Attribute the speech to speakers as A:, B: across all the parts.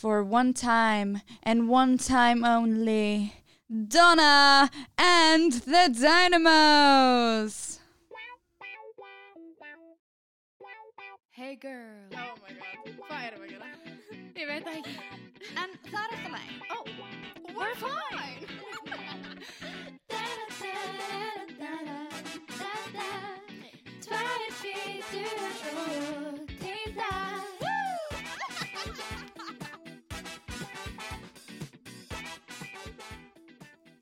A: For one time and one time only, Donna and the Dynamos.
B: Hey girl
C: Oh my god, hvað erum við að gera?
B: Ég veit það ekki En það er alltaf læg
C: Oh, we're fine!
B: Tvær hvítur og til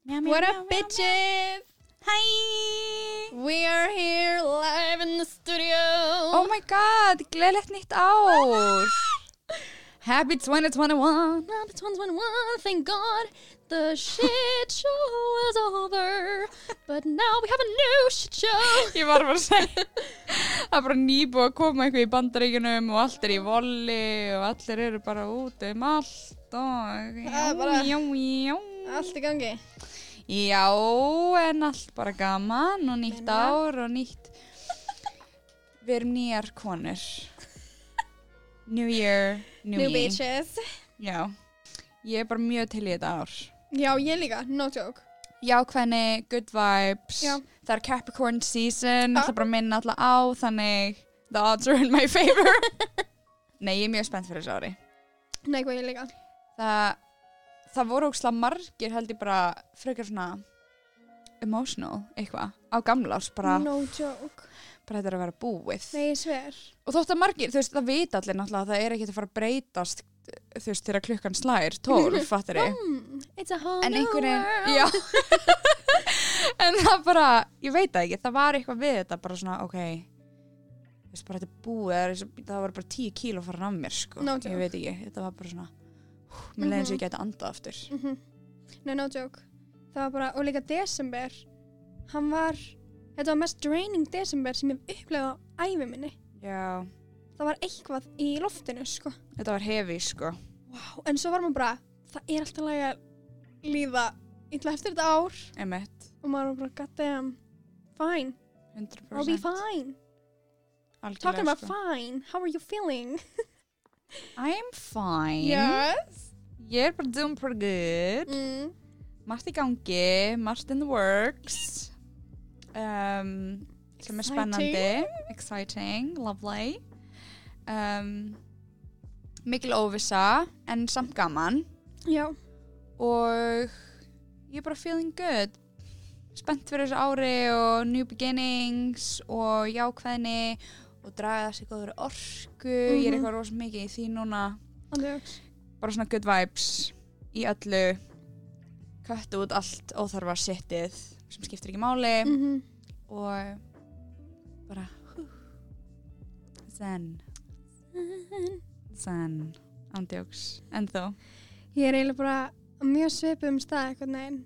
B: það
C: What up bitches?
A: Hi!
C: We are here live in the studio
A: Oh my god, gleðilegt nýtt ár! Happy 2021!
C: Happy 2021, thank God the shit show is over But now we have a new shit show
A: Ég var bara að segja Það er bara nýbúið að koma eitthvað í bandaríkunum og allt er í volli og allir eru bara út um allt og
C: Það er bara- Allt í gangi
A: Já, en allt bara gaman og nýtt
C: Meina?
A: ár og nýtt Við erum nýjar konur. New year, new,
C: New
A: me.
C: bitches.
A: Já, ég er bara mjög til í þetta ár.
C: Já, ég líka, no joke.
A: Jákvæðni, good vibes.
C: Já.
A: Það er Capricorn season
C: Ah.
A: Það er bara að minna alla á Þannig the odds are in my favor. Nei, ég er mjög spennt fyrir þessu ári.
C: Nei, hvað ég líka.
A: Það, það voru ókslega margir held ég bara frekar svona emotional eitthvað á gamlárs bara,
C: No joke.
A: bara þetta er að vera búið.
C: Nei,
A: og þótt að margir, þú veist, það vita allir náttúrulega að það er ekki að fara að breytast þú veist, þegar klukkan slær, tólf, fattir ég.
C: Mm, It's a whole
A: en
C: new world.
A: Já. En það bara, ég veit það ekki það var eitthvað við þetta bara svona, ok þú veist, bara þetta er búið það, var bara tíu kíló farin af mér sko,
C: No
A: ég veit ekki, þetta var bara svona mér leiðin sem ég gæti andað aftur.
C: Mhm. Nei, no joke. Það var bara, og líka desember Hann var Þetta var mest draining desember sem ég hef upplegað á æfi minni.
A: Já,
C: Það var eitthvað í loftinu, sko.
A: Þetta var hefi sko.
C: Wow. En svo var maður bara, það er alltaf lægi að líða illa eftir þetta ár.
A: Emitt,
C: Og maður var bara, god damn Fine,
A: 100%
C: I'll be fine.
A: Algjörlega,
C: Talking about
A: sko.
C: fine, how are you feeling?
A: I'm fine.
C: Yes.
A: Ég er bara doing pretty good.
C: Mm.
A: margt í gangi, margt in the works. Um, sem er spennandi. Exciting, lovely. Um, mikil óvissa en samt gaman.
C: Já,
A: og ég er bara feeling good. Spennt fyrir þessu ári og new beginnings og jákvæðni og draga þessi góður orku ég er
C: Mhm.
A: eitthvað rosa mikið í því núna.
C: Andjóks
A: bara svona good vibes í öllu. Köttu út allt óþarfa sittið sem skiptir ekki máli.
C: Mm -hmm.
A: og bara hú, zen. Zen. Ándjóks en þó
C: Ég er eiginlega bara mjög svipum stað eitthvað neginn.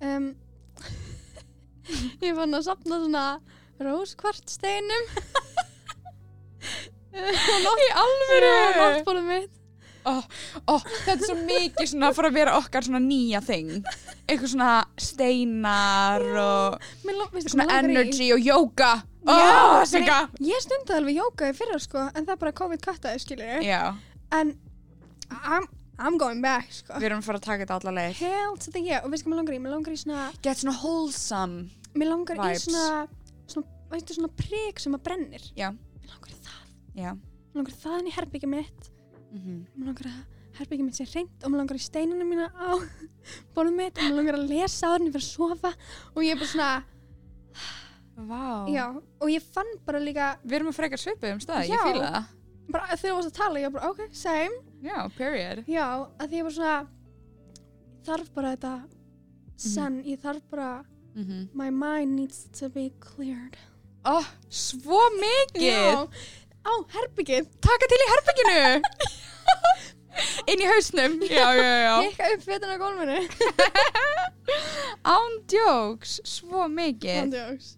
C: Um, ég fann að sapna svona róskvartsteinum.
A: í alvöru
C: mitt.
A: ó, þetta er svo mikið svona fara að vera okkar svona nýja þing eitthvað svona steinar og svona energy og yoga
C: Já,
A: oh,
C: Ég stundaði alveg jóka í fyrra sko, en það er bara COVID kattaði, ég.
A: já,
C: En I'm, I'm going back, sko.
A: við erum fara að taka þetta alla leið
C: to the yeah. Og veistu hvað mér langar í? Mér langar í svona,
A: get svona wholesome
C: mér langar
A: Vibes.
C: í svona, svona, svona prik sem að brennir.
A: Já.
C: Mér langar í.
A: Já
C: Mér langar það inn í herbyggja mitt.
A: mm
C: mér langar að herbyggja mitt sé reynd og mér langar í steinunum mína á bólum mitt og mér langar að lesa en ég fyrir að sofa og ég er bara svona,
A: Vá.
C: já, og ég fann bara líka
A: Við erum að frekar svipuð um stað, ég
C: Já.
A: fíla það.
C: bara þegar þú varst að tala, ég var bara, ok, same
A: Já, period.
C: já, að því ég var svona ég þarf bara þetta sen, ég þarf bara
A: Mm -hmm.
C: my mind needs to be cleared
A: Ó, svo mikið.
C: já, á herbyggið
A: Taka til í herbygginu. Inn í hausnum. Já, já, já.
C: hekka upp fötin á gólfinu
A: Án djóks, svo mikið.
C: Andjóks.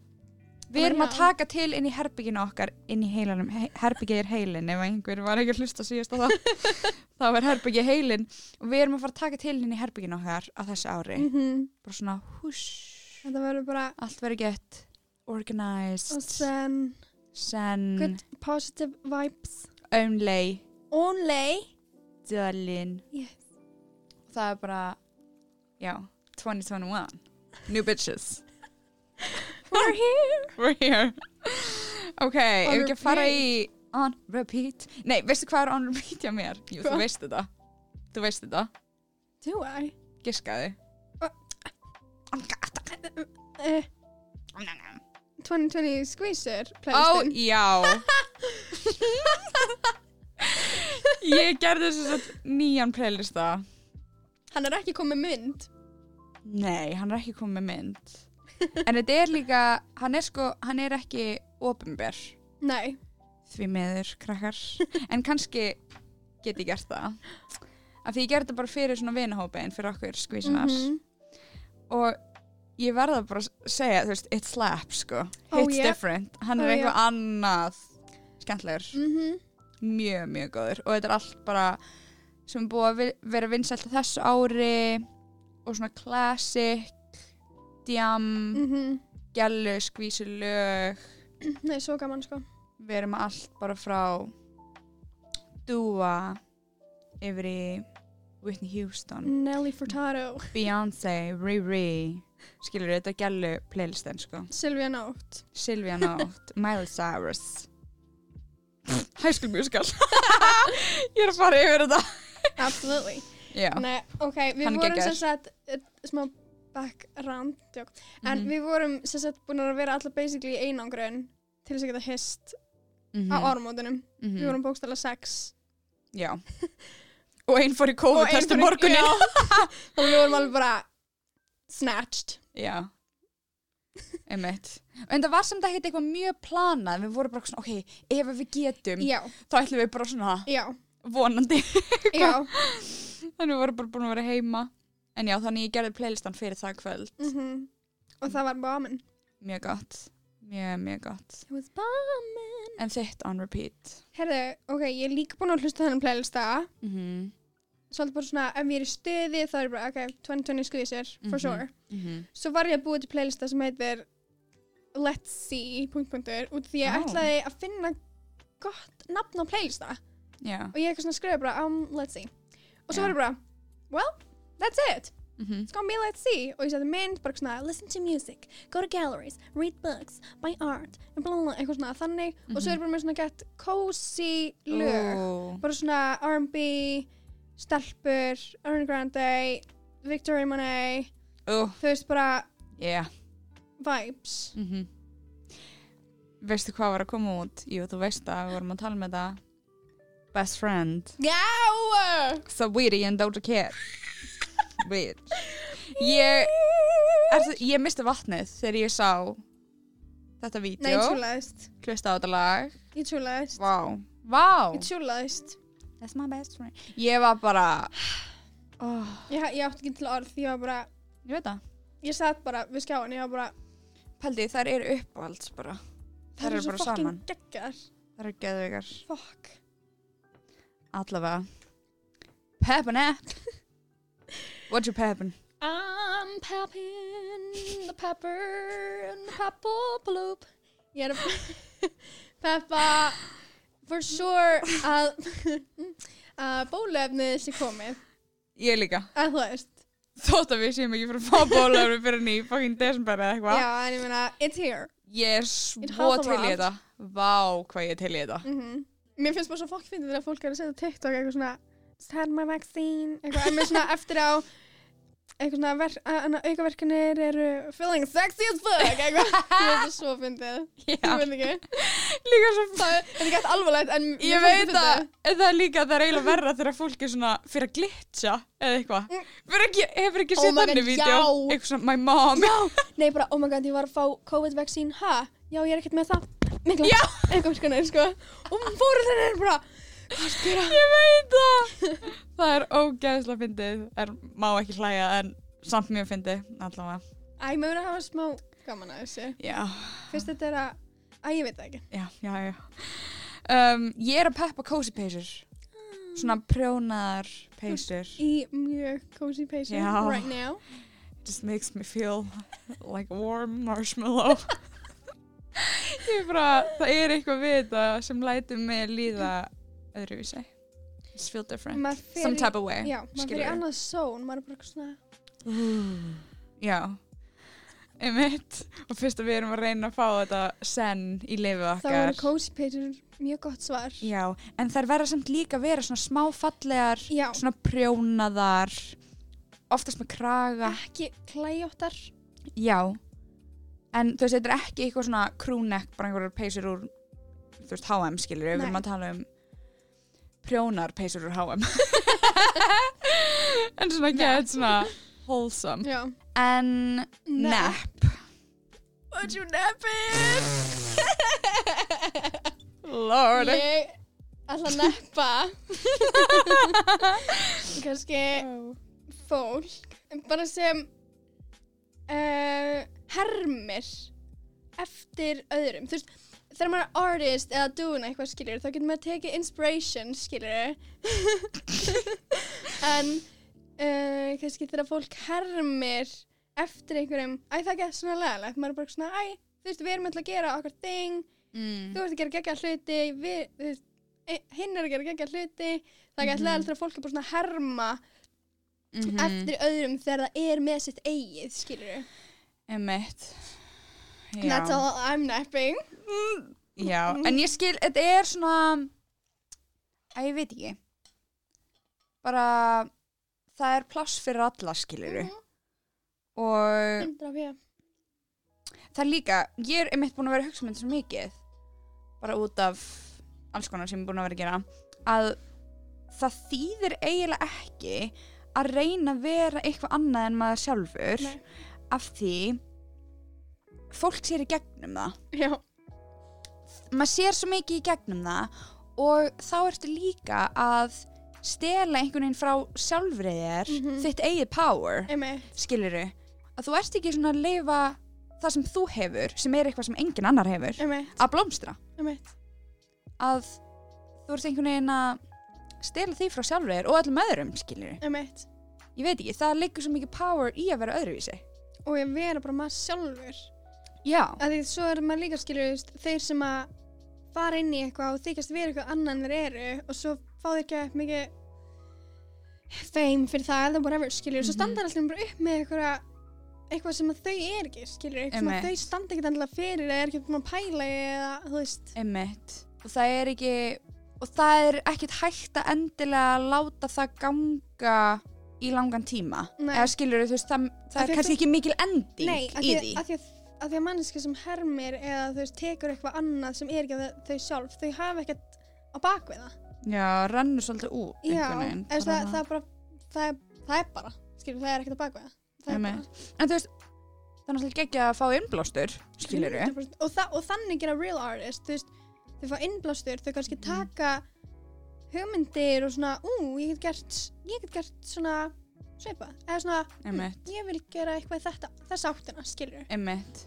A: Við erum að taka til inn í herbygginu okkar, inn í heilanum. He herbyggið er heilin, ef einhver var ekki að hlusta síðast á það. það var herbyggið heilin. Og við erum að fara að taka til inn í herbygginu okkar á þessu ári.
C: Mhm.
A: Bara svona, hús.
C: þetta verður bara
A: Allt verður gett
C: og
A: organized.
C: sen
A: Sen.
C: good positive vibes
A: Only.
C: only
A: darling
C: Yes.
A: það er bara já, 2021 new bitches
C: We're here.
A: we're here ok, ef
C: On
A: ekki að fara í on repeat nei, veistu hvað er on repeat hjá mér? jú, þú
C: Hvað?
A: veist þetta þú veist þetta,
C: Do I?
A: giskaði
C: Uh, 2020 Squeezer
A: ó,
C: playlistin.
A: já ég gerði þess að nýjan playlista
C: Hann er ekki komið mynd.
A: Nei, hann er ekki komið með mynd En þetta er líka Hann er sko, hann er ekki Opinber
C: Nei.
A: Því meður, krakkar En kannski get ég gert það Af því ég gerði þetta bara fyrir svona vinahópin Fyrir okkur skvísunar
C: Mhm.
A: Og ég verða bara að segja Þú veist, it slaps sko
C: Oh,
A: Hits
C: yeah.
A: different Hann er
C: Oh,
A: eitthvað
C: yeah.
A: annað Skemmtlegur
C: Mhm.
A: Mjög, mjög góður Og þetta er allt bara Sem er búið að vera vinsælt þessu ári Og svona classic Djam
C: Mhm.
A: gælu, skvísulög
C: Nei, svo gaman sko.
A: við erum allt bara frá Dua yfir í Whitney Houston
C: Nelly Furtado.
A: Beyoncé, Riri skilur þetta er gælu playlistin sko
C: Sylvia Nótt.
A: Sylvia Nótt, Miley Cyrus High School Musical ég er að fara yfir þetta
C: Absolutely. Nei, ok, við
A: Hann
C: vorum sem sagt, uh, smá background. En
A: Mhm.
C: við vorum sem sagt búin að vera alltaf basically í einangrun til þess að geta hist
A: Mhm,
C: á áramótunum.
A: mhm,
C: Við vorum bókstala sex.
A: já og einn fór í
C: Og
A: COVID-testu morgunin.
C: Þannig við vorum alveg bara snatched.
A: Já Einmitt. En það var samt ekkert eitthvað mjög planað Við vorum bara svona, ok, ef við getum
C: Já,
A: þá ætlum við bara svona
C: já,
A: vonandi. Þannig við vorum bara búin að vera heima En já, þannig ég gerði playlistan fyrir það kvöld
C: Mm Og það var bombin.
A: Mjög gott Mjög, mjög gott
C: It was bombin.
A: En þitt on repeat
C: Herðu, ok, ég er líka búin að hlusta þennan playlista.
A: mm -hmm.
C: Svolítið bara svona, ef ég er í stuði þá er ég bara, ok, 2020 squeezer, for
A: Mhm.
C: sure.
A: Mm -hmm.
C: Svo var ég að búa til playlista sem heitir Let's See, punkt, punktur, út því ég
A: Ó.
C: ætlaði að finna gott nafn á playlista.
A: Já
C: Og ég eitthvað svona skrifa bara, um, let's see. Og svo
A: Já.
C: var ég bara, well, that's it.
A: mm -hmm.
C: It's gonna be let's see. Og ég seti mynd, bara svona, listen to music, go to galleries, read books, buy art, eitthvað svona þannig. Og svo er bara með svona gett cozy lög.
A: oh.
C: Bara svona R&B, stelpur, Ariana Grande, Victoria Monet,
A: oh.
C: þú veist bara
A: Yeah
C: vibes.
A: mm -hmm. Veistu hvað var að koma út? Jú, þú veist það, við vorum að tala með það Best Friend
C: Já!
A: Saweetie and Doja Cat Bitch Ég, er, ég misti vatnið þegar ég sá þetta vídeo
C: tjúlaðist.
A: hlusta á þetta lag
C: Ég tjúlaðist.
A: Vá, vá
C: Ég tjúlaðist.
A: That's my best friend Ég var bara oh,
C: Ég, ég átti ekki til orð, ég var bara,
A: Ég veit það
C: ég satt bara við skjáin, ég var bara,
A: Pældi, þær eru uppáhalds bara Þær eru bara saman
C: geggar.
A: Þær eru geðveikar
C: Fuck.
A: Allavega Peppin app What's your peppin?
C: I'm pepping the pepper and the pepper bloop. Ég er að peppa for sure að að bólefnið sé komið.
A: Ég líka
C: Að þú veist.
A: Þótt að við séum ekki fyrir að fá bólöfni fyrir ný fucking desember eða eitthvað
C: Já, en ég meina, it's here.
A: Ég er svo
C: has
A: til í
C: arrived.
A: þetta Vá hvað ég er til í þetta
C: Mm Mér finnst bara svo fokk fyndið þegar fólk er að setja á TikTok eitthvað svona had my vaccine eitthvað, en með svona eftir á eitthvað svona ver, að- að aukaverkanir eru feeling sexy as fuck eitthvað, finnst það svo fyndið. Ég veit ekki,
A: líka svo
C: það er þetta er gett alvarlegt en
A: Ég veit að en það er líka það er eiginlega verra þegar fólk er svona fyrir að glitcha eða eitthvað.
C: Mm.
A: Ekki, hefur ekki
C: Oh
A: þannig
C: God,
A: vídeo. Eitthvað svona, my mom.
C: Já, nei bara, oh my god, ég var að fá COVID-vaccín, ha? Já, ég er ekkert með það. Mikla, aukaverkanir, sko. Og fóröldin er bara að
A: Ég veit það. Það. Er ógeðslega fyndið. Er, Má ekki hlæja en samt mjög fyndið Allavega.
C: Æ, maður verður að hafa smá gaman að þessu.
A: Já,
C: Fyrst þetta er að, æ, ég veit það ekki.
A: Já, já, já. Um, Ég er að peppa cozy peysur Svona prjónaðar peysur
C: Í mjög cozy peysu
A: Já.
C: right now.
A: Just makes me feel like a warm marshmallow. Ég er bara, það er eitthvað við þetta sem lætur mig líða öðruvísi Just feel different. Some type of way.
C: Já, maður fyrir annað zone, maður er bara svona
A: Já. Einmitt. Og fyrst að við erum að reyna að fá þetta senn í lifið
C: Þá
A: okkar.
C: eru cozy pager mjög gott svar
A: Já, en þær verða samt líka að vera svona smáfallegar,
C: Já.
A: svona prjónaðar, oftast með kraga.
C: Ekki klæjóttar
A: Já, en þú veist, þetta er ekki eitthvað svona crewneck, bara einhverjar peysur úr, þú veist, H&M skilur við, erum að tala um prjónar peysur úr H&M. en svona get svona wholesome.
C: Já
A: En nap.
C: Would you nap it?
A: Lord.
C: Ég ætla að neppa kannski fólk bara sem uh, hermir eftir öðrum þú veist þegar maður er artist eða doing eitthvað skiljur þá getur maður tekið inspiration skiljur en uh, kannski þegar fólk hermir eftir einhverjum æ það er ekki svona legalegt maður er bara svona æ þú veist við erum alltaf að gera okkar thing
A: Mm.
C: þú ert að gera geggja hluti við, e- hinn er að gera geggja hluti það er ekki
A: Mhm.
C: alltaf að fólk er bara svona að herma
A: Mhm.
C: eftir öðrum þegar það er með sitt eigið skilur
A: Einmitt.
C: that's all I'm napping
A: Já, en ég skil, þetta er svona, að ég veit ekki, bara það er pláss fyrir alla skiluru
C: Mhm.
A: og
C: 100 fyrir
A: það er líka, ég er einmitt búin að vera að hugsa um svo mikið, bara út af alls konar sem ég er búin að vera að gera, að það þýðir eiginlega ekki að reyna að vera eitthvað annað en maður sjálfur
C: Nei.
A: af því fólk sér í gegnum það.
C: Já,
A: maður sér svo mikið í gegnum það og þá ertu líka að stela einhvern veginn frá sjálfrið þér
C: Mhm.
A: þitt eigið power skiluru, að þú ert ekki svona að leifa það sem þú hefur sem er eitthvað sem engin annar hefur
C: einmitt,
A: að blómstra,
C: einmitt.
A: Að þú ert einhvern veginn að stela því frá sjálfrið þér og öllum öðrum
C: einmitt.
A: Ég veit ekki, það liggur svo mikið power í að vera öðruvísi.
C: Og ég vera bara maður sjálfur
A: já,
C: að því svo er maður líka skilur þú veist, þeir sem að fara inn í eitthvað og þykjast vera eitthvað annan þeir eru og svo fá þeir ekki upp mikið fame fyrir það eða whatever skilur, svo
A: Mhm.
C: standa þeir alltaf bara upp með eitthvað eitthvað sem að þau er ekki skilur, eitthvað sem að þau standa ekki endilega fyrir eða er ekki búin að pæla eða þú veist
A: Einmitt. Og það er ekki, og það er ekkit hægt að endilega láta það ganga í langan tíma.
C: Nei.
A: Eða skilur þú veist, það, það
C: Af
A: er kannski ekki mikil ending
C: Nei,
A: í
C: því,
A: því.
C: að því að að því að manneska sem hermir eða þú veist, tekur eitthvað annað sem er ekki að þau sjálf, þau hafa ekkert á bakvið það.
A: Já, rennur svolítið út
C: Já,
A: einhvern veginn.
C: eða
A: bara
C: það, það, er bara, það, er, það er bara, skilur, það er ekkert á bakvið það. Það er
A: Einmitt.
C: bara.
A: En þú veist, það er náttúrulega ekki að fá innblástur, skilur
C: 100%. og, þa og þannig gera real artist þú veist, þau fá innblástur þau kannski taka hugmyndir og svona, ú, ég get gert ég get gert svona svipa eða svona, hm, ég vil gera eitthvað þetta, þess áttina, skilur
A: Einmitt.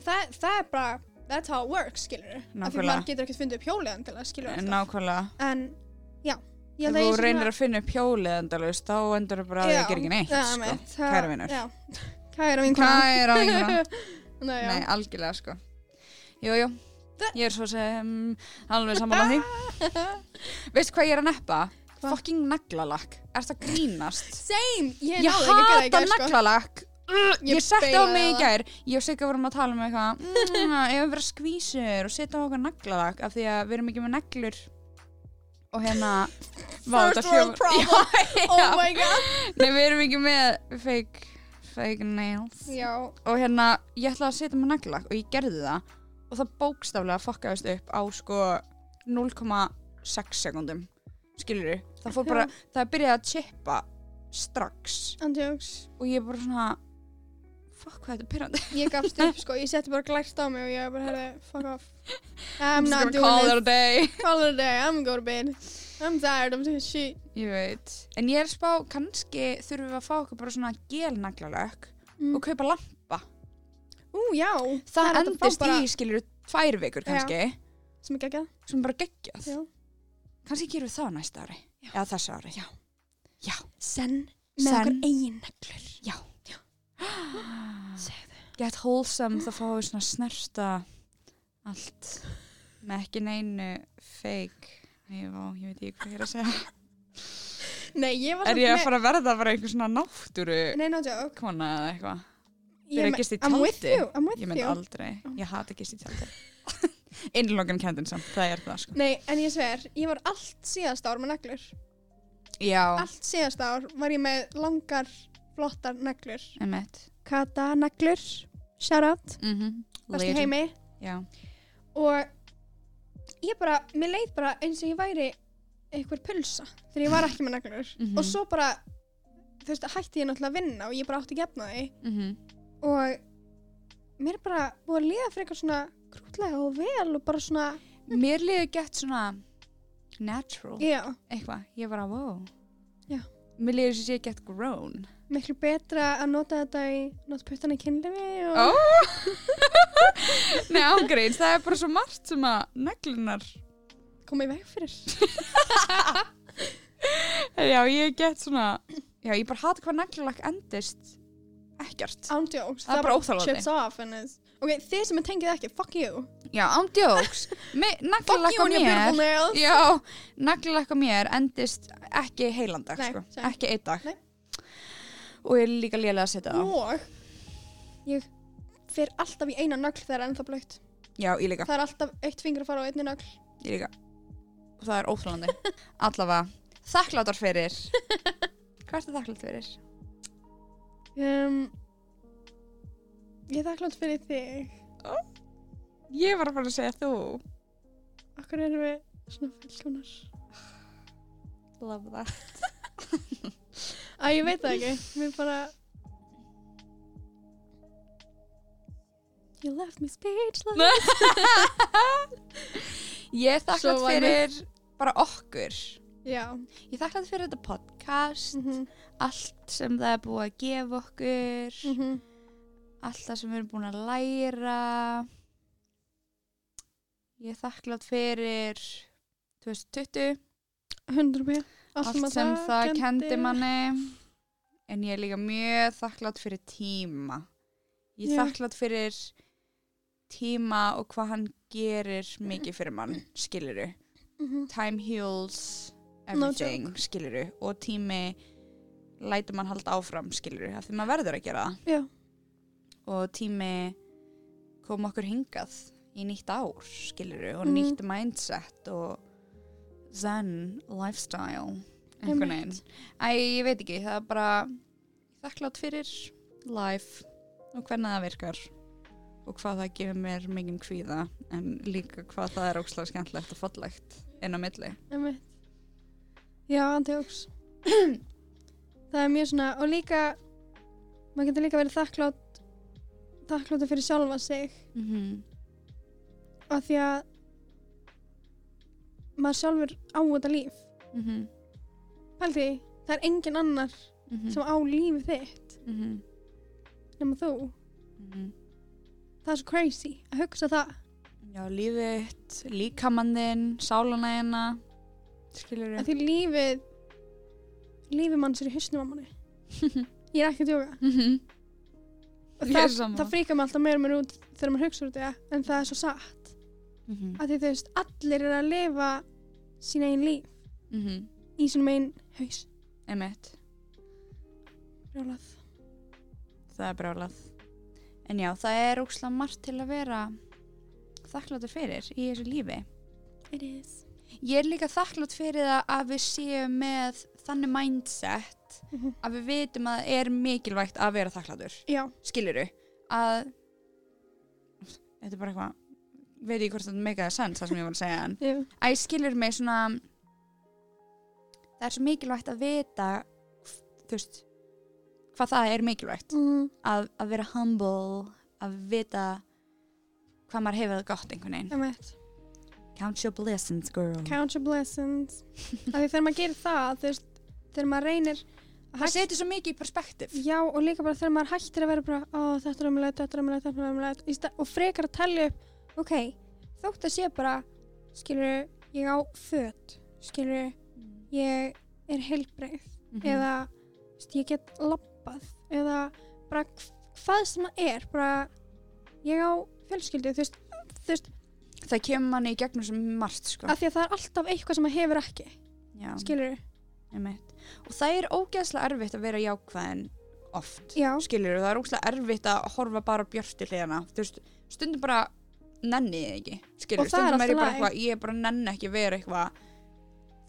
C: það, það er bara, that's how it works, skilur af því maður getur ekkert fundið upp hjólið til að skilur
A: Nákvæmlega.
C: en, já ég
A: Ef þú reynir
C: svona-
A: að finna upp hjólið endalust, þá endur þú bara að þið gerir ekki neitt,
C: já,
A: sko.
C: það-
A: Kæra vinur.
C: já, kæra vinkona. Nei, já.
A: Algjörlega sko Jú, jú, ég er svo sem alveg sammála því Veistu hvað ég er að neppa? Fucking naglalakk Er það grínast?
C: same, ég,
A: Ég, hata
C: sko.
A: naglalakk Ég, setti á mig í gær. Ég og Sigga vorum að tala um eitthvað mm, Ég hef verið skvísur og setja á okkur naglalakk af því að við erum ekki með neglur. Og hérna
C: First world problem.
A: Já,
C: oh
A: já.
C: my god.
A: Nei, við erum ekki með fake, fake nails.
C: Já,
A: og hérna ég ætlaði að setja með naglak og ég gerði það. Og það bókstaflega fokkaðist upp á sko 0,6 sekundum skilur það fór bara, það byrjaði að chippa strax.
C: Andjóks
A: og ég bara svona fuck hvað þetta er pyrrandi
C: ég gafst upp sko, ég setti bara glært á mig og ég bara herði, fuck off. I'm not
A: gonna call it
C: doing
A: a day.
C: Call it a day, I'm gonna go to bed I'm tired of this shit.
A: Ég veit, en ég er spá kannski þurfum við að fá okkur bara svona gelnaglalög
C: Mm.
A: og kaupa lampa.
C: Ú, já,
A: það,
C: er hægt að fá
A: endist
C: bara-
A: í skilur tvær vikur kannski.
C: Sem er geggjað.
A: Sem er bara geggjað.
C: Já.
A: Kannski gerum við það næsta ári
C: Já.
A: eða þessu ári
C: Já.
A: Já.
C: senn með
A: Senn.
C: okkur eigin neglur
A: Já. Get wholesome þá fáum við svona snerta allt með ekki neinu fake Nei, vá, ég veit ekki hvað ég er að segja
C: Nei, ég var
A: Er ég að fara að verða bara einhver svona náttúru
C: Nei, no joke
A: kona eða eitthvað?
C: Ég
A: Fyrir að
C: me-
A: gista í
C: I'm with
A: tjaldi?
C: you, I'm with
A: Ég mynd
C: you
A: aldrei, ég hata að gista í tjaldi. Innlokan kendin samt, það er það sko.
C: Nei, en ég sver, ég var allt síðast ár með neglur.
A: Já,
C: Allt síðast ár var ég með langar, flottar neglur.
A: Emitt.
C: Kata neglur, shout out.
A: Mm -hmm.
C: Bestu heimi?
A: Já,
C: Og ég bara, mér leið bara eins og ég væri einhver pulsa Þegar ég var ekki með neglur.
A: Mhm.
C: Og svo bara, þú veist, hætti ég náttúrulega að vinna Og ég bara átti að gefna því.
A: Mm
C: Og mér er bara búið að liða fyrir eitthvað svona grútlega og vel og bara svona,
A: Mér liður gett svona natural,
C: já,
A: eitthvað. Ég bara, wow.
C: Já.
A: Mér liður sem sé gett grown.
C: miklu betra að nota þetta í nota puttana í kynlifi og
A: Ó! Nei, ángreins, það er bara svo margt sem að neglunar
C: koma í veg fyrir.
A: Já, ég get svona Já, ég bara hata hvað neglulakk endist ekkert
C: Ándjóks.
A: Það er bara óþolandi.
C: Ok, þið sem er tengið ekki, fuck you.
A: Já, ándjóks
C: Fuck you
A: á
C: and your beautiful
A: mér
C: nails.
A: Já, neglulakk á mér endist ekki heilandag
C: Nei,
A: sko.
C: same.
A: Ekki einn dag
C: Nei.
A: Og ég er líka lélega að setja það
C: Og ég fer alltaf í eina nögl þegar það er ennþá blöytt.
A: Já, ég líka,
C: Það er alltaf eitt fingur að fara á einni nögl.
A: ég líka Og það er óþólandi Allavega, þakkláttar fyrir Hvað ertu þakklátt fyrir?
C: Um, ég er þakklátt fyrir þig.
A: Ég var að fara að segja þú
C: Akkur erum við svona fullkonar.
A: Love that
C: Æ, ég veit það ekki. Mér bara... You left me speechless.
A: Ég er þakklátt
C: var
A: fyrir bara okkur
C: Já.
A: Ég er þakklátt fyrir þetta podcast
C: Mm
A: allt sem það er búið að gefa okkur
C: -hmm.
A: allt það sem við erum búin að læra. Ég er þakklátt fyrir 2020
C: 100 p.
A: allt sem það kendi manni. En ég er líka mjög þakklátt fyrir tíma. Ég er þakklátt fyrir tíma og hvað hann gerir mikið fyrir mann skiluru
C: Mm
A: time heals
C: No
A: everything skiluru og tími lætur mann halda áfram skiluru af því maður verður að gera það. Og tími kom okkur hingað í nýtt ár skiluru og
C: Mhm.
A: nýtt mindset og zen lifestyle einhvern veginn Æ, ég veit ekki, það er bara þakklátt fyrir life og hvernig það virkar og hvað það gefur mér mikinn kvíða en líka hvað það er ókslega skemmtlegt og fallegt inn á milli.
C: Já, andjóks. það er mjög svona, og líka, maður getur líka verið þakklátt, þakkláttur fyrir sjálfa sig,
A: mm -hmm.
C: af því að maður sjálfur á þetta líf.
A: Mm -hmm.
C: Pældi, það er engin annar sem á lífið þitt
A: mm -hmm.
C: nema þú. Það er svo crazy að hugsa það.
A: Já, lífið, líkamanninn, sálunæðina skilur
C: Að því lífið, lífið manns er í hausnum á manni. Ég er ekki að djóka.
A: Er
C: það, það fríkar mig alltaf meira meira út þegar maður hugsa út í það, en það er svo satt. Að því þú veist, allir eru að lifa sín einn líf í sínum einn haus.
A: Emmett,
C: Brjálað.
A: það er brálað en já, það er ókslega margt til að vera þakkláttur fyrir í þessu lífi
C: It is.
A: Ég er líka þakklátt fyrir það að við séum með þannig mindset
C: Mhm.
A: að við vitum að það er mikilvægt að vera þakkláttur
C: Já,
A: skiluru að þetta er bara eitthvað veit ég hvort þetta meikaði sens það sem ég var að segja en að ég skilur mig svona það er svo mikilvægt að vita þú veist hvað það er mikilvægt
C: Mm,
A: að, að vera humble að vita hvað maður hefur það gott einhvern veginn
C: Emmett.
A: count your blessings girl
C: Count your blessings. Þegar maður gerir það, þú þegar maður reynir
A: það setur svo mikið í perspektiv
C: Já, og líka bara þegar maður hættir að vera bara ó, þetta er umlega, þetta er umlega, þetta er umlega og frekar að tellja upp ok, þótt að sé bara skilur, ég á föt skilur, ég er heilbreið
A: Mhm.
C: eða þú veist, ég get labbað eða bara hv- hvað sem það er bara, ég á fjölskyldu, þú veist, þú veist
A: það kemur manni í gegnum sem margt sko.
C: af því að það er alltaf eitthvað sem maður hefur ekki
A: Já,
C: skilur,
A: einmitt. Og það er ógeðslega erfitt að vera jákvæðin oft
C: Já.
A: skilur það er ógeðslega erfitt að horfa bara á björtu hliðana þú veist, stundum bara nenni ég ekki skilur,
C: er
A: stundum er ég bara eitthvað ég bara nenni ekki vera eitthvað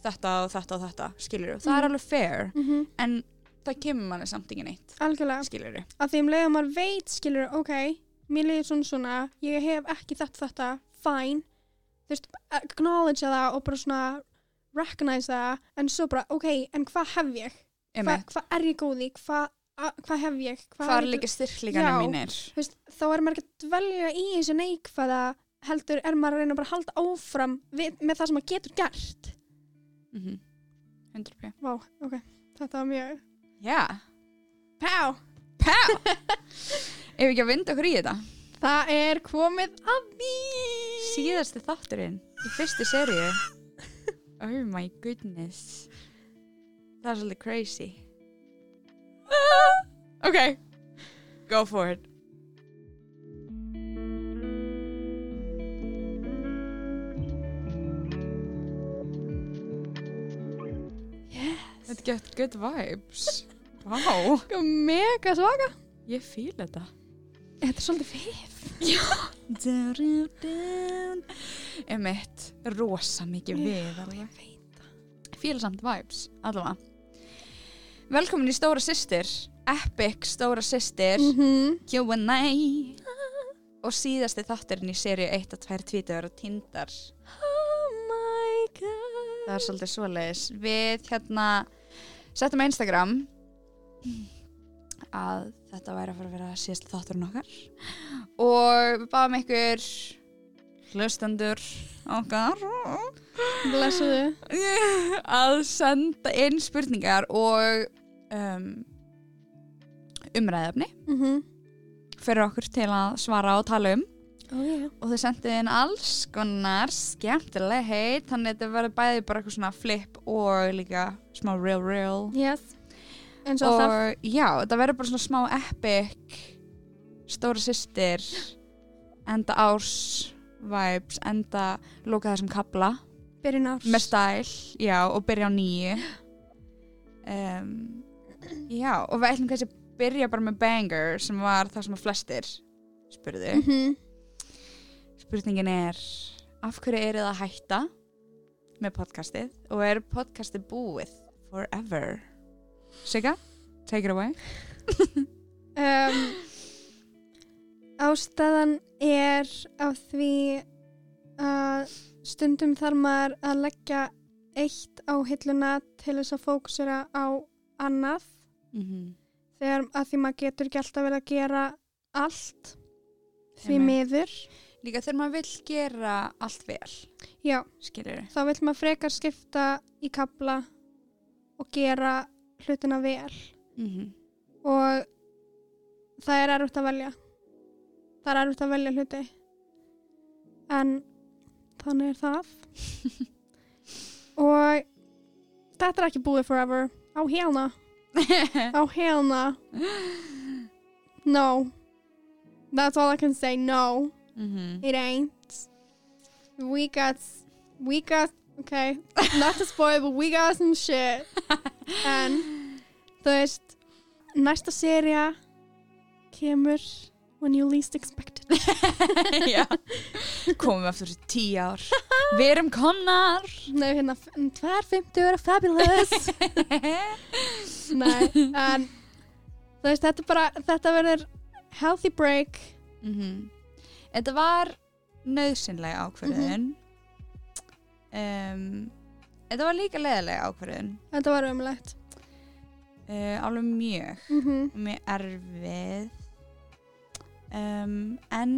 A: þetta og þetta og þetta skilur það er
C: Mhm.
A: alveg fair
C: Mm
A: en það kemur manni samt neitt
C: Algjörlega.
A: skilur
C: Að því um leiðum maður veit, skilur, ok, mér líður svona svona, ég hef ekki þetta þetta, fine. Þú veist, acknowledge það og bara svona recognize það, en svo bara, ok, en hvað hef ég? Hva, hvað er ég góð í? Hvað hva hef ég?
A: hvað er
C: ég-
A: líka styrklingarnir
C: Já.
A: mínir
C: veist, þá er maður ekki að dvelja í þessu neikvæða heldur er maður að reyna bara að halda áfram við, með það sem maður getur gert.
A: mm -hmm. 100p
C: Vá, ok, þetta var mjög...
A: já,
C: Pá!
A: ef við ekki að vinda okkur í þetta
C: Það er komið að því!
A: síðasti þátturinn í fyrstu seríu oh my goodness. Það er svolítið crazy. Ok go for it.
C: Yes.
A: þetta get good vibes. Wow,
C: Sko, Mega svaka.
A: ég fíl þetta.
C: Þetta er svolítið fif.
A: emitt, rosa mikið við alveg. fíla samt vibes, allavega. Velkomin í Stóra Systir Epic Stóra Systir.
C: Mm -hmm.
A: Q&A og síðasti þátturinn í seríu 1 og 2 tvítur og tindar
C: Oh my god.
A: það er svolítið svoleiðis. Við hérna settum Instagram að þetta væri að fara að vera síðasti þátturinn okkar og við báðum ykkur hlustendur okkar
C: Blessuðu.
A: að senda inn spurningar og um, umræðefni
C: Mm -hmm.
A: fyrir okkur til að svara og tala um
C: Oh yeah.
A: og þau sendið inn alls konar skemmtilega heit þannig að þetta verður bæði bara eitthvað svona flip og líka smá real real
C: Yes. En svo alltaf.
A: og já, þetta verður bara svona smá epic stóra systir enda árs vibes, enda lóka þessum kabla
C: Byrjun árs.
A: með stæl, já, og byrja á nýju um, já, og við ætlum kannski að byrja bara með banger sem var það sem að flestir spurðu
C: Mm -hmm.
A: Spurningin er, af hverju eru það að hætta með podcastið og er podcastið búið forever? Sigga, take it away.
C: um, ástæðan er af því að stundum þarf maður að leggja eitt á hilluna til þess að fókusera á annað.
A: Mm -hmm.
C: þegar að því maður getur ekki alltaf verið að gera allt því miður.
A: Líka þegar maður vill gera allt vel,
C: já,
A: skilur
C: þá vil maður frekar skipta í kabla og gera hlutina vel.
A: Mm -hmm.
C: og það er erfitt að velja. Það er erfitt að velja hluti. En þannig er það. Og þetta er ekki búið forever. Á hérna. Á hérna. No. That's all I can say no.
A: Mm -hmm.
C: it ain't. We got we got okay. Not to spoil but we got some shit en þú veist næsta seria kemur when you least expect it
A: komum við aftur í tíu ár. Við erum konnar.
C: Nei, hérna, fimmtu er fabulous Nei, en þú veist, þetta bara, þetta verður healthy break
A: mm Þetta var nöðsynlega ákverðin. um, þetta var líka leðilega ákverðin.
C: Þetta var umlegt
A: Uh, alveg mjög.
C: mm -hmm.
A: og mjög erfið um, en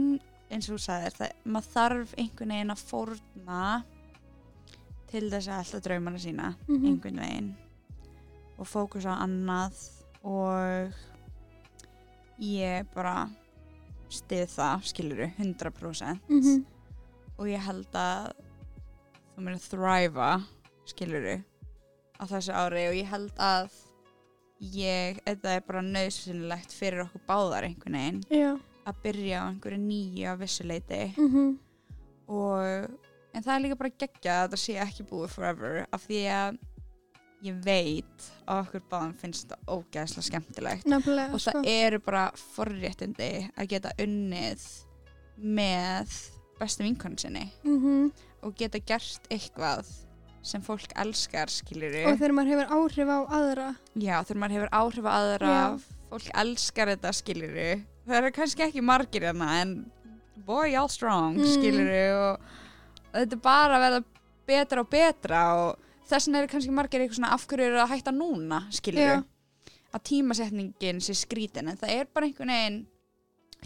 A: eins og þú sagðir það, maður þarf einhvern veginn að fórna til þess að alltaf draumana sína
C: Mhm.
A: einhvern veginn og fókus á annað og ég bara stið það, skiluru, 100%
C: Mm -hmm.
A: og ég held að þú mér þræfa skiluru á þessu ári og ég held að ég, þetta er bara nöðsynlegt fyrir okkur báðar einhvern veginn
C: Já
A: að byrja á einhverju nýju af vissuleiti
C: mm -hmm.
A: og en það er líka bara geggja að þetta sé ekki búið forever af því að ég veit að okkur báðum finnst það ógeðslega skemmtilegt
C: nefnilega
A: og
C: sko.
A: það eru bara forréttindi að geta unnið með bestu vinkonu sinni
C: mm
A: og geta gert eitthvað sem fólk elskar skiluru
C: og þegar maður hefur áhrif á aðra
A: já þegar maður hefur áhrif á aðra
C: Já.
A: fólk elskar þetta skiluru það eru kannski ekki margir hérna en boy all strong
C: Mm.
A: skiluru og, og þetta er bara að verða betra og betra og þess vegna eru kannski margir eitthvað svona af hverju eru að hætta núna skiluru
C: Já.
A: að tímasetningin sé skrítin en það er bara einhvern veginn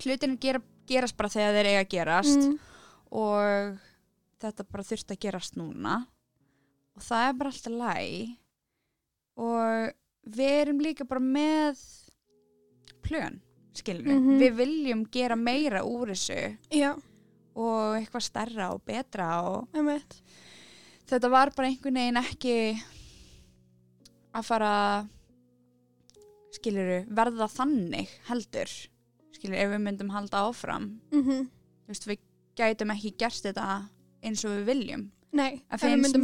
A: hlutin gera, gerast bara þegar þeir eiga að gerast
C: mm.
A: og þetta bara þurfti að gerast núna og það er bara alltaf læg og við erum líka bara með plön, skilur við
C: Mhm.
A: við viljum gera meira úr þessu.
C: Já,
A: og eitthvað stærra og betra og þetta var bara einhvern veginn ekki að fara skilur verða þannig heldur skilur ef við myndum halda áfram.
C: Mm
A: þú veist, við gætum ekki gert þetta eins og við viljum
C: nei,
A: ef við myndum,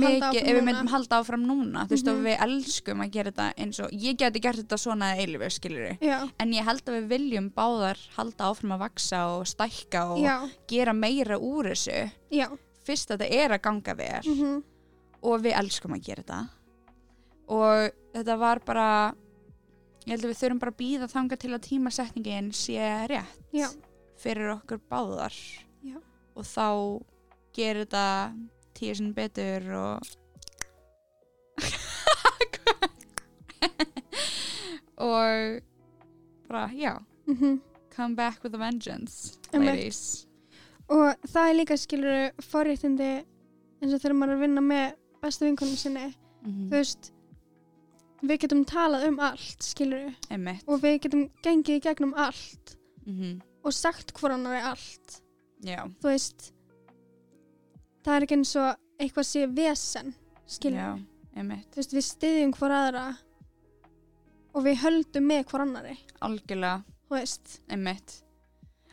A: myndum halda áfram núna þú veist,
C: Mhm.
A: og við elskum að gera þetta eins og ég geti gert þetta svona eilífi, skilur
C: já,
A: en ég held að við viljum báðar halda áfram að vaksa og stækka og
C: já,
A: gera meira úr þessu.
C: Já.
A: Fyrst að þetta er að ganga vel
C: mm
A: og við elskum að gera þetta. Og þetta var bara ég held að við þurfum bara að býða þanga til að tímasetningin sé rétt
C: já,
A: fyrir okkur báðar.
C: Já.
A: og þá gerir þetta tíu sinni betur og og bara, já.
C: Mm
A: come back with a vengeance ladies.
C: Og það er líka skilur forréttindi eins og þegar maður er að vinna með bestu vinkonu sinni.
A: Mm
C: þú veist við getum talað um allt skilur
A: Einmitt.
C: og við getum gengið í gegnum allt.
A: Mm
C: og sagt hvor annar er allt.
A: Já,
C: þú veist það er ekki eins og eitthvað sé vesen þú veist við styðjum hvor aðra og við höldum með hvor annari
A: algjörlega,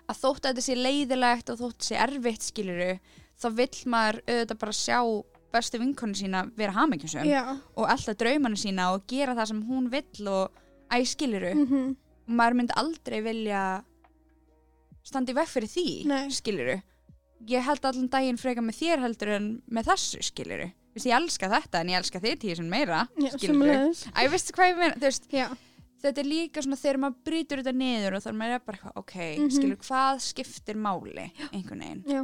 A: að þótt að þetta sé leiðilegt og þótt sé erfitt skiluru þá vill maður auðvitað bara sjá bestu vinkonu sína vera hamingjusum
C: já.
A: og alltaf draumanu sína og gera það sem hún vill og æ skiluru
C: mm
A: og maður myndi aldrei vilja standa í veg fyrir því
C: Nei.
A: skiluru ég held allan daginn freka með þér heldur en með þessu skiluru Vist, ég elska þetta en ég elska þig tíu sem meira
C: já,
A: skilurðu?
C: sömulegis
A: Æ, veistu hvað ég meina, þú veist,
C: já,
A: þetta er líka svona þegar maður brýtur þetta niður og þá er maður bara eitthvað, ok,
C: Mhm.
A: skilur, hvað skiptir máli einhvern veginn,
C: já,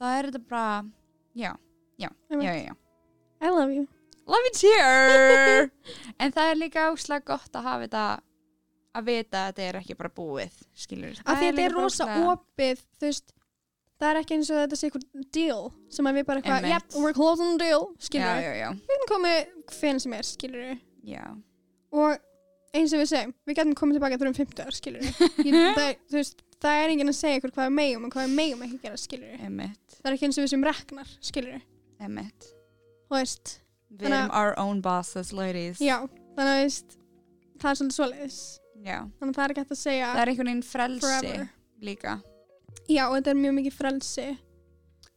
A: það er þetta bara já, já, já, já.
C: I love you.
A: Love it here en það er líka áslega gott að hafa þetta að vita að þetta er ekki bara búið
C: því að þetta er rosa opið þú veist það er ekki eins og þetta sé eitthvað deal sem að við bara eitthvað, yep, we're closing the deal skilur
A: já, já, já,
C: við getum komið hven sem er skilur og eins og við segjum við getum komið tilbaka þurfum 50 ár skilur það, veist, það er enginn að segja ykkur hvað við megum og hvað við megum ekki gera skilur það er ekki eins og við sem reknar skilur þú veist
A: við
C: að-
A: erum our own bosses ladies.
C: Já, þannig að veist það er svolítið svoleiðis. Þannig að það er ekki hægt að segja
A: það er einhvern veginn frelsi líka
C: já, og þetta er mjög mikið frelsi.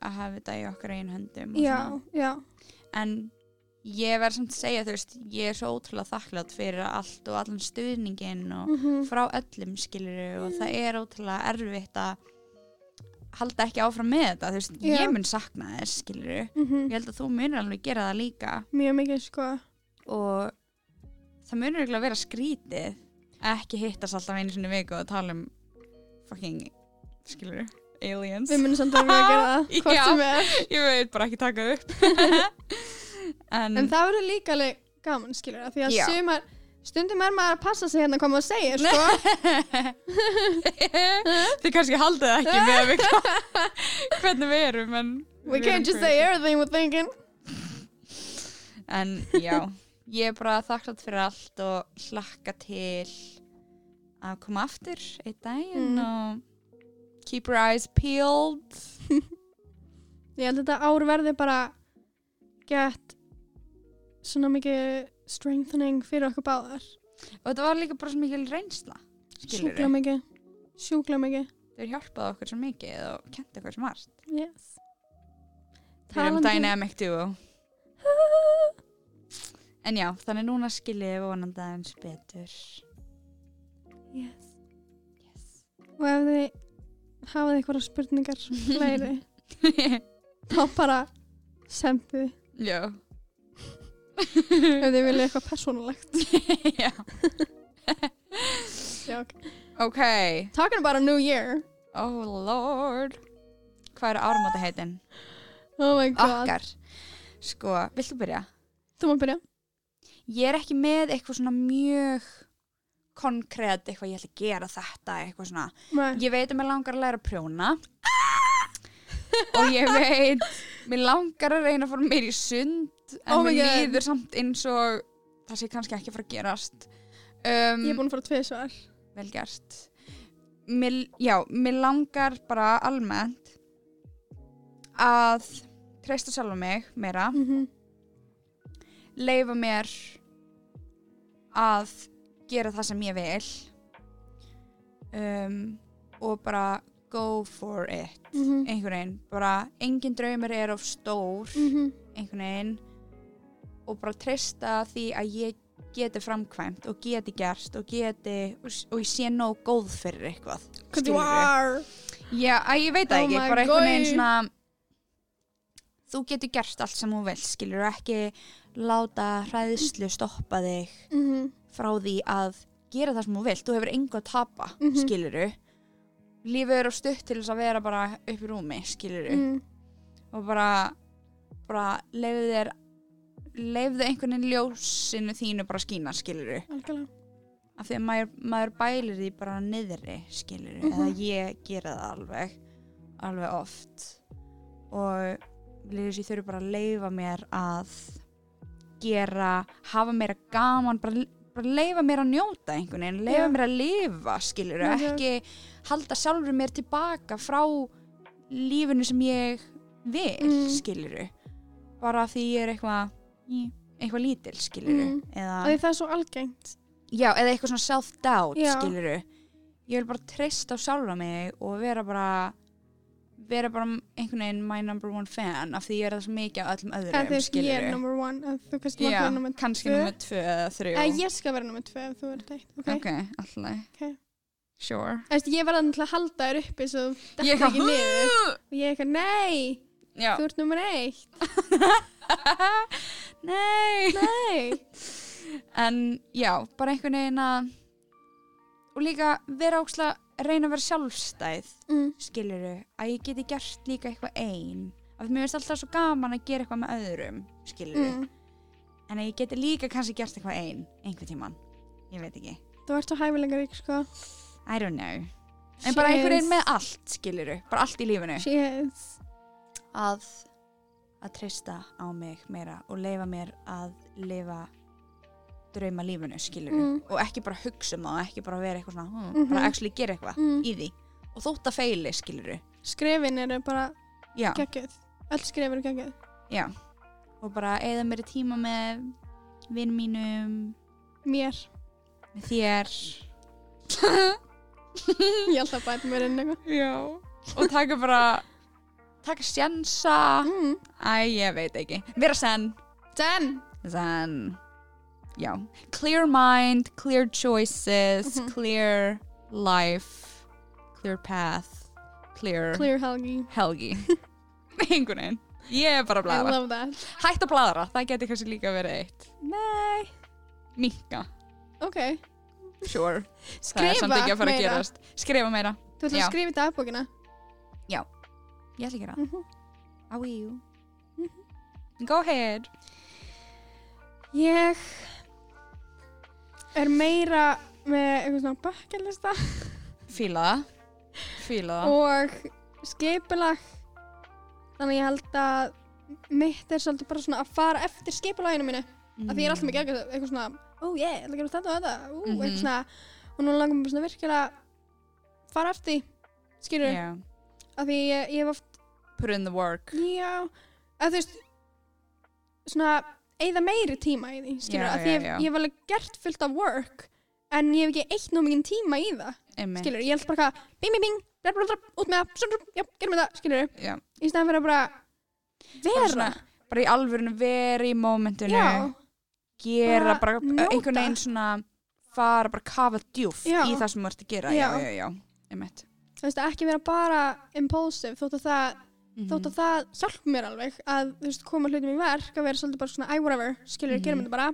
A: Að hafa þetta í okkar einu höndum
C: já,
A: svona.
C: já,
A: en ég verð samt að segja þú veist, ég er svo ótrúlega þakklátt fyrir allt og allan stuðningin og
C: mhm,
A: frá öllum skiluru og það er ótrúlega erfitt að halda ekki áfram með þetta þú veist,
C: Já.
A: ég mun sakna þess skiluru
C: mhm,
A: ég held að þú munir alveg gera það líka.
C: Mjög mikið sko.
A: Og það munir eiginlega vera skrítið að ekki hittast alltaf einu sinni viku og tala um fucking skiluru, aliens
C: við munum samt að við að gera það hvort
A: Já.
C: sem er
A: ég veit bara ekki taka upp en,
C: En það verður líka alveg gaman, skilur það, því að
A: Já.
C: sumar, stundum er maður að passa sig hérna hvað maður segir, sko.
A: þið kannski haldið það ekki með við hvernig við erum en
C: We
A: við
C: can't
A: erum
C: just
A: crazy.
C: say everything we're thinking.
A: en já, ég er bara þakklátt fyrir allt og hlakka til að koma aftur einn daginn
C: Mm.
A: og keep your eyes peeled
C: Ég held að þetta ár verði bara gett svona mikið strengthening fyrir okkur báðar.
A: og þetta var líka bara svo mikil reynsla
C: Sjúkla mikið. Sjúkla mikið.
A: þau hjálpaði okkur svo mikið og kenti okkur svo margt
C: Yes.
A: við erum dynamic duo En já, þannig núna skiljið við vonandi aðeins betur.
C: Yes. Og ef þið hafið eitthvað spurningar fleiri, þá bara sendið
A: já.
C: ef þið viljið eitthvað persónulegt.
A: já.
C: Jók.
A: Ok.
C: Talking about a new year.
A: Oh lord. Hvað eru áramóta heitin?
C: Oh my god.
A: Okkar. Sko, viltu byrja?
C: Þú má byrja.
A: Ég er ekki með eitthvað svona mjög konkrétt eitthvað ég ætla að gera þetta eitthvað svona.
C: Nei.
A: Ég veit að mér langar að læra að prjóna og ég veit mér langar að reyna að fara meir í sund en
C: Oh my
A: mér
C: God.
A: líður samt eins og það sé kannski ekki að fara að gerast um,
C: Ég er búin að fara tvisvar.
A: vel gert mér, já, mér langar bara almennt að treysta sjálfa mig meira
C: Mm
A: leifa mér að gera það sem ég vil um, og bara go for it
C: Mhm.
A: einhvern veginn, bara engin draumur er of stór
C: Mhm.
A: einhvern veginn og bara treysta því að ég geti framkvæmt og geti gerst og geti og, og ég sé nóg góð fyrir eitthvað. Já, að ég veit það
C: Oh
A: ekki, bara einhvern veginn svona þú getur gert allt sem þú vilt skilur ekki láta hræðslu stoppa þig
C: Mhm.
A: Frá því að gera það sem þú vilt þú hefur engu að tapa,
C: Mhm.
A: skiluru lífið er á stutt til þess að vera bara upp í rúmi, skiluru
C: Mhm.
A: og bara bara leifðu þér leifðu einhvern veginn ljósinu þínu bara skína, skiluru af því að maður, maður bælir því bara niðri, skiluru
C: Mhm.
A: eða ég gera það alveg alveg oft og lífið sér þurfi bara að leifa mér að gera, hafa meira gaman bara leifa mér að njóta einhvern veginn, leifa mér að lifa skiluru,
C: Mhm.
A: ekki halda sjálfur mér tilbaka frá lífinu sem ég vil,
C: Mhm.
A: skiluru bara því ég er eitthvað eitthvað lítil, skiluru
C: Mhm.
A: eða
C: það er svo algengt.
A: Já, eða eitthvað svona self-doubt,
C: Já.
A: skiluru. Ég vil bara treysta á sjálfa mig og vera bara vera bara einhvern veginn my number one fan af því ég er það svo mikið af öllum öðrum,
C: þú veist, ég er number one, þú kannski
A: Já,
C: vera nummer
A: kannski
C: tvö.
A: nummer tvö eða þrjú.
C: Eða ég skal vera nummer tvö ef þú ert eitt, ok?
A: Ok, alltaf.
C: Ok.
A: Sure.
C: Veist, ég var til að halda þér uppi svo dætti
A: eitthvað,
C: ekki niður. Og ég er eitthvað, nei,
A: Já.
C: þú ert nummer eitt.
A: Nei.
C: Nei.
A: En já, bara einhvern veginn að og líka vera ókslega reyna að vera sjálfstæð
C: Mm.
A: skiluru, að ég geti gert líka eitthvað ein. Af því mér finnst alltaf svo gaman að gera eitthvað með öðrum skiluru,
C: Mm.
A: en að ég geti líka kannski gert eitthvað ein einhvern tíman, ég veit ekki.
C: Þú ert svo hæfilega rík, sko.
A: I don't know, en
C: She
A: bara einhvern
C: is-
A: veginn með allt skiluru, bara allt í lífinu. Að að treysta á mig meira og leifa mér að lifa drauma lífinu skiluru
C: Mm.
A: og ekki bara hugsa um það og ekki bara vera eitthvað svona, hm,
C: Mhm.
A: bara actually gera eitthvað
C: Mm.
A: í því og þótt að feili skiluru
C: Skrefin eru bara geggjöð. Öll skref eru geggjöð.
A: já og bara eða mér tíma með vinn mínum
C: Mér.
A: með þér
C: Ég held að bæta mér inn eitthvað.
A: já og taka bara taka sjansa
C: Mm.
A: æ, ég veit ekki vera senn
C: Den.
A: Then, já, clear mind, clear choices,
C: Mhm.
A: clear life, clear path, clear,
C: Clear Helgi.
A: helgi. Einhvern veginn. Ég er bara að bladra. Hætt að bladra, það geti kannski líka verið eitt.
C: Nei.
A: Minka,
C: Ok.
A: sure.
C: Skrifa
A: að að
C: meira.
A: gerast. Skrifa meira.
C: Þú
A: Já.
C: að skrifa í dagbókina.
A: Ég ætla að gera það.
C: Mhm.
A: I will. Go ahead.
C: Ég er meira með eitthvað svona bucketlista
A: Fíla það. Fíla það.
C: og skipulag þannig ég held að mitt er svolítið bara svona að fara eftir skipulaginu mínu af því ég er alltaf mikið eitthvað, svona oh, ég ætla að gera þetta og þetta ú,
A: Mhm.
C: eitthvað svona og nú langar mér svona virkilega að fara eftir skilur
A: Já.
C: af því ég, ég hef oft
A: Put in the work.
C: já að þú veist svona eigða meiri tíma í því skilur
A: Já, já,
C: ég,
A: já.
C: ég hef alveg gert fullt af work en ég hef ekki eitt nóg mikið tíma í það
A: Einmitt.
C: skilur, ég held bara eitthvað bing, bing, bing, drap, drap, drap, út með það drap, já, gerum við það, skilur
A: Já.
C: í stæðan fyrir að bara
A: Bara
C: vera.
A: svona- bara í alvörinu vera í mómentinu gera,
C: Bara
A: bara, einhvern veginn svona fara bara kafa djúft í það sem þú ert að gera.
C: Já.
A: já, já, já, einmitt.
C: Þú veist, ekki vera bara impulsive þótt að það,
A: Mhm.
C: þótt að það hjálp mér alveg að, þú veist, koma hlutum í verk að vera svolítið bara svona, æ, whatever, skilur,
A: Mhm.
C: gerum þetta bara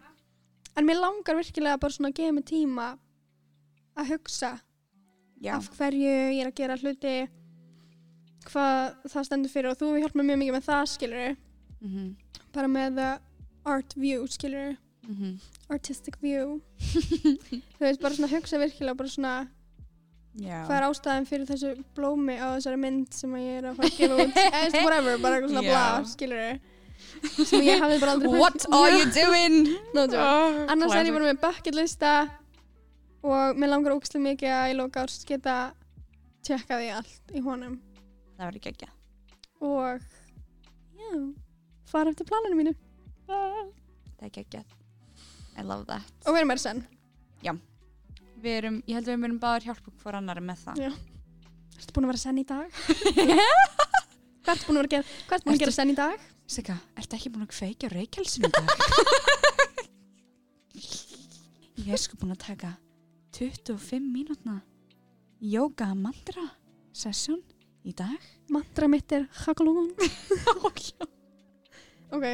C: en mér langar virkilega bara svona að gefa mig tíma að hugsa
A: já,
C: af hverju ég er að gera hluti hvað það stendur fyrir og þú hjálp mér mjög mikið með það, skilur
A: mhm,
C: bara með art view, skilur
A: mhm.
C: artistic view þú veist, bara svona hugsa virkilega bara svona
A: já.
C: Hvað er ástæðan fyrir þessu blómi á þessari mynd sem ég er að fara að gefa út? Eða whatever, bara eitthvað svona
A: Já.
C: bla, skilur sem ég hafði bara aldrei
A: What are you doing?
C: no joke.
A: Oh,
C: annars er ég bara með bucket lista og mér langar ógæslega mikið að ég lóka árs geta tjekka því allt í honum.
A: Það verður ekki
C: og já, fara eftir planinu mínu.
A: Það er ekki I love that.
C: Og vera meira senn
A: Við erum, ég held að við myndum báður hjálpa hver annari með það
C: Já. Ertu búin að vera senn í dag? Hvað ertu búin að vera? Hvað ertu búin að gera senn í dag?
A: Sigga, ertu ekki búin að kveikja reykjálsinu í dag? ég er sko búin að taka 25 mínútna yoga mantra session í dag
C: Mantra mitt er hakalón Ok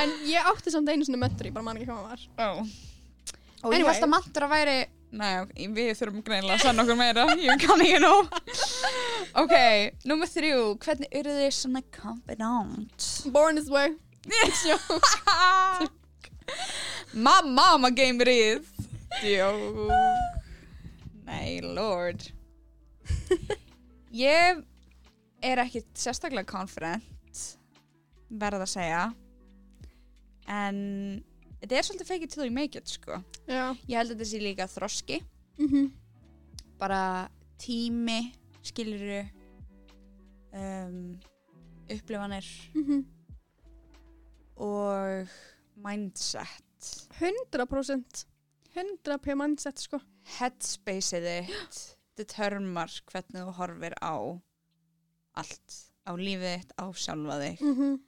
C: En ég átti samt einu svona möntri, bara man ekki hvað það var
A: oh. Og ég
C: Anyway.
A: held að mantra væri Nei, við þurfum greinilega að sanna okkur meira. Ég kann ekki nú Ok, nummer þrjú. Hvernig eru þið svona confident?
C: Born this way.
A: My mama gave me this. Jó Nei, lord. Ég er ekki sérstaklega confident verða að segja. En þetta er svolítið fake it till you make it sko.
C: Já.
A: Ég held að þetta sé líka þroski.
C: Mm
A: bara tími skiluru um, upplifanir.
C: Mhm.
A: og mindset.
C: 100% 100p mindset sko.
A: Headspaceið þitt. Determar hvernig þú horfir á allt. Á lífið þitt, á sjálfa þig.
C: Mm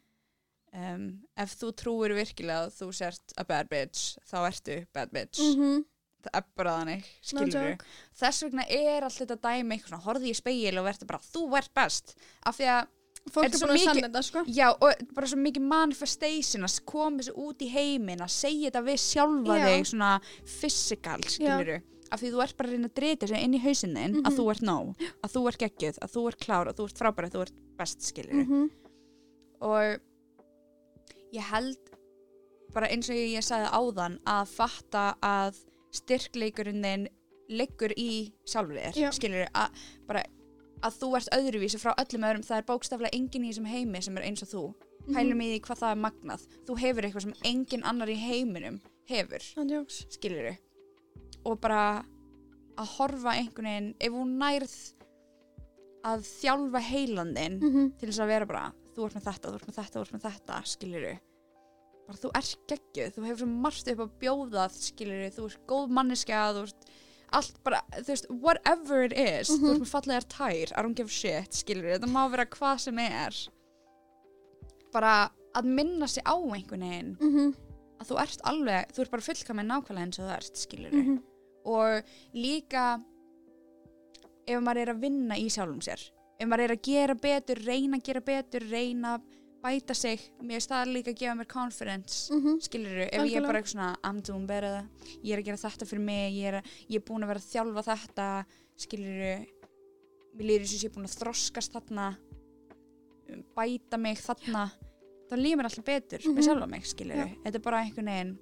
A: um, ef þú trúir virkilega að þú sért a bad bitch þá ertu bad bitch
C: -hmm.
A: það er bara þannig,
C: No
A: skilur
C: joke.
A: þess vegna er allt þetta dæmi svona, horfði í speil og verður bara, þú ert best af því að,
C: Fólk er búin að sanna þetta sko
A: já, og bara svo mikið manifestation að koma þessu út í heiminn að segja þetta við sjálfa
C: Já.
A: þig svona physical, skilur af því þú ert bara að reyna að drita þessu inn í hausinn þinn að
C: Mhm.
A: þú ert nóg, að þú ert geggjuð að þú ert klár, að þú ert frábær, að þú ert best, skilur
C: -hmm.
A: og ég held bara eins og ég sagði áðan að fatta að styrkleikurinn þinn liggur í sjálfur
C: Já.
A: þér, skilur að bara að þú ert öðruvísi frá öllum öðrum það er bókstaflega enginn í þessum heimi sem er eins og þú
C: Mhm.
A: pælum í því hvað það er magnað þú hefur eitthvað sem enginn annar í heiminum hefur, skilur og bara að horfa einhvern veginn ef hún nærð að þjálfa heilandinn
C: mm -hmm.
A: til þess að vera bara þú ert með þetta, þú ert með þetta, þú ert með þetta skilur bara þú ert geggjuð þú hefur svo margt upp að bjóða skilur þú ert góð manneska þú ert allt bara, þú veist, whatever it is þú ert með fallegar tær, I don't give a shit skilur þetta má vera hvað sem er. Bara að minna sig á einhvern veginn.
C: Mm -hmm.
A: að þú ert alveg, þú ert bara fullka með nákvæmlega eins og þú ert, skilur
C: Mhm.
A: og líka ef maður er að vinna í sjálfum sér ef maður er að gera betur, reyna að gera betur reyna að bæta sig. Mér er það líka að gefa mér confidence
C: Mhm.
A: skilur ef ég er bara eitthvað svona I'm doing better, ég er að gera þetta fyrir mig ég er, að, ég er búin að vera að þjálfa þetta skilur mér líður eins og ég er búin að þroskast þarna bæta mig þarna. Þá líður mér alltaf betur
C: Mhm.
A: með sjálfa mig skilur
C: Já.
A: þetta er bara einhvern veginn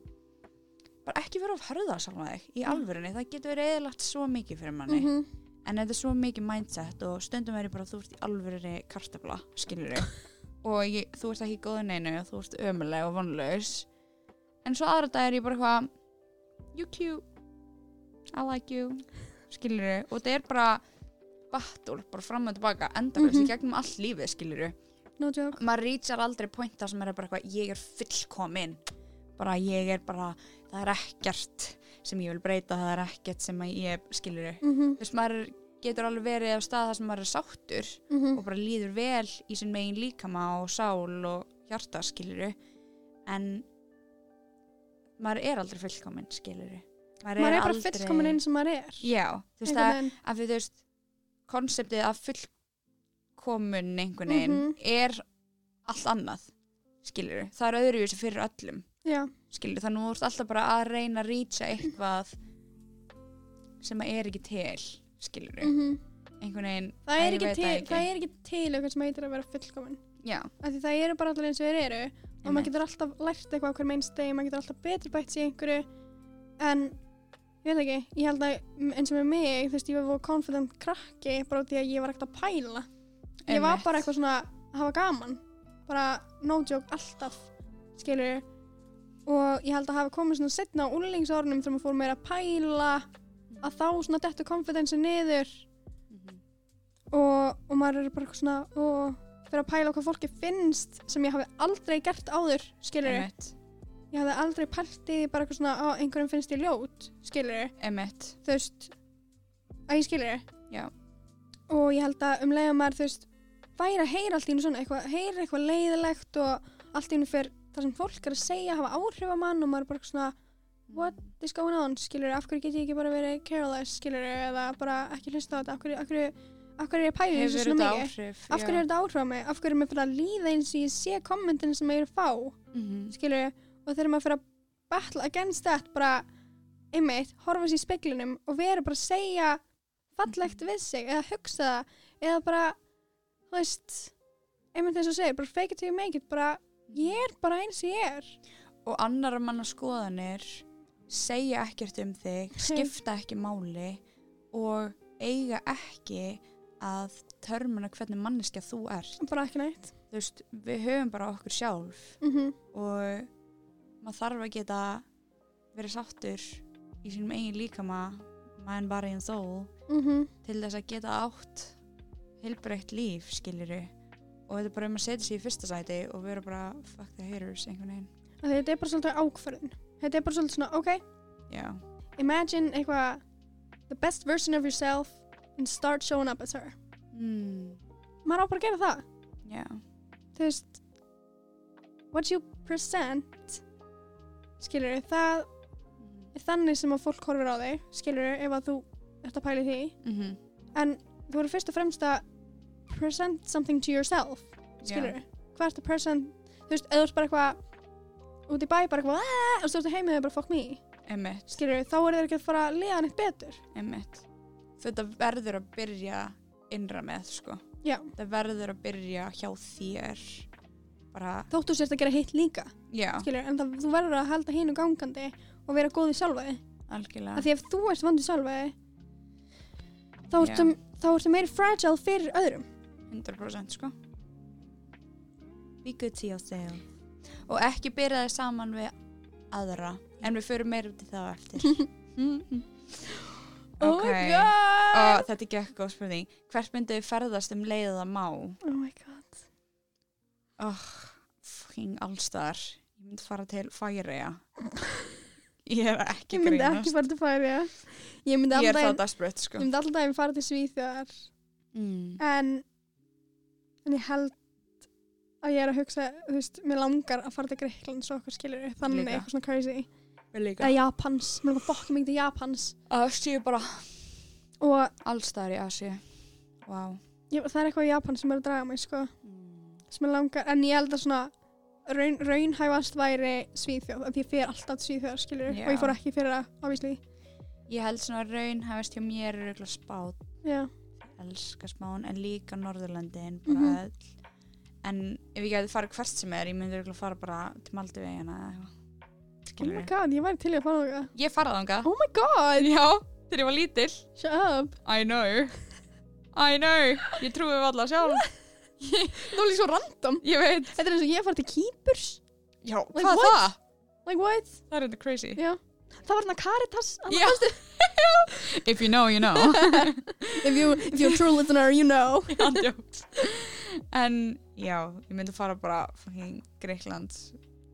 A: bara ekki vera of hörða sjálfa þig í alvörunni, það getur verið eðlagt svo mikið fyrir manni.
C: Mhm.
A: En þetta er svo mikið mindset og stundum er ég bara þú ert í alvörunni kartabla skilur og ég, þú ert ekki í góðu neinu og þú ert ömuleg og vonlaus. En svo aðra dag er ég bara eitthvað you cute. I like you. Skilur og þetta er bara battle, bara fram og tilbaka endalaus
C: Mhm.
A: í gegnum allt lífið skilur
C: No joke.
A: Maður reachar aldrei pointa sem er bara eitthvað ég er fullkomin. Bara ég er bara, það er ekkert sem ég vil breyta, það er ekkert sem ég skilur
C: Mhm.
A: þú veist, maður getur alveg verið á stað þar sem maður er sáttur
C: Mhm.
A: og bara líður vel í sinn megin líkama og sál og hjarta skiluru en maður er aldrei fullkomin, skilur
C: maður er bara fullkomin einn sem maður er
A: já, þú veist að, að þú veist konseptið af fullkomun einhvern veginn
C: Mhm.
A: er allt annað skilur það er öðruvísi fyrir öllum.
C: Já,
A: skilur þannig að þú ert alltaf bara að reyna að rýtsa eitthvað sem að er ekki til skilur
C: mm
A: einhvern veginn
C: það, er ekki til,
A: það
C: það er ekki til eitthvað sem heitir að vera fullkomin. Það eru bara allir eins og þeir eru og
A: Einmitt.
C: maður getur alltaf lært eitthvað okkur meins degi, maður getur alltaf betur bætt sér einhverju. En ég veit ekki, ég held að eins og með mig, þú veist, ég var voru confident krakki bara út í að ég var ekkert að pæla. Ég var bara eitthvað svona að hafa gaman. Bara no joke alltaf skilur og ég held að hafa komið svona setna á úlingsórnum þegar maður fór meira að pæla að þá svona dettu confidence niður
A: Mhm.
C: og, og maður er bara eitthvað svona og fyrir að pæla hvað fólki finnst sem ég hafi aldrei gert áður skilur
A: Einmitt.
C: ég hafði aldrei pælt í bara eitthvað svona á einhverjum finnst ég ljót skilur
A: Einmitt.
C: þú veist að ég skilur
A: Já.
C: og ég held að um leiða maður þú veist væri að heyra allt í einu svona eitthvað, heyra eitthvað leiðilegt og allt í einu fyrir það sem fólk er að segja hafa áhrif á mann og maður er bara svona what is going on? Skilur af hverju get ég ekki bara verið careless skilur eða bara ekki hlusta á þetta? Af hverju, af hverju, af hverju er ég í þessu svona mikið?
A: áhrif?
C: Af hverju er þetta áhrif á mig? Af hverju er mér fyrir að líða eins og ég sé kommentin sem ég er að fá?
A: Mm
C: skilur og þegar maður fyrir að battle against that bara einmitt, horfa sér í speglunum og vera bara að segja fallegt við sig eða hugsa það eða bara, þú veist einmitt eins og segir, bara fake it till you make it bara, ég er bara eins og ég er.
A: Og annar manna skoðanir segja ekkert um þig skipta ekki máli og eiga ekki að törmuna hvernig manneskja þú ert.
C: Bara ekki
A: þú veist, við höfum bara okkur sjálf
C: mm
A: og maður þarf að geta verið sáttur í sínum eigin líkama mind, body and soul
C: -hmm.
A: til þess að geta átt heilbreytt líf, skiliru og þetta er bara um að setja sig í fyrsta sæti og vera bara fuck the haters einhvern veginn.
C: Þetta er bara svolítið ákvörðin þetta er bara svolítið svona, ok.
A: Já,
C: imagine eitthvað the best version of yourself and start showing up as her.
A: Mm,
C: maður á bara að gera það.
A: Já.
C: Þú veist what you present skilur það er þannig sem að fólk horfir á þig skilur ef að þú ert að pæla í því.
A: Mm -hmm.
C: en þú voru fyrst og fremst að present something to yourself skilur hvað ert að present þú veist, eða þú ert bara eitthvað út í bæ bara eitthvað "Ah," og þú ert heimið og bara fuck me.
A: Emmett,
C: skilur þá er það ekki að fara að liða neitt betur.
A: Emmett þetta verður að byrja innra með sko. Þetta verður að byrja hjá þér bara,
C: þóttu sérst að gera hitt líka. Skilur, en það, þú verður að halda hínu gangandi og vera góð í sjálfa þig
A: algjörlega.
C: Af því ef þú ert vond í sjálfa þig þá ertu,
A: Já.
C: þá ertu meiri fragile fyrir öðrum
A: 100% sko. Be good to yourself. Og ekki byrja þið saman við aðra en við förum meira út í það eftir.
C: Oh
A: ok.
C: My god!
A: Og þetta er ekki góð spurning. Hvert myndið þið ferðast um leiðið að má?
C: Oh my god.
A: Oh, fucking allstar. Ég myndi fara til Færiða ég er ekki
C: ég myndi
A: grínast.
C: ekki fara til færi ég
A: ég er það desperate sko.
C: ég myndi alltaf fara til Svíþjóðar.
A: Mm.
C: en en ég held að ég er að hugsa, þú veist, mér langar að fara til Greiklands og okkur skilur þannig
A: Líka.
C: eitthvað svona crazy. Eða Japans, mér langar fokk mikið til Japans.
A: Að séu bara
C: og
A: allstar í Asi wow
C: ég, það er eitthvað í Japan sem er að draga mig sko,
A: mm.
C: sem ég langar, en ég held að svona raun, raunhæfast væri Svíþjóð, af því ég fer alltaf til Svíþjóðar skilur,
A: Já.
C: og ég fór ekki fyrir það, obviously.
A: Ég held svona raun hefist hjá mér er eitthvað spát
C: já,
A: elska spán en líka Norðurlöndin bara
C: Mhm.
A: öll. En ef ég gæti farið hvert sem er ég myndi örugglega fara bara til Maldivegina
C: oh my god, ég væri til að fara það
A: ég farið þangað.
C: Oh my god,
A: já þegar ég var lítil
C: shut up.
A: I know. I know. Ég trúi við alla sjálf.
C: Það var líka svo random,
A: ég veit.
C: Þetta er eins og ég fara til Kýpurs.
A: Já
C: Like
A: hvað er
C: what?
A: það?
C: Like what,
A: það er þetta crazy.
C: Já það var hérna Caritas
A: já. if you know you know.
C: If, you, if you're a true listener, you know.
A: En já, ég myndi fara bara fucking Greikland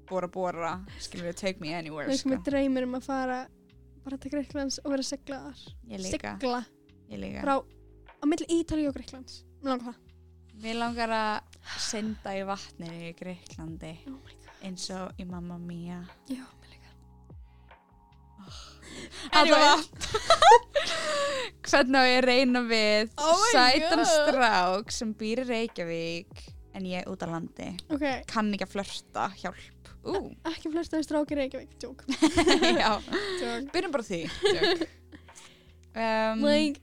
A: bora bora, skilur við take me anywhere
C: sem er dreymir um að fara bara til Greiklands og vera seglaðar.
A: Líka.
C: frá á milli Ítalíu og Greiklands Mér langar það.
A: Að synda í vatninu í Greiklandi
C: Oh my god.
A: eins og í Mamma Mia
C: Já,
A: Allavega Hvernig á ég að reyna við
C: Oh
A: sætan
C: God.
A: strák sem býr í Reykjavík en ég er út á landi?
C: Ok,
A: kann ekki að flörta, hjálp. Ú,
C: ekki flesta strákir Reykjavík, tjók.
A: já,
C: Tjók.
A: byrjum bara því um,
C: Like,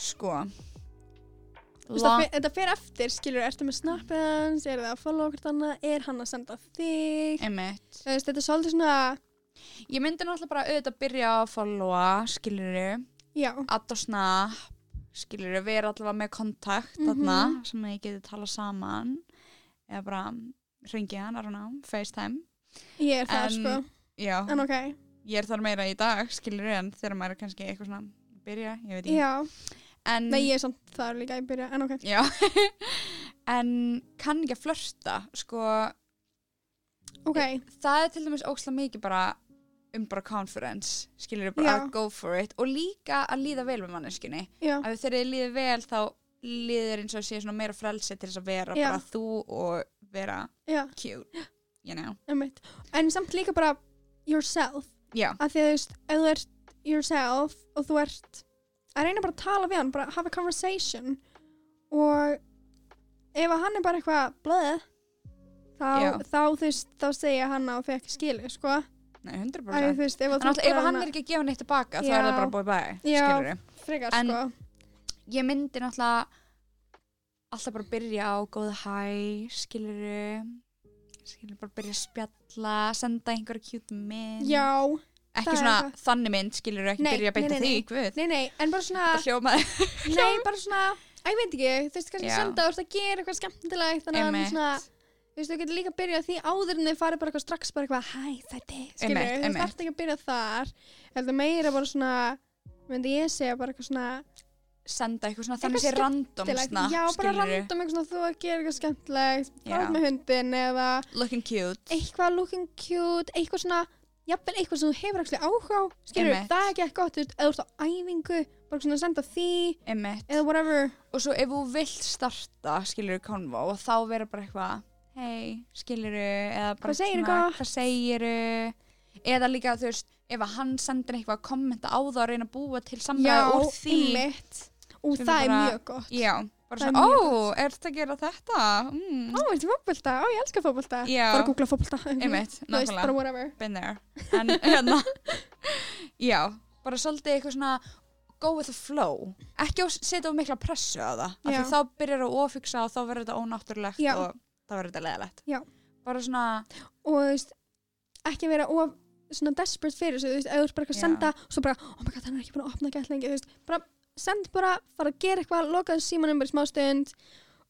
A: Sko.
C: Þetta fer eftir, skilur, ertu með snappið hans, er það að follow okkur annað, er hann að senda þig?
A: Einmitt.
C: Þetta er svolítið svona,
A: Ég myndi náttúrulega bara auðvitað byrja á að followa, skiluru,
C: já,
A: add og snap, skiluru, vera allavega með kontakt
C: Mhm.
A: þarna sem ég geti tala saman eða bara ringi hann, I don't know, FaceTime.
C: ég er það,
A: En-
C: sko,
A: Já,
C: en ok,
A: ég er þar meira í dag, skiluru, en þegar maður er kannski eitthvað svona að byrja, ég veit ekki.
C: já,
A: En,
C: nei, ég er samt það líka í byrja, en ok,
A: Já, en kann ekki að flörta, sko,
C: ok,
A: það er til dæmis ókslega mikið bara um bara confidence, skilur bara
C: Já.
A: að go for it. Og líka að líða vel með manneskinni að þegar þið líður vel þá líður eins og sé svona meira frelsi til þess að vera
C: Já.
A: bara þú og vera
C: já,
A: cute, you know?
C: En samt líka bara yourself,
A: Já,
C: að því að þú veist, ef þú ert yourself og þú ert að reyna bara að tala við hann, bara have a conversation og ef hann er bara eitthvað blöð þá, þá þú veist, þá segja hann að þú fekk skilið, sko
A: nei, 100%
C: Æ, veist, ef þú
A: ef hann er ekki að gefa neitt tilbaka þá er það bara búið bæ,
C: Já. frekar, sko.
A: Ég myndi náttúrulega alltaf bara byrja á góða hæ, skilur skilur bara byrja að spjalla senda einhverja cute mynd.
C: Já,
A: ekki svona
C: eitthvað.
A: þannig mynd skilur ekki
C: Nei,
A: byrja að beita
C: nei, nei, nei.
A: guð.
C: Nei, nei, en bara svona
A: hljómaði
C: nei, bara svona, að ég veit ekki þú veist, kannski senda, að gera eitthvað skemmtilegt þannig að svona þú veist, þú getur líka að byrja því áður en þið farið bara eitthvað strax bara eitthvað, hæ, þetta er skilur, þú þarft ekki að byrja þar. Heldur meira bara svona myndi ég segja bara eitthvað svona
A: senda eitthvað svona þannig sé random snap
C: já, bara
A: skilurðu.
C: random eitthvað svona þú að gera eitthvað fara út með hundin eða
A: looking cute.
C: eitthvað looking cute eitthvað svona, jafnvel eitthvað sem þú hefur ekki áhuga á, skilur,
A: Einmitt.
C: það er ekki eitthvað gott þú veist, eða þú ert á æfingu, bara svona senda því
A: Einmitt.
C: eða whatever.
A: Og svo ef þú vilt starta skilur konvo og þá vera bara eitthvað hei, skilur eða bara
C: Hvað gott?
A: hvað segir eða líka þú veist ef að hann sendir eitthvað að kommenta á það og reyna að búa til samræði úr því
C: einmitt. Og það er
A: bara-
C: mjög gott.
A: Já, bara
C: Það er
A: svona, ó, er þetta að gera þetta? Mm.
C: Ó, veistu fótbolta? Ó, ég elska fótbolta.
A: Já.
C: Bara googla
A: einmitt,
C: Þú veist, bara whatever.
A: been there. En hérna. Já, bara svolítið eitthvað svona go with the flow. Ekki að setja of mikla pressu á það. Þá byrjar að ofugsa og þá verður þetta ónáttúrulegt og þá verður þetta leðalegt
C: Já.
A: bara svona,
C: Og þú veist, ekki vera of svona desperate fyrir þessu, þú veist, ef þú veist bara eitthvað
A: Já.
C: senda og svo bara, oh my god, hann er ekki búin að opna gett lengi, þú veist, bara send bara, fara að gera eitthvað, lokaðu símanum bara í smá stund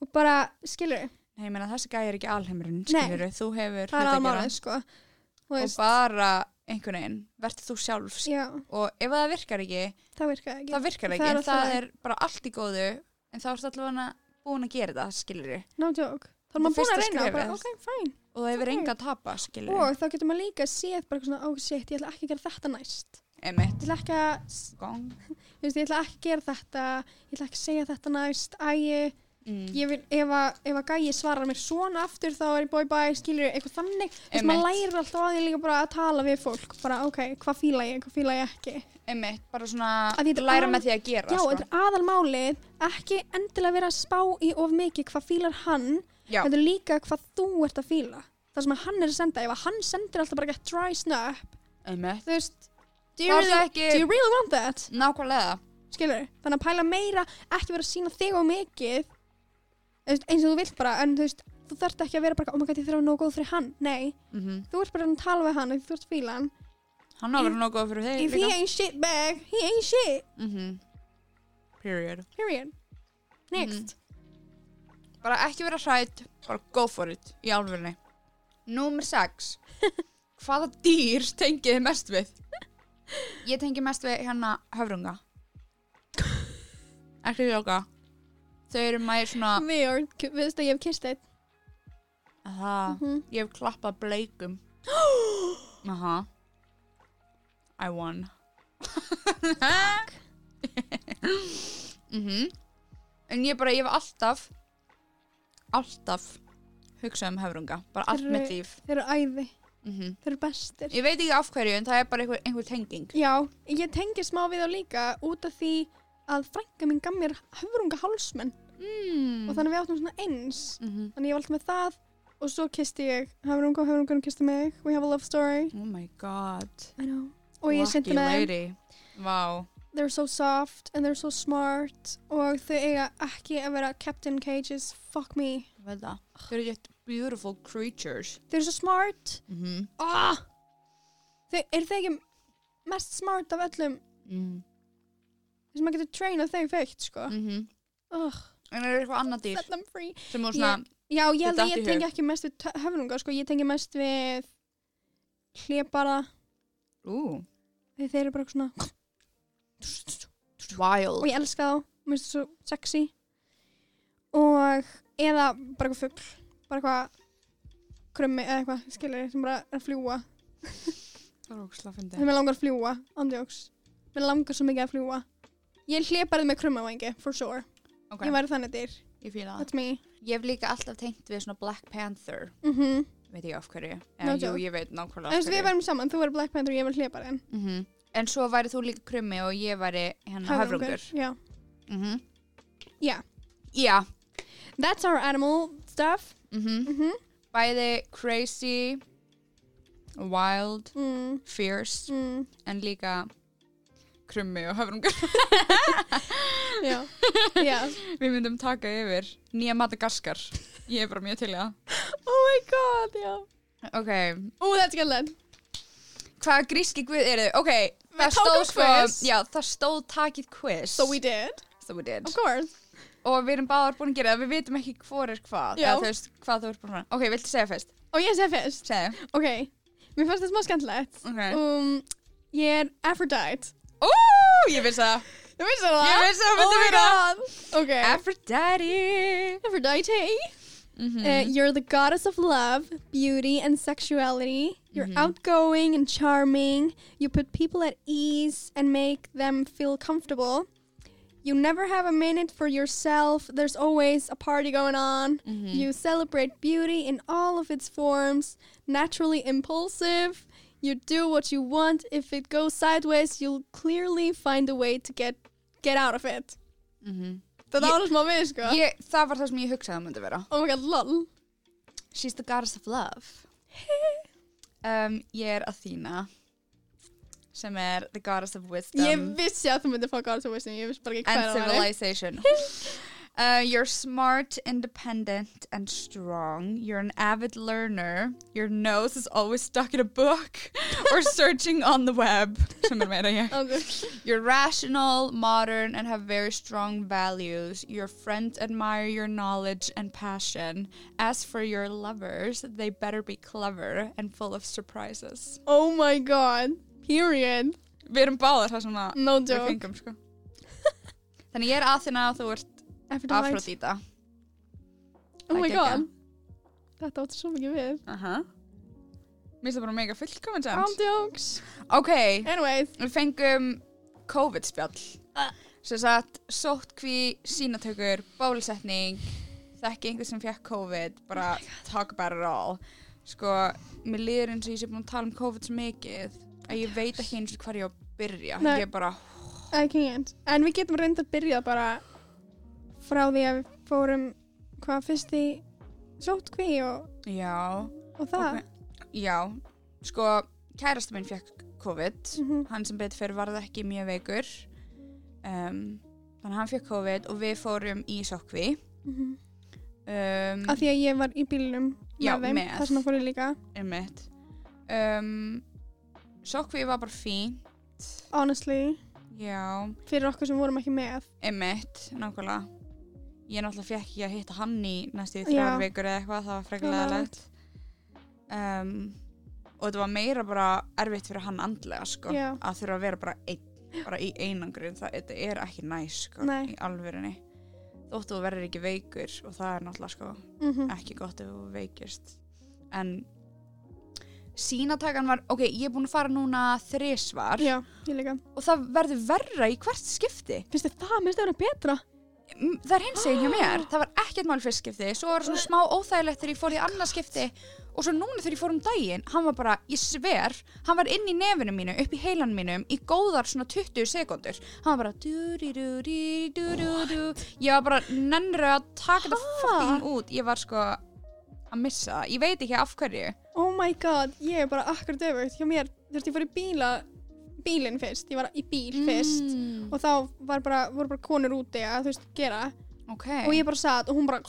C: og bara, skilur,
A: nei, ég meina þessi gæði er ekki alheimurinn, skilur þú. Hefur
C: það er
A: hluti að gera.
C: málið, sko. Þú
A: og
C: veist,
A: bara einhvern veginn, verður þú sjálf.
C: Já,
A: og ef það virkar ekki,
C: það virkaði ekki.
A: það virkar
C: Það
A: ekki
C: er
A: en
C: alltaf
A: það er bara allt í góðu en þá ertu allavega búin að gera það, skilur
C: No joke. Þá er maður búin að reyna bara,
A: skrefið.
C: ok, fine.
A: og það hefur enga að tapa, skilur
C: Og þá getur maður líka séð bara svona, oh shit, ég ætla ekki að gera þetta næst.
A: Einmitt,
C: Ég ætla ekki að, ég ætla ekki að gera þetta, ég ætla ekki að segja þetta næst, ægi,
A: mm.
C: ég vil, ef að, ef að gæi svarar mér svona aftur þá er ég bói bæ, skilur eitthvað þannig þess að maður lærir alltaf á því líka bara að tala við fólk bara ok, hvað fíla ég, hvað fíla ég ekki
A: Einmitt, bara svona
C: Að
A: læra með því að gera
C: já,
A: sko.
C: þetta er aðalmálið ekki endilega vera að spá í of mikið hvað fílar hann, þetta er líka hvað þú ert að fíla. Það sem hann er að senda, ef hann sendir alltaf bara get dry snap,
A: einmitt.
C: þú veist do you, really,
A: ekki
C: do you really want that?
A: Nákvæmlega.
C: Skilur, þannig að pæla meira ekki vera að sína þig á mikið eins og þú vilt bara, en þú veist þú þarft ekki að vera bara, oh my god, ég þarf að vera nógu góð fyrir hann. Nei,
A: mm
C: þú ert bara að tala við hann þú ert fíla hann.
A: Hann á að vera nokkuð fyrir þig
C: if he
A: líka.
C: ain't shit bag, he ain't shit.
A: Mm Period.
C: Period. Next,
A: Bara ekki vera hrætt, bara go for it í álfurni Númer 6 Hvaða dýr tengið þið mest við? Ég tengi mest við hérna höfrunga. Ekki ljóka Þau eru mæri svona
C: K- veist að ég hef kist eitt
A: Það,
C: Mhm.
A: ég hef klappað bleikum. Aha. I won. Mhm. En ég bara, ég hef alltaf alltaf hugsað um höfrunga bara allt mitt líf.
C: þeir eru æði.
A: Mhm.
C: þeir eru bestir.
A: Ég veit ekki af hverju en það er bara einhver, einhver tenging.
C: Já, ég tengi smá við þá líka út af því að frænka mín gaf mér höfrunga hálsmenn
A: mm.
C: og þannig við áttum svona eins.
A: Mhm.
C: þannig ég var alltaf með það og svo kisti ég höfrunga og höfrungan kisti mig. We have a love story.
A: Oh my god.
C: I know. Og ég
A: Lucky
C: syndi með þeim
A: lady. Vá
C: they're so soft and they're so smart og þau eiga ekki að vera kept in cages. Fuck me.
A: Veit það. Þau eru just beautiful creatures.
C: Þau eru svo smart.
A: Mm -hmm.
C: ah! þau eru þau ekki mest smart af öllum?
A: Mm
C: þess að maður getur trainað þau feitt sko.
A: -hmm.
C: Ugh,
A: En er eitthvað annað dýr?
C: Set them free.
A: Sem voru svona
C: já ég
A: í
C: ég
A: hug?
C: tengi ekki mest við höfrunga sko. Ég tengi mest við því þeir eru bara svona
A: wild.
C: Og ég elska þá mér finnst það svo sexy. Og eða bara eitthvað fugl bara eitthvað krummi eða eitthvað skilur sem bara er að fljúa
A: Það er ógslag fyndi
C: þegar mér langar að fljúa andjóks mér langar svo mikið að fljúa ég hleparið með krummavangi for sure.
A: Ok,
C: ég væri þannig dyr
A: ég fíla það.
C: That's me.
A: Ég hef líka alltaf tengt við svona Black Panther.
C: Mhm.
A: Veit ég af hverju.
C: No
A: Eða, Jú, ég veit nákvæmlega
C: en
A: af
C: að við
A: hverju.
C: værum saman þú verður Black Panther og ég verður hleparinn
A: mm En svo væri þú líka krummi og ég væri hérna höfrungur
C: já.
A: Mm
C: Já.
A: Já.
C: That's our animal stuff.
A: Mm
C: mhm.
A: Bæði crazy Wild
C: mm.
A: Fierce
C: mm.
A: En líka krummi og höfrungur.
C: Já. Já.
A: Við myndum taka yfir Nýja Madagaskar. Ég er bara mjög til það.
C: Oh my god já.
A: Ok.
C: Ú, þetta er skemmtilegt.
A: Hvaða gríski guð eru þau? Ok, það stóð sko. Já, það stóð takið quiz
C: So we did.
A: So we did
C: Of course.
A: Og við erum báðar búin að gera það Við vitum ekki hvor er hvað
C: Já.
A: Eða þú veist hvað þú ert búin að Ok, viltu segja fyrst?
C: Og ég sé fyrst.
A: Segðu
C: Ok, mér fannst þetta smá skemmtilegt.
A: Ok
C: Um, ég er Aphrodite.
A: Ó, ég vissi það
C: Þú veist það?
A: Ég vissi það myndi
C: Oh my
A: vera
C: god. Ok.
A: Aphrodite
C: Aphrodite.
A: Mhm.
C: Uh, you're the goddess of love, beauty, and sexuality. You're
A: Mhm.
C: outgoing and charming. You put people at ease and make them feel comfortable. You never have a minute for yourself. There's always a party going on.
A: Mhm.
C: You celebrate beauty in all of its forms, naturally impulsive. You do what you want. If it goes sideways, you'll clearly find a way to get get out of it.
A: Mhm.
C: Þetta var smá við, sko.
A: Ég, það var það sem ég hugsaði að myndi vera
C: Oh my god, lol.
A: She's the goddess of love um, Ég er Athena sem er the goddess of wisdom
C: Ég vissi að þú myndi fá Goddess of Wisdom, ég vissi bara ekki
A: and
C: hvað það var.
A: civilization uh, You're smart, independent and strong You're an avid learner Your nose is always stuck in a book or searching on the web sem er meira ég
C: Okay.
A: You're rational, modern, and have very strong values. Your friends admire your knowledge and passion. As for your lovers, they better be clever and full of surprises.
C: Oh my god, period.
A: Við erum báðar það sem að
C: No
A: við
C: joke.
A: fengum, sko. Þannig ég er Athena og þú ert
C: Aphrodite.
A: Afrodita.
C: Oh my god. Þetta átti svo mikið við.
A: Aha. Mér finnst það bara mega fullkomin samt.
C: Ándjóks.
A: Ok,
C: Anyways.
A: við fengum COVID-spjall.
C: Ah.
A: Sem sagt, sóttkví, sínatökur, bólusetning, þekki einhver sem fekk COVID, bara talk about it all. Sko, mér líður eins og ég sé búin að tala um COVID svo mikið að ég veit ekki eins og hvað ég á að byrja.
C: Nei.
A: Ég er bara,
C: I can't. En við getum reynda að byrja bara frá því að við fórum hvað fyrst í sótkví og, og það.
A: ok. Já, sko, kærasta minn fekk COVID.
C: Mhm.
A: Hann sem betur fyrir varð ekki mjög veikur. Um, þannig að hann fekk COVID og við fórum í sótkví.
C: Mhm.
A: Um,
C: Af því að ég var í bílnum
A: Já,
C: með þeim.
A: með.
C: Það sem að fór ég líka.
A: Um, Sókví var bara fín.
C: Honestly.
A: Já,
C: Fyrir okkur sem vorum ekki með.
A: einmitt, nákvæmlega. Ég náttúrulega fekk ekki að hitta hann í næstu þrjár vikur eða eitthvað, það var freklega leðilegt. Um, og þetta var meira bara erfitt fyrir hann andlega, sko. Að þurfa að vera bara, ein, bara í einangrun, það er ekki næs, sko, í alvörinni. Þóttu þú verður ekki veikur og það er náttúrulega, sko,
C: Mm
A: ekki gott ef þú veikist en sínatakan var, ok, ég er búin að fara núna
C: líka.
A: og það verður verra í hvert skipti
C: Finnst þið það? Mér finnst það vera betra.
A: Það er hins eginn hjá mér. Það var ekkert mál fyrst skipti. Svo var það svona smá óþægilegt þegar ég fór í annað skipti. Og svo núna þegar ég fór um daginn hann var bara, ég sver, hann var inn í nefinu mínu upp í heilan mínum í góðar svona 20 sekundur hann var bara ég var bara nennru að taka þetta fucking út. Ég var sko að missa það, ég veit ekki af hverju.
C: Oh my god, ég er bara akkurat öfugt hjá mér, veist, ég fór í bíla bílinn fyrst, ég var í bíl fyrst
A: mm,
C: og þá var bara, voru bara konur úti að þú veist, gera.
A: Ok.
C: Og ég bara satt og hún bara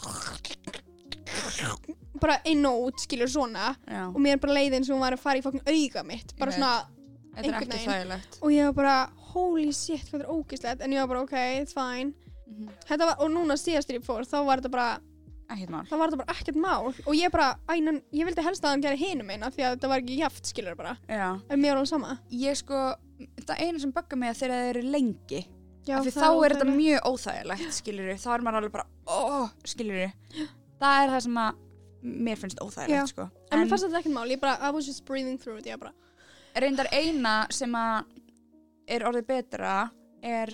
C: bara inn og út, skilur svona.
A: Já,
C: og mér bara leiði eins og hún var að fara í fokkin auga mitt, bara svona
A: er
C: einhvern veginn. og ég var bara, holy shit, hvað er ógislegt en ég var bara, ok, it's fine.
A: Mhm.
C: þetta var, og núna síðast þegar ég fór, þá var þetta bara
A: ekkert mál.
C: Þá var þetta bara ekkert mál. Og ég bara, ænan, ég vildi helst að hann gera hinum eina því að þetta var ekki jaft, skilur bara.
A: Já.
C: en mér var alveg sama.
A: Ég sko, það eina sem bugga mig er þegar það eru lengi.
C: Já,
A: af því
C: það
A: þá er þetta mjög óþægilegt skilur þá er maður alveg bara, óh, skilur það er það sem að mér finnst óþægilegt sko.
C: En mér fannst þetta ekkert mál, ég bara, I was just breathing through it. Ég bara,
A: reyndar eina sem að er orðið betra er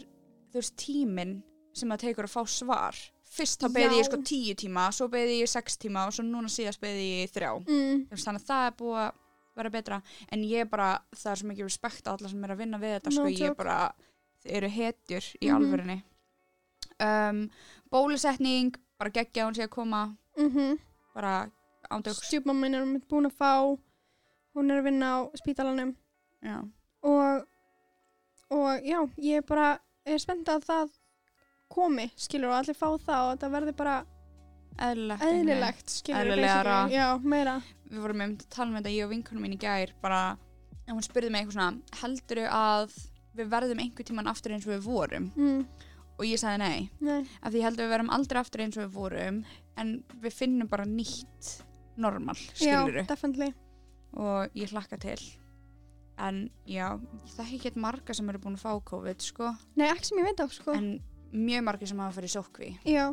A: þú veist tíminn sem það tekur að fá svar fyrst þá beði ég sko tíu tíma svo beði ég sex tíma og svo núna síðast beði ég þrjá.
C: Mm,
A: þannig að það er búið að vera betra. En ég bara, það er svo mikið respekt á alla sem er að vinna við þetta
C: No
A: sko, ég bara, eru hetjur í
C: Mhm.
A: alvörinni um, bólusetning bara geggja hún sé að koma.
C: Mm
A: bara ándjóks
C: stjúpmamma minn er einmitt búin að fá hún er að vinna á spítalanum.
A: Já,
C: og og já, ég bara er spennt að það komi, skilur, og allir fá það og það verði bara
A: eðlilegt
C: eðlilegt, skilur, já, meira.
A: Við vorum um að tala um þetta ég og vinkunum mín í gær bara, en hún spurði mig eitthvað svona heldur að við verðum einhver tíman aftur eins og við vorum?
C: Mm,
A: og ég sagði nei,
C: nei,
A: af því ég held að við verðum aldrei aftur eins og við vorum en við finnum bara nýtt normal, skilur
C: já, definitely.
A: Og ég hlakka til. En já, það er ekki marga sem eru búin að fá COVID sko,
C: nei, ekki sem ég veit af, sko.
A: En mjög marga sem hafa farið í sókvi
C: já,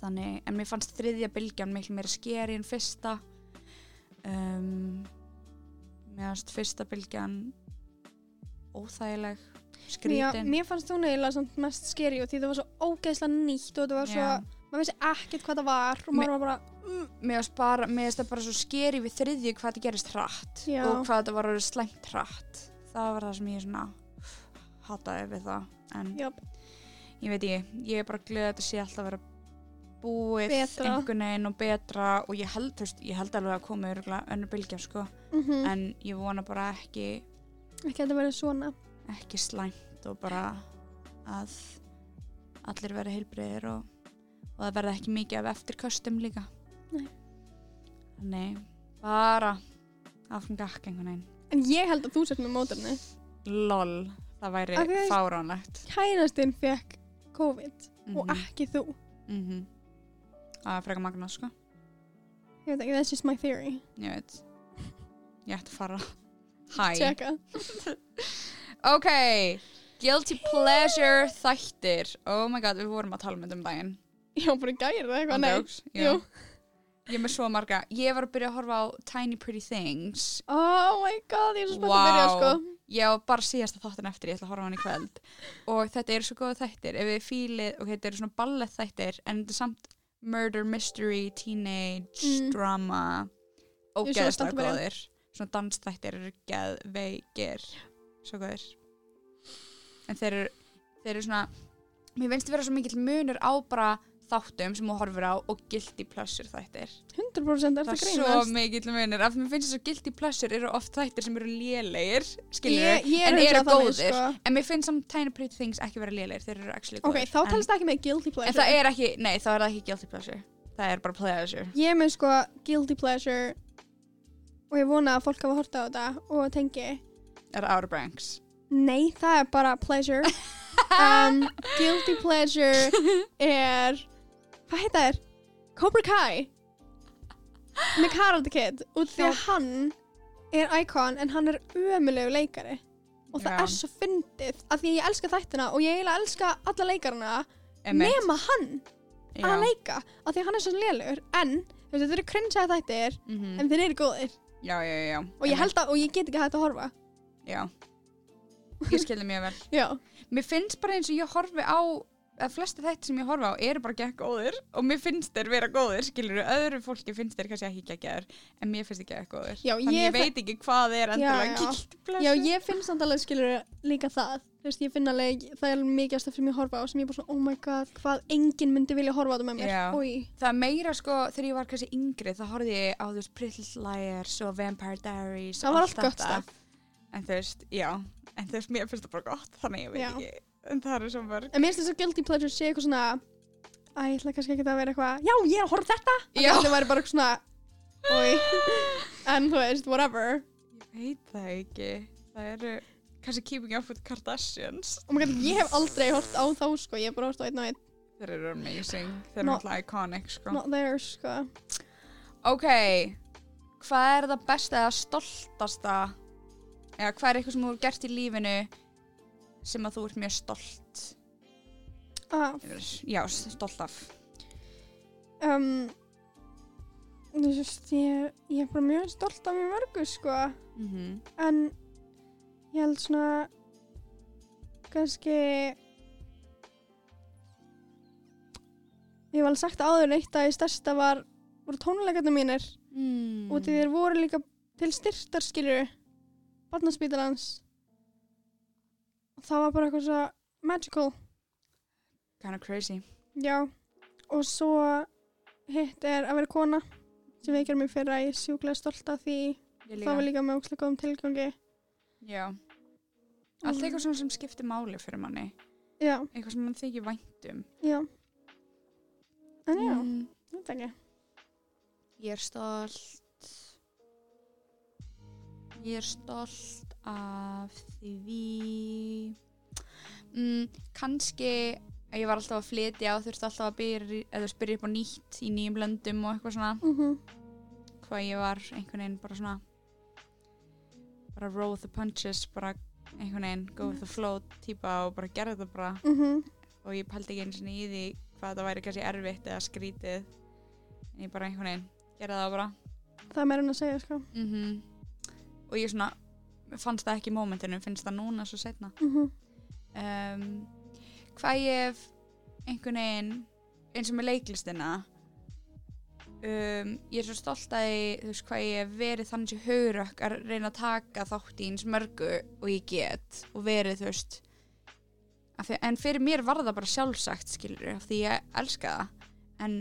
A: þannig, en mér fannst þriðja bylgjan miklu meira skeri en fyrsta. Um, mér fannst fyrsta bylgjan óþægileg
C: já,
A: skrítin
C: mér fannst hún eiginlega mest skeri og því það var svo ógeðslega nýtt og þetta var svo,
A: Já.
C: maður vissi ekkert hvað það var og maður var bara, mm,
A: mér fannst bara, mér fannst það bara svo skeri við þriðju hvað þetta gerist hratt
C: Já.
A: og hvað þetta var slæmt hratt. Það var það sem ég svona hataði við það en
C: jöp,
A: ég veit ég, ég er bara glöð að þetta sé alltaf að vera búið
C: Betra.
A: einhvern veginn og betra og ég held, veist, ég held alveg að koma önnur bylgja sko,
C: mm
A: en ég vona bara ekki
C: ekki að þetta verið svona.
A: ekki slæmt og bara að allir verði heilbreyðir og, og það verði ekki mikið af eftirköstum líka.
C: Nei.
A: Nei, bara áfram gakk einhvern veginn.
C: En ég held að þú sért með mótarni
A: lol, það væri
C: að-
A: fáránlegt.
C: kærastinn fekk COVID og
A: Mhm,
C: ekki þú.
A: Mhm. það er frekar magnað sko.
C: Ég veit ekki, that's just my theory.
A: Ég veit. Ég ætti að fara. Ok. Guilty pleasure þættir. Oh my god, við vorum að tala um þetta um daginn.
C: Já, bara gæri það eitthvað,
A: Andjóks,
C: Jú.
A: ég er með svo marga. Ég var að byrja að horfa á Tiny Pretty Things.
C: Oh my god, ég er svo spennt að byrja sko
A: ég á bara síðasta þáttin eftir, ég ætla að horfa á hann í kvöld. Og þetta eru svo góða þættir. Ef við fílið, og þetta eru svona ballett þættir en þetta er samt murder, mystery teenage,
C: Mm.
A: drama. Og
C: Ég svo spennt
A: geðslega
C: að byrja.
A: góðir. Svona dansþættir eru geðveikir. Svo góðir. En þeir eru, þeir eru svona mér finnst vera svo mikill munur á bara þáttum sem þú horfir á og guilty pleasure þættir.
C: 100% er
A: það
C: það
A: er svo
C: grínast.
A: mikill munur af því mér finnst þess að guilty pleasure eru oft þættir sem eru lélegir skilur en
C: er
A: eru góðir.
C: sko.
A: en mér finnst samt Tiny Pretty Things ekki vera lélegir þeir eru actually
C: ok,
A: góðir.
C: þá
A: en,
C: talast það ekki með guilty
A: en
C: pleasure.
A: það er ekki, nei þá er það ekki guilty pleasure. Það er bara pleasure.
C: Ég með sko guilty pleasure og ég vona að fólk hafa horta á þetta og tengi.
A: Er það Outer Banks?
C: Nei, það er bara pleasure. Um, guilty pleasure er hvað heit það er? Cobra Kai með Karate Kid út því að
A: Já.
C: hann er icon en hann er ömulegu leikari og það
A: Já.
C: er svo fyndið af því að ég elska þættina og ég eiginlega elska alla leikarana
A: Emmett.
C: nema hann
A: Já.
C: að leika af því að hann er svo lélugur en þú veist, þetta eru cringe þættir
A: Mhm.
C: en þeir eru góðir
A: já, já, já, já
C: og ég held að, og ég get ekki hægt að horfa
A: já, ég skilði mjög vel
C: já,
A: mér finnst bara eins og ég horfi á að flesti þætti sem ég horfa á eru bara gekk góðir og mér finnst þeir vera góðir, skilur öðru fólki finnst þeir kannski ekki geggjaður en mér finnst þeir gekk góðir
C: Já,
A: þannig
C: ég
A: ég, veit ekki hvað er endilega
C: Já, já. ég finn samt alveg skilur líka það. Þú veist, ég finn alveg, það er mikið stöf sem ég horfa á sem ég er bara svona, oh my god, hvað enginn myndi vilja horfa á þetta með mér. Új,
A: það er meira sko þegar ég var kannski yngri þá horfði ég á þú veist Pretty Liars og Vampire Diaries
C: Það
A: og allt þetta. en þú veist, já. En þú veist, mér finnst það bara gott þannig ég veit
C: Já.
A: ekki en það er svo mörg.
C: En mér finnst þess að guilty pleasure sé eitthvað svona Æ, ég ætla kannski ekki að vera eitthvað Já, ég er að horfa á þetta.
A: Já.
C: Það væri bara eitthvað svona Új En þú veist, whatever.
A: Ég veit það ekki. Það eru kannski Keeping Up with Kardashians.
C: Oh my god, ég hef aldrei hort á þá sko. Ég hef bara hort á einn og einn.
A: Þeir eru amazing, þeir eru
C: No.
A: náttúrulega iconic sko.
C: Not there sko.
A: Ok hvað er það besta eða stoltasta? Eða hvað er eitthvað sem þú hefur gert í lífinu sem að þú ert mjög stolt yfir? já, stolt af
C: um, Þú veist, ég, ég er bara mjög stolt af mér mörgu sko
A: mm -hmm.
C: En ég held svona kannski Ég hef alveg sagt áður eitt að ég stærsta var voru tónleikarnir mínir
A: mm.
C: og því þeir voru líka til styrtar skilur barnaspítalans það var bara eitthvað svo magical.
A: Kind of crazy.
C: Já. Og svo hitt er að vera kona sem við gerum mig fyrir að ég er sjúklega stolt af því. Það var líka með ókslega góðum tilgangi.
A: Já. Allt eitthvað svona sem skiptir máli fyrir manni.
C: Já,
A: eitthvað sem mann þykir vænt um.
C: Já. En já,
A: mm.
C: veit ekki.
A: Ég er stolt. Ég er stolt af því mm, kannski að ég var alltaf að flytja og þurfti alltaf að byrja, eða spyrja upp á nýtt í nýjum löndum og eitthvað svona.
C: Mm
A: hvað ég var einhvern veginn bara svona bara roll the punches bara einhvern veginn go with the flow típa og bara gera þetta bara.
C: -hmm.
A: og ég pældi ekki eins og í því hvað þetta væri kannski erfitt eða skrítið en ég bara einhvern veginn gera það bara.
C: Það er meira en að segja sko.
A: Mm og ég svona fannst það ekki í mómentinu, finnst það núna svo setna
C: mm
A: um, hvað ég hef einhvern veginn eins og með leiklistina um, ég er svo stolt að ég, þú veist hvað ég hef verið þannig sem haurökk að reyna að taka þátt í eins mörgu og ég get og verið þú veist en fyrir mér var það bara sjálfsagt skilur af því ég elska það. En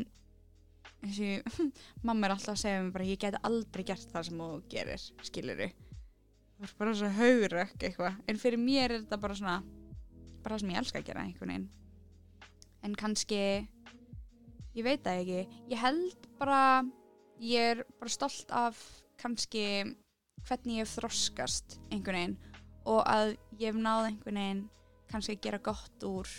A: eins og mamma er alltaf að segja mér bara ég geti aldrei gert það sem þú gerir skilur það er bara svo haurökk eitthvað. En fyrir mér er þetta bara svona bara það sem ég elska að gera einhvern veginn. En kannski ég veit það ekki. Ég held bara ég er bara stolt af kannski hvernig ég hef þroskast einhvern veginn. Og að ég hef náð einhvern veginn kannski að gera gott úr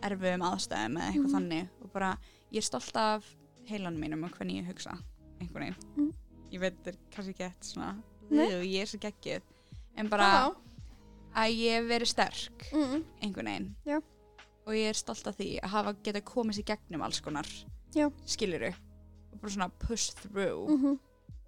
A: erfiðum aðstæðum eða eitthvað
C: Mhm.
A: þannig. Og bara ég er stolt af heilanum mínum og hvernig ég hugsa einhvern veginn.
C: Mhm.
A: ég veit þetta er kannski eitt svona
C: Nei.
A: "Ugh, ég er svo geggjuð en bara
C: Já.
A: að ég hef verið sterk
C: mm.
A: einhvern veginn
C: Já.
A: og ég er stolt af því að hafa geta komið sér gegnum alls konar
C: Já.
A: skiluru og bara svona push through
C: Mm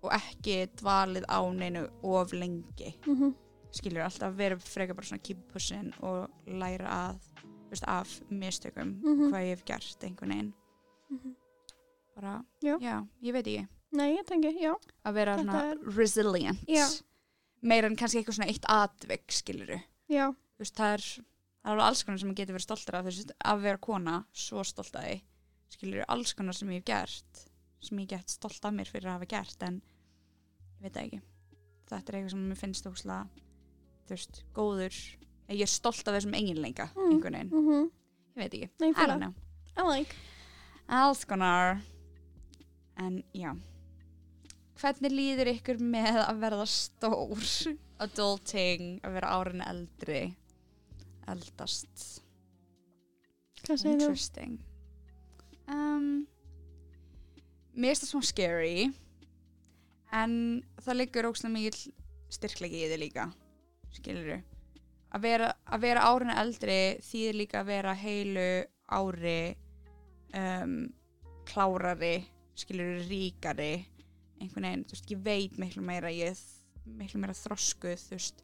A: og ekki dvalið á neinu of lengi
C: -hmm.
A: skilur alltaf verið frekar bara svona keep pushing og læra að þú veist, af mistökum
C: Mhm.
A: hvað ég hef gert einhvern veginn
C: Mhm.
A: bara,
C: Já.
A: ég veit ekki
C: Nei, ég tengi, já.
A: að vera
C: Þetta
A: svona
C: er-
A: resilient
C: Já.
A: meira en kannski eitthvað svona eitt atvik skiluru
C: Já,
A: þú veist, það er það er alveg alls konar sem maður getur verið stoltur af þú veist, að vera kona, svo stolt af því skilur alls konar sem ég hef gert sem ég get stolt af mér fyrir að hafa gert en ég veit það ekki þetta er eitthvað sem mér finnst óslega þú veist, góður ég er stolt af þessum eiginleika
C: Mm.
A: einhvern veginn,
C: mm
A: ég veit ekki
C: Nei,
A: I
C: fíla.
A: don't know,
C: I like.
A: alls konar en já hvernig líður ykkur með að verða stór? Adulting, að vera árin eldri. Eldast.
C: Hvað segir þú?
A: Interesting. Um, mér finnst það svona scary en það liggur ógstlega mikil styrklegi í þið líka skilur að vera, að vera árinu eldri þýðir líka að vera heilu ári um, klárari skilur ríkari einhvern veginn, þú veist, ég veit miklu meira ég er miklu meira þroskuð þú veist,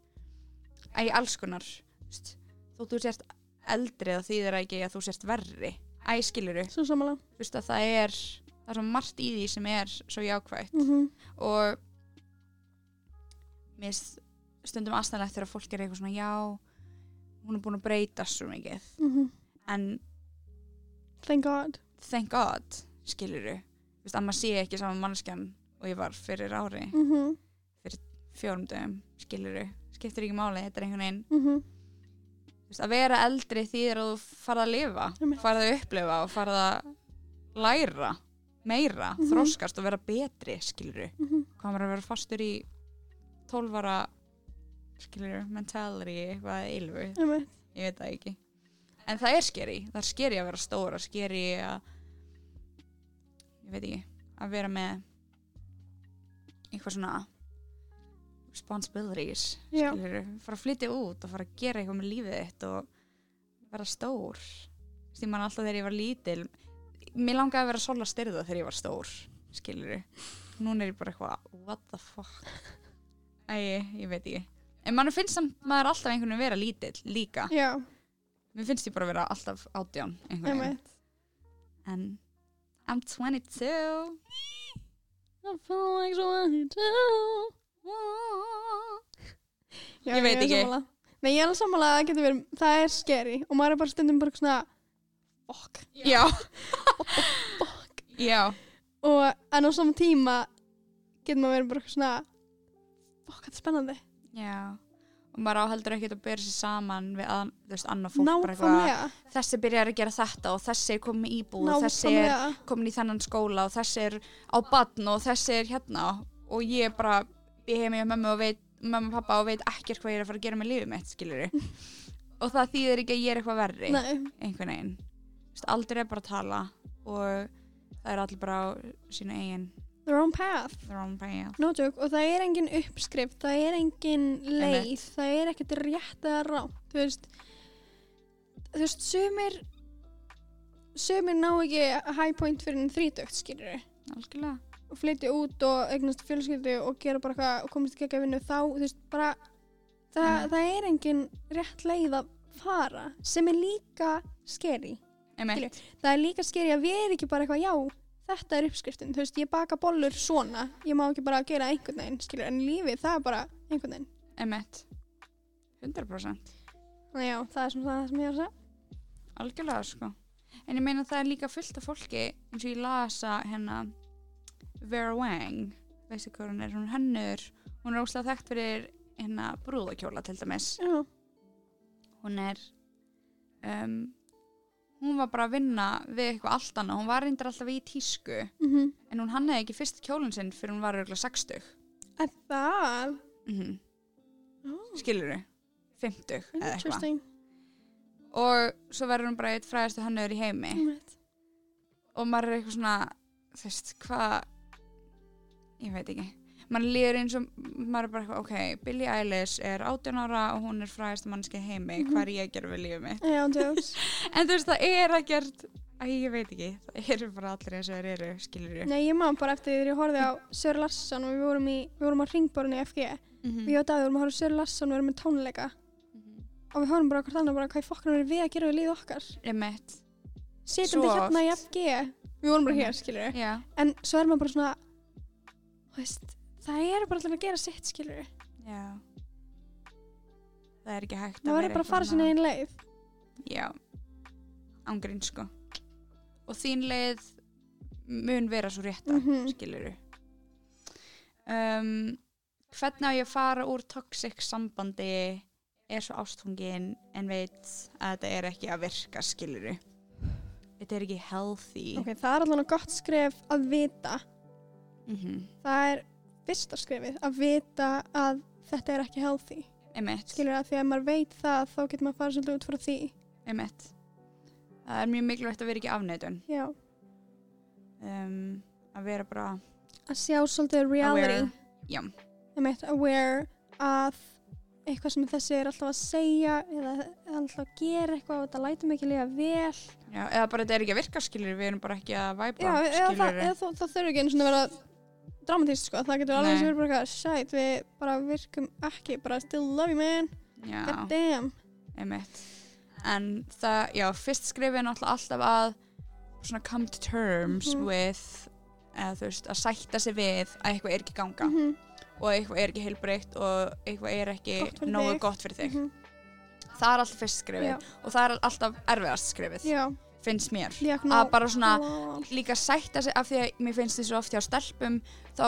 A: ég alls konar þú veist, þó þú sért eldri þá þýðir það ekki að þú sért verri æ, skilur
C: Svo samanlega.
A: þú veist að það er það er svo margt í því sem er svo jákvætt
C: Mm -hmm.
A: og mér stundum aðstæðanlegt þegar fólk er eitthvað svona já, hún er búin að breyta svo mikið
C: Mhm.
A: en
C: Thank God.
A: thank god, skiluru að maður sé ekki saman mannskjan og ég var fyrir ári,
C: Mm -hmm.
A: fjórum dögum skiluru, skiptir ekki máli, þetta er einhvern veginn
C: Mm -hmm.
A: Að vera eldri þýðir að þú farið að lifa farið að upplifa og farið að læra meira,
C: Mhm.
A: þroskast og vera betri skiluru,
C: Mm -hmm.
A: hvað maður að vera fastur í 12 ára skiluru, mentality eitthvað eilfu, ég veit það ekki en það er skeri, það er skeri að vera stóra skeri að ég veit ekki, að vera með eitthvað svona responsibilities skilur, fara að flytja út og fara að gera eitthvað með lífið þitt og vera stór. Því man alltaf þegar ég var lítil mér langaði að vera sola styrða þegar ég var stór skilur, núna er ég bara eitthvað what the fuck? Æ, ég veit ekki. En mann finnst samt maður alltaf einhvern veginn vera lítill líka,
C: Já,
A: mér finnst ég bara vera alltaf átján einhvern veginn, en I'm 22
C: I feel like so I do. Já,
A: Ég veit
C: er
A: ekki.
C: sammála. Nei, ég er alveg sammála að það getur verið, það er scary og maður er bara stundum bara svona fuck.
A: já já,
C: Og en á saman tíma getur maður verið bara svona fuck, þetta er spennandi.
A: já og maður áheldur ekkert að bera sér saman við að, veist, annað fólk
C: Nákvæmlega,
A: þessi byrjar að gera þetta og þessi er komin í íbúð og þessi er komin í þennan skóla og þessi er á badn og þessi er hérna og ég bara, ég hef mig mömmu og veit mömmu og pappa og veit ekkert hvað ég er að fara að gera með lífið mitt, skilur og það þýðir ekki að ég er eitthvað verri
C: Nei,
A: einhvern veginn. Aldrei er bara að tala og það er allir bara á sínu eigin
C: their own path.
A: their own path
C: No joke, og það er engin uppskrift, það er engin leið,
A: Einmitt.
C: það er ekkert rétt eða rátt, þú veist, þú veist, sumir, sumir ná ekki high point fyrir en þrítökt, skilur við,
A: algjörlega
C: og flytja út og eignast fjölskyldu og gera bara eitthvað og komast ekki að vinnu þá, þú veist, bara, það,
A: Mhm.
C: það er engin rétt leið að fara, sem er líka scary.
A: Einmitt.
C: Það er líka scary að við erum ekki bara eitthvað, já, þetta er uppskriftin, þú veist, ég baka bollur svona, ég má ekki bara gera einhvern veginn, skilur, en lífið, það er bara einhvern veginn.
A: Einmitt. 100%
C: Þannig já, það er svona það sem ég er að segja.
A: algjörlega sko. En ég meina það er líka fullt af fólki eins og ég lasa hérna Vera Wang veistu hvað hún er, hún er hennur hún er óslega þekkt fyrir hérna brúðakjóla til dæmis.
C: Já,
A: hún er um, hún var bara að vinna við eitthvað allt annað, hún var reyndar alltaf í tísku
C: mhm.
A: en hún hannaði ekki fyrst kjólinn sinn fyrir hún var örgulega 60
C: En það,
A: mm
C: oh,
A: skilur þau 50 eða eitthvað. Og svo verður hún bara eitt fræðastu hannur í heimi.
C: Einmitt.
A: og maður er eitthvað svona þú veist, hvað ég veit ekki maður líður eins og maður er bara ok, Billie Eilish er 18 ára og hún er fræðast mannski heimi
C: Mhm.
A: hvað er ég að gera við lífið mitt en þú veist, það er ekkert æ, ég veit ekki, það eru bara allir eins og þeir eru, skilur
C: Nei, ég man bara eftir því þegar ég horfði á Sör Larsson og við vorum, í, við vorum á ringborunni í FG.
A: mm
C: Við og Davíð vorum að horfa Sör Larsson og við erum með tónleika. Og við horfum bara hvort annar bara hvað fokknum er við að gera við líð okkar. Sitjandi
A: Svo
C: hérna í. FG. Við vorum bara hér, skilur
A: já,
C: En svo er maður bara svona, þú veist, það eru bara allir að gera sitt, skilur
A: já. Það er ekki hægt að
C: maður
A: vera
C: verður bara að fara
A: svona-
C: einn leið.
A: Já, ángrín sko. Og þín leið mun vera svo rétta mm
C: Mhm.
A: skiluru um, hvernig á ég að fara úr toxic sambandi er svo ástfungin en veit að þetta er ekki að virka skiluru þetta er ekki healthy.
C: Ok, það er alveg gott skref að vita.
A: Mm
C: það er fyrsta skrefið að vita að þetta er ekki healthy.
A: Emitt,
C: skilur að því að maður veit það þá getur maður að fara svolítið út frá því.
A: Emitt það er mjög mikilvægt að vera ekki afneitun.
C: Já,
A: um, að vera bara
C: að sjá svolítið reality.
A: Aware.
C: Einmitt, aware að eitthvað sem þessi er alltaf að segja eða eða alltaf að gera eitthvað og þetta lætur mig ekki líka vel.
A: Já, eða bara þetta er ekki að virka skiluru við erum bara ekki að væpa
C: já, eða,
A: skilurðu.
C: eða það, það þurfi ekki einu svona að vera dramatíst sko, það getur alveg sem verið bara shit, við bara virkum ekki bara still love you man, god
A: já,
C: damn.
A: Einmitt. En það, já, fyrst skrifið náttúrulega alltaf að svona come to terms
C: Mhm.
A: with eða þú veist, að sætta sig við að eitthvað er ekki ganga
C: Mhm,
A: og eitthvað er ekki heilbreytt og eitthvað er ekki
C: Gott
A: nógu
C: þig.
A: gott fyrir þig.
C: Mhm,
A: það er alltaf fyrst skrifið
C: Já,
A: og það er alltaf erfiðast skrifið.
C: Já,
A: finnst mér.
C: Líka
A: að bara svona líka sætta sig af því að mér finnst þessu oft hjá stelpum þá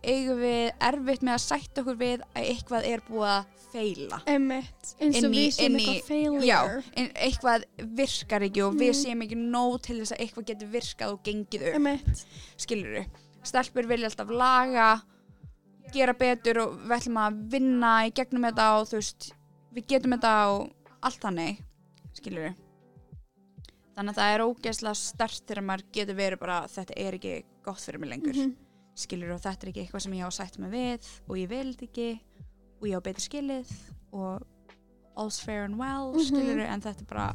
A: eigum við erfitt með að sætta okkur við að eitthvað er búið að feila
C: Einmitt, eins og við
A: í-
C: eitthvað failure.
A: Já, en eitthvað virkar ekki og við
C: Mhm.
A: séum ekki nóg til þess að eitthvað getur virkað og gengið upp,
C: Einmitt,
A: skilur Stelpur vilja alltaf laga, gera betur og við ætlum að vinna í gegnum þetta og þú veist, við getum þetta og allt þannig, skilur Þannig að það er ógeðslega stert þegar maður getur verið bara þetta er ekki gott fyrir mig lengur,
C: mhm,
A: skilur og þetta er ekki eitthvað sem ég á að sætt mig við og ég vil þetta ekki og ég á betur skilið og all's fair and well,
C: Mhm.
A: skilur en þetta er bara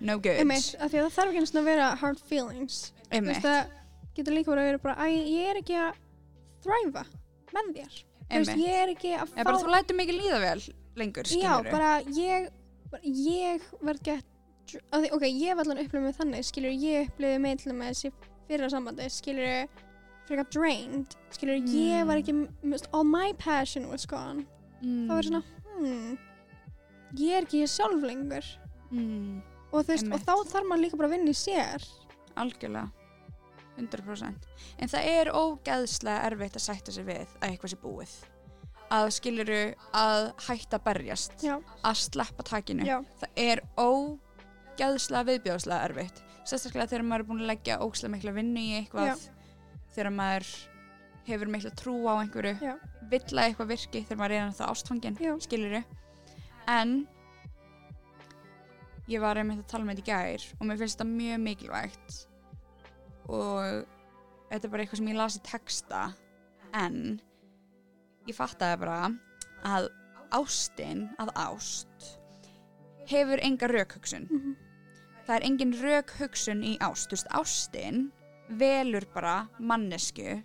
A: no good.
C: einmitt, af því að það þarf ekki að vera hard feelings. Það getur líka verið að vera bara ég er ekki að þræfa með þér. Veist, ég er ekki að
A: Eða bara þú lætur mikið líða vel lengur,
C: Já, bara ég bara, ég verð gett því, ok, ég hef allan upplifað með þannig skilur, ég upplifið með til með þessi fyrra sambandi, skilur frekar drained, skilur, ég
A: Mm.
C: var ekki mist, all my passion was gone.
A: Mm.
C: þá er svona, hmm ég er ekki ég sjálf lengur.
A: Mm.
C: og þú veist,
A: Einmitt.
C: og þá þarf maður líka bara að vinna í sér.
A: Algjörlega. 100% En það er ógeðslega erfitt að sætta sig við að eitthvað sé búið. Að skiluru að hætta að berjast.
C: Já,
A: að sleppa takinu.
C: Já,
A: það er ógeðslega viðbjóðslega erfitt sérstaklega þegar maður er búin að leggja ógeðslega mikla vinnu í eitthvað þegar maður hefur mikla trú á einhverju
C: Já.
A: vill að eitthvað virki þegar maður er ennþá ástfangin
C: Já.
A: skiluru en ég var einmitt að tala með þetta í gær og mér finnst þetta mjög mikilvægt og þetta er bara eitthvað sem ég las í texta en ég fattaði bara að ástin að ást hefur enga rökhugsun.
C: Mhm,
A: það er engin rökhugsun í ást. Þú veist, ástin velur bara mannesku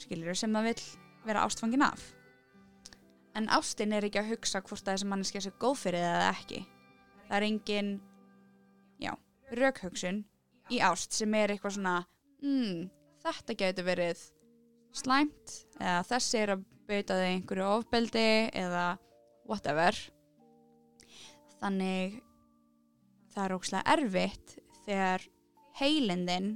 A: skilur sem það vill vera ástfangin af. En ástin er ekki að hugsa hvort að þessi manneska sé góð fyrir það eða ekki. Það er engin já, rökhugsun í ást sem er eitthvað svona mm, þetta getur verið slæmt eða þessi er að bauta þig einhverju ofbeldi eða whatever þannig það er ókslega erfitt þegar heilindin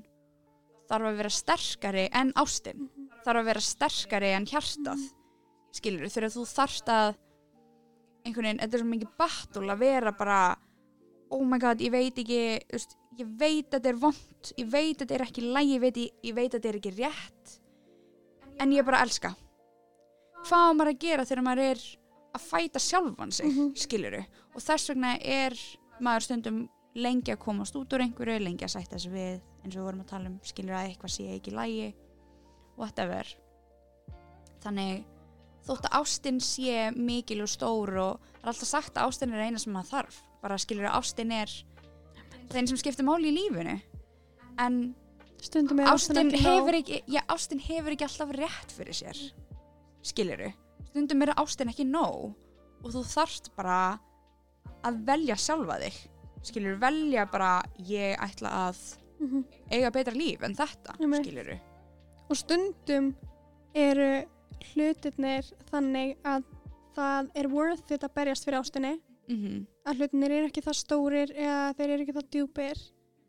A: þarf að vera sterkari en ástin. Þarf að vera sterkari en hjartað. Skilur þegar þú þarft að einhvern veginn, þetta er svo mikið battle að vera bara oh my god, ég veit ekki þú veist, ég veit að þetta er vond ég veit að þetta er ekki lægi, ég veit, ég, veit að þetta er ekki rétt en ég bara elska. Hvað á maður að gera þegar maður er að fæta sjálfan sig
C: Mhm.
A: skiluru og þess vegna er maður stundum lengi að komast út úr einhverju lengi að sætta sig við eins og við vorum að tala um skilur að eitthvað sé ekki lægi whatever. Þannig þótt að ástin sé mikil og stór og það er alltaf sagt að ástin er eina sem maður þarf bara skilur að ástin er þeim sem skiptir máli í lífinu. En
C: stundum er
A: ástin
C: ekki nóg.
A: hefur hefur ekki alltaf rétt fyrir sér skiluru stundum er ástin ekki nóg og þú þarft bara að velja sjálfa þig. Skiluru, velja bara ég ætla að
C: Mhm.
A: eiga betra líf en þetta
C: Einmitt.
A: skiluru
C: og stundum eru hlutirnir þannig að það er worth it að berjast fyrir ástinni.
A: Mm
C: að hlutinir eru ekki það stórir eða þeir eru ekki það djúpir.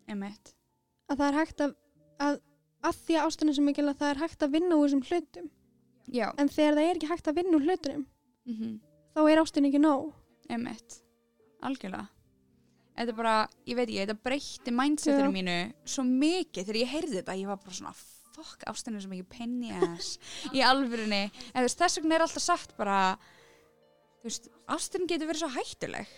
A: Einmitt.
C: Að það er hægt að að, að því að ástinni svo mikil að það er hægt að vinna úr þessum hlutum.
A: Já,
C: en þegar það er ekki hægt að vinna úr hlutunum
A: mm
C: þá er ástinni ekki nóg.
A: Einmitt algjörlega. Þetta er bara, ég veit ekki, þetta breytti mindsetinu mínu svo mikið þegar ég heyrði þetta, ég var bara svona fuck, ástin er svo mikið penny ass. Í alvörunni, en veist, þess vegna er alltaf sagt bara þú veist, ástin getur verið svo hættuleg.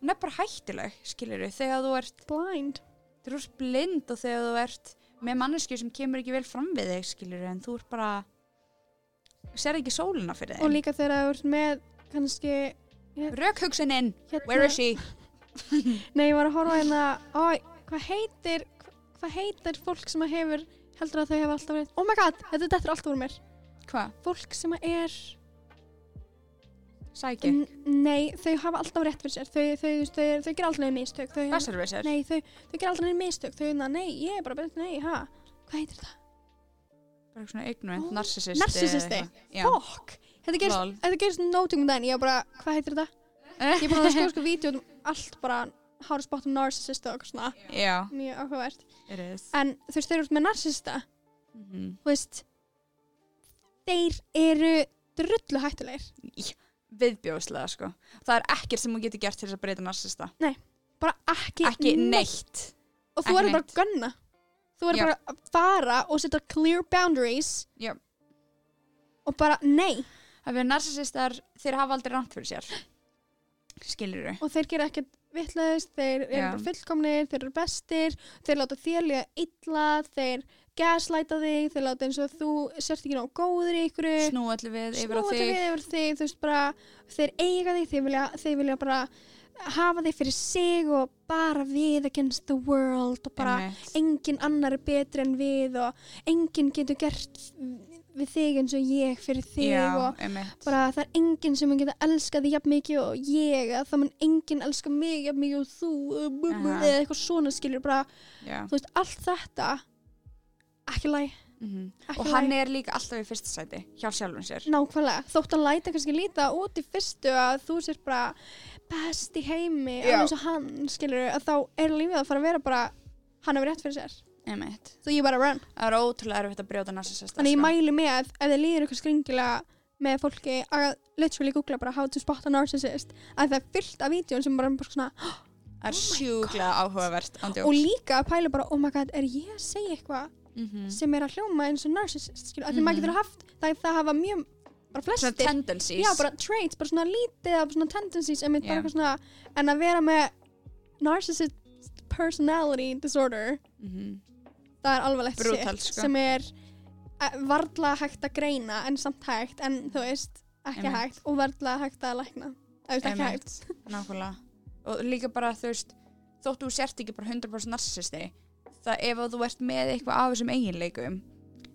A: Hún er bara hættuleg, skilur þegar þú ert,
C: blind.
A: Þú ert blind og þegar þú ert með mannesku sem kemur ekki vel fram við þig, skilur en þú ert bara sér ekki sólina fyrir
C: og
A: þeim.
C: líka þegar þú ert með kannski
A: Rökhugsunin,
C: hérna,
A: where is she?
C: nei, ég var að horfa hérna ó, hvað heitir hvað heitir fólk sem að hefur heldur að þau hefur alltaf verið oh my god, þetta er alltaf úr mér
A: Hvað?
C: fólk sem að er
A: Sækik,
C: N- Nei, þau hafa alltaf rétt fyrir sér. Þau, þau, þau, þau, alltaf neina mistök. Þau,
A: besservisser
C: Nei, þau, alltaf neina mistök. Þau, na, nei, ég er bara betur, nei, ha? Hvað heitir það?
A: bara eitthvað svona ignorant,
C: Ó,
A: narcissisti
C: narcissisti.
A: Já,
C: Fokk! Þetta gerist, þetta gerist nótum um daginn. Ég var bara, hvað heitir þetta? Ég er bara að skoða sko vídeo um allt bara how to spot a narcissist og eitthvað svona.
A: Já,
C: Mjög áhugavert.
A: it is
C: En þú veist, þeir eru með narcissista.
A: Mhm.
C: Þú veist, þeir eru drullu hættulegir.
A: Viðbjóðslega, sko Það er ekkert sem hún getur gert til þess að breyta narsista
C: Bara ekki,
A: Ekki neitt
C: Og þú verður bara
A: neitt.
C: að gunna. Þú
A: Já.
C: bara að fara og setja clear boundaries.
A: Já.
C: Og bara, nei.
A: Það við narsisistar, þeir hafa aldrei ránt fyrir sér Skilur
C: Og þeir gera ekkert vitlaðist, þeir eru
A: Já.
C: bara fullkomnir, þeir eru bestir, þeir láta þér líða illa, þeir gaslæta þig, þeir láta eins og þú sért ekki nóg góður í ykkur.
A: Snú allir við yfir á
C: snúa
A: þig
C: við yfir þig, þú veist bara, þeir eiga þig, þeir vilja, þeir vilja bara hafa þig fyrir sig og bara við against the world og bara
A: Einmitt.
C: engin annar er betri en við og enginn getur gert við þig eins og ég fyrir þig
A: Já,
C: og
A: einmitt.
C: bara það er enginn sem mun geta elskað þig jafn mikið og ég að það mun enginn elska mig jafn mikið og þú uh,
A: Aha.
C: eða eitthvað svona skilur bara,
A: Já.
C: þú veist, allt þetta ekki læg
A: Mhm.
C: ekki
A: Og hann
C: læg,
A: er líka alltaf í fyrsta sæti hjá sjálfum sér.
C: Nákvæmlega. Þótt hann læta kannski líta út í fyrstu að þú sér bara best í heimi alveg eins og hann skilur að þá er lífið að fara að vera bara hann hefur rétt fyrir sér
A: Einmitt
C: þú ég bara run
A: Það er ótrúlega erfitt að brjóta narsisista
C: Þannig ég
A: sko.
C: mæli með ef þið líður eitthvað skringilega með fólki að literally googla bara how to spot a narcissist að það er fyllt af vídjón sem bara, bara svona
A: Það er sjúklega áhugavert
C: og líka að pæla bara oh my god, er ég að segja eitthvað
A: Mhm.
C: sem er að hljóma eins og narcissist skilur, mm -hmm. að maður
A: Mhm.
C: getur haft það, það hafa mjög, bara
A: Svona
C: flestir
A: tendencies
C: já, bara traits, bara svona lítið af svona tendencies
A: Já.
C: eitthvað svona, en að vera með narcissist personality disorder
A: Mhm.
C: Það er alvarlegt
A: Brutal,
C: shit
A: sko.
C: sem er eh, varla hægt að greina en samt hægt en þú veist, ekki
A: Einmitt.
C: hægt og varla hægt að lækna eða ekki
A: Einmitt.
C: hægt
A: Nákvæmlega Og líka bara þú veist Þóttu þú sért ekki bara 100% narsisisti Það ef þú ert með eitthvað af þessum eiginleikum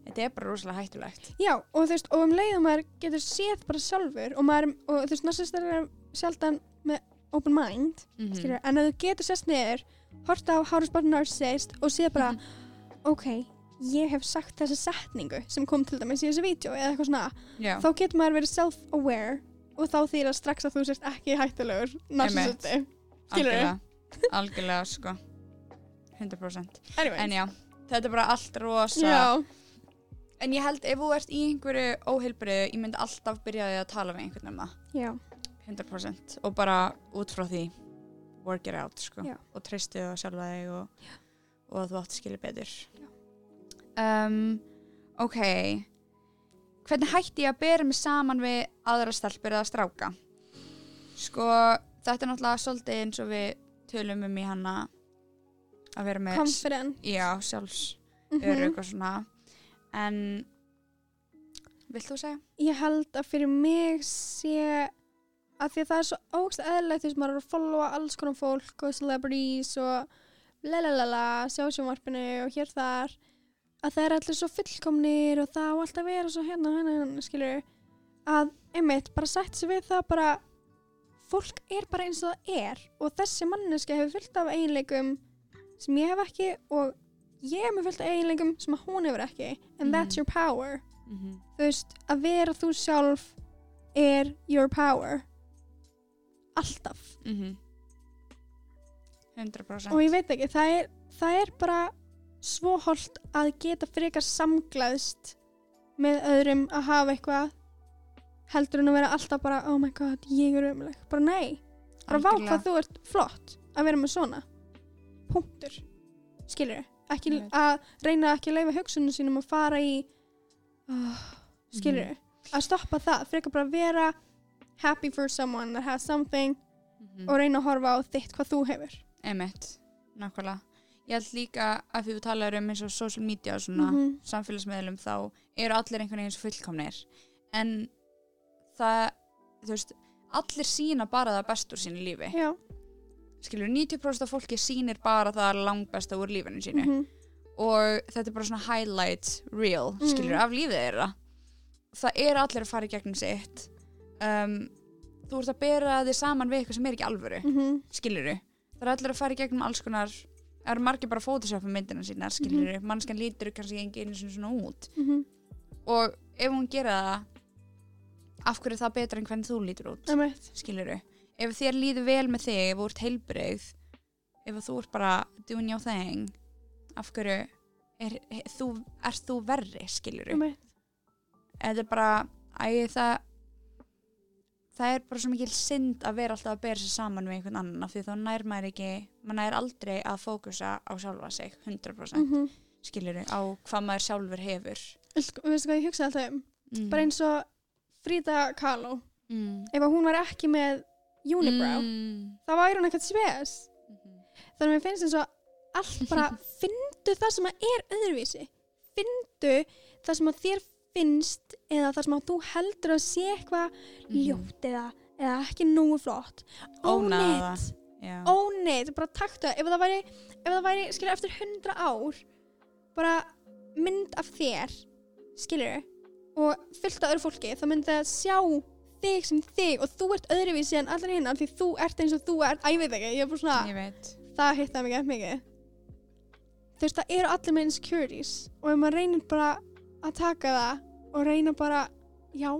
A: Þetta er bara rosalega hættulegt
C: já, og þú veist, og um leiðum maður getur séð bara sjálfur og maður, og þú veist, narcissistar er sjaldan með open mind
A: mm
C: skilur, en að þú getur sérst niður hort á How to Spot a Narcissist og séð bara,
A: Mhm.
C: Ok ég hef sagt þessa setningu sem kom til dæmis í þessu vídeo eða eitthvað svona.
A: Já,
C: þá getur maður verið self-aware og þá þýr að strax að þú sérst ekki hættulegur narcissisti. Skilurðu?
A: algjörlega. Algjörlega sko. 100%
C: anyway,
A: En já, þetta er bara allt rosa
C: já,
A: En ég held ef þú ert í einhverju óheilbriðu Ég myndi alltaf byrja því að tala við einhvern um það.
C: Já,
A: 100% Og bara út frá því Work it out sko.
C: Já.
A: Og treysti það sjálfa þig og, og að þú átt skilja betur um, Ok Hvernig hætti ég að bera mig saman við aðra stelpur eða stráka? Sko, þetta er náttúrulega svolítið eins og við tölum um í hana að vera með
C: confident
A: Já, sjálfs
C: Mhm.
A: örug og svona en vilt þú segja?
C: ég held að fyrir mig sé að því að það er svo ógst eðlilegt þess að maður er að followa alls konar fólk og celebrities og lalalala, sjá sjónvarpinu og hér þar að það er allir svo fullkomnir og það á alltaf vera svo hérna, hérna, hérna, skilur að einmitt bara sætt sér við það bara fólk er bara eins og það er og þessi manneska hefur fyllt af eiginleikum sem ég hef ekki og ég hef með fyllt af eiginleikum sem að hún hefur ekki and
A: Mhm.
C: that's your power
A: Mm -hmm.
C: þú veist, að vera þú sjálf er your power alltaf
A: 100%
C: og ég veit ekki, það er, það er bara svo holdt að geta frekar samglaðst með öðrum að hafa eitthvað heldur en að vera alltaf bara oh my god, ég er umleg, bara nei bara vá
A: Algjörlega.
C: hvað þú ert flott að vera með svona punktur
A: Ég veit.
C: að reyna ekki að leifa hugsunum sínum að fara í uh, skilur
A: Mhm.
C: að stoppa það, frekar bara vera happy for someone that has something
A: Mhm.
C: og reyna að horfa á þitt hvað þú hefur
A: Einmitt, nákvæmlega. Ég held líka að því þú talar um eins og social media og svona
C: Mhm.
A: samfélagsmiðlum þá eru allir einhvern veginn svo fullkomnir. En það þú veist, allir sína bara það best úr sínu lífi.
C: Já,
A: skilur, 90% af fólki sýnir bara það langbesta úr lífinu sínu.
C: Mhm,
A: og þetta er bara svona highlight reel, skilur,
C: Mhm.
A: af lífið þeirra. Það eru allir að fara í gegnum sitt. Um, þú ert að bera þig saman við eitthvað sem er ekki alvöru
C: Mhm.
A: skiluru, það er allir að fara í gegnum alls konar það eru margir bara að photoshopa myndina sína skiluru, mm mannskan lítur kannski ekki einu svona út
C: Mhm.
A: og ef hún gera það af hverju er það betra en hvernig þú lítur út
C: Einmitt.
A: skiluru, ef þér líður vel með þig ef þú ert heilbrigð ef þú ert bara doing your thing af hverju er, er, þú, er þú verri
C: Einmitt.
A: þetta er bara æ, það það er bara svo mikil synd að vera alltaf að bera sig saman við einhvern annan af því þá nær maður ekki maður nær aldrei að fókusa á sjálfa sig 100%
C: Mhm.
A: skiluru á hvað maður sjálfur hefur
C: Veistu veistu hvað ég hugsaði alltaf um?
A: mm.
C: Bara eins og Frida Kahlo.
A: mm.
C: Ef hún var ekki með unibrow,
A: mm.
C: þá væri hún ekkert spes.
A: Mhm.
C: Þannig að mér finnst eins og allt bara, fyndu það sem að er öðruvísi. Fyndu það sem að þér finnst eða það sem að þú heldur að sé eitthvað
A: Mhm.
C: ljótt eða, eða ekki nógu flott.
A: Það.
C: Own it. Bara taktu það. Ef það væri, ef það væri, skilur, eftir hundra ár, bara mynd af þér, skilur, og fullt af öðru fólki, þá myndi það sjá þig sem þig og þú ert öðruvísi en allar hinn því þú ert eins og þú ert, að ég veit ekki, ég er bara svona það hittaði mig ekki mikið þú veist, það eru allir með insecurities og ef maður reynir bara að taka það og reyna bara já,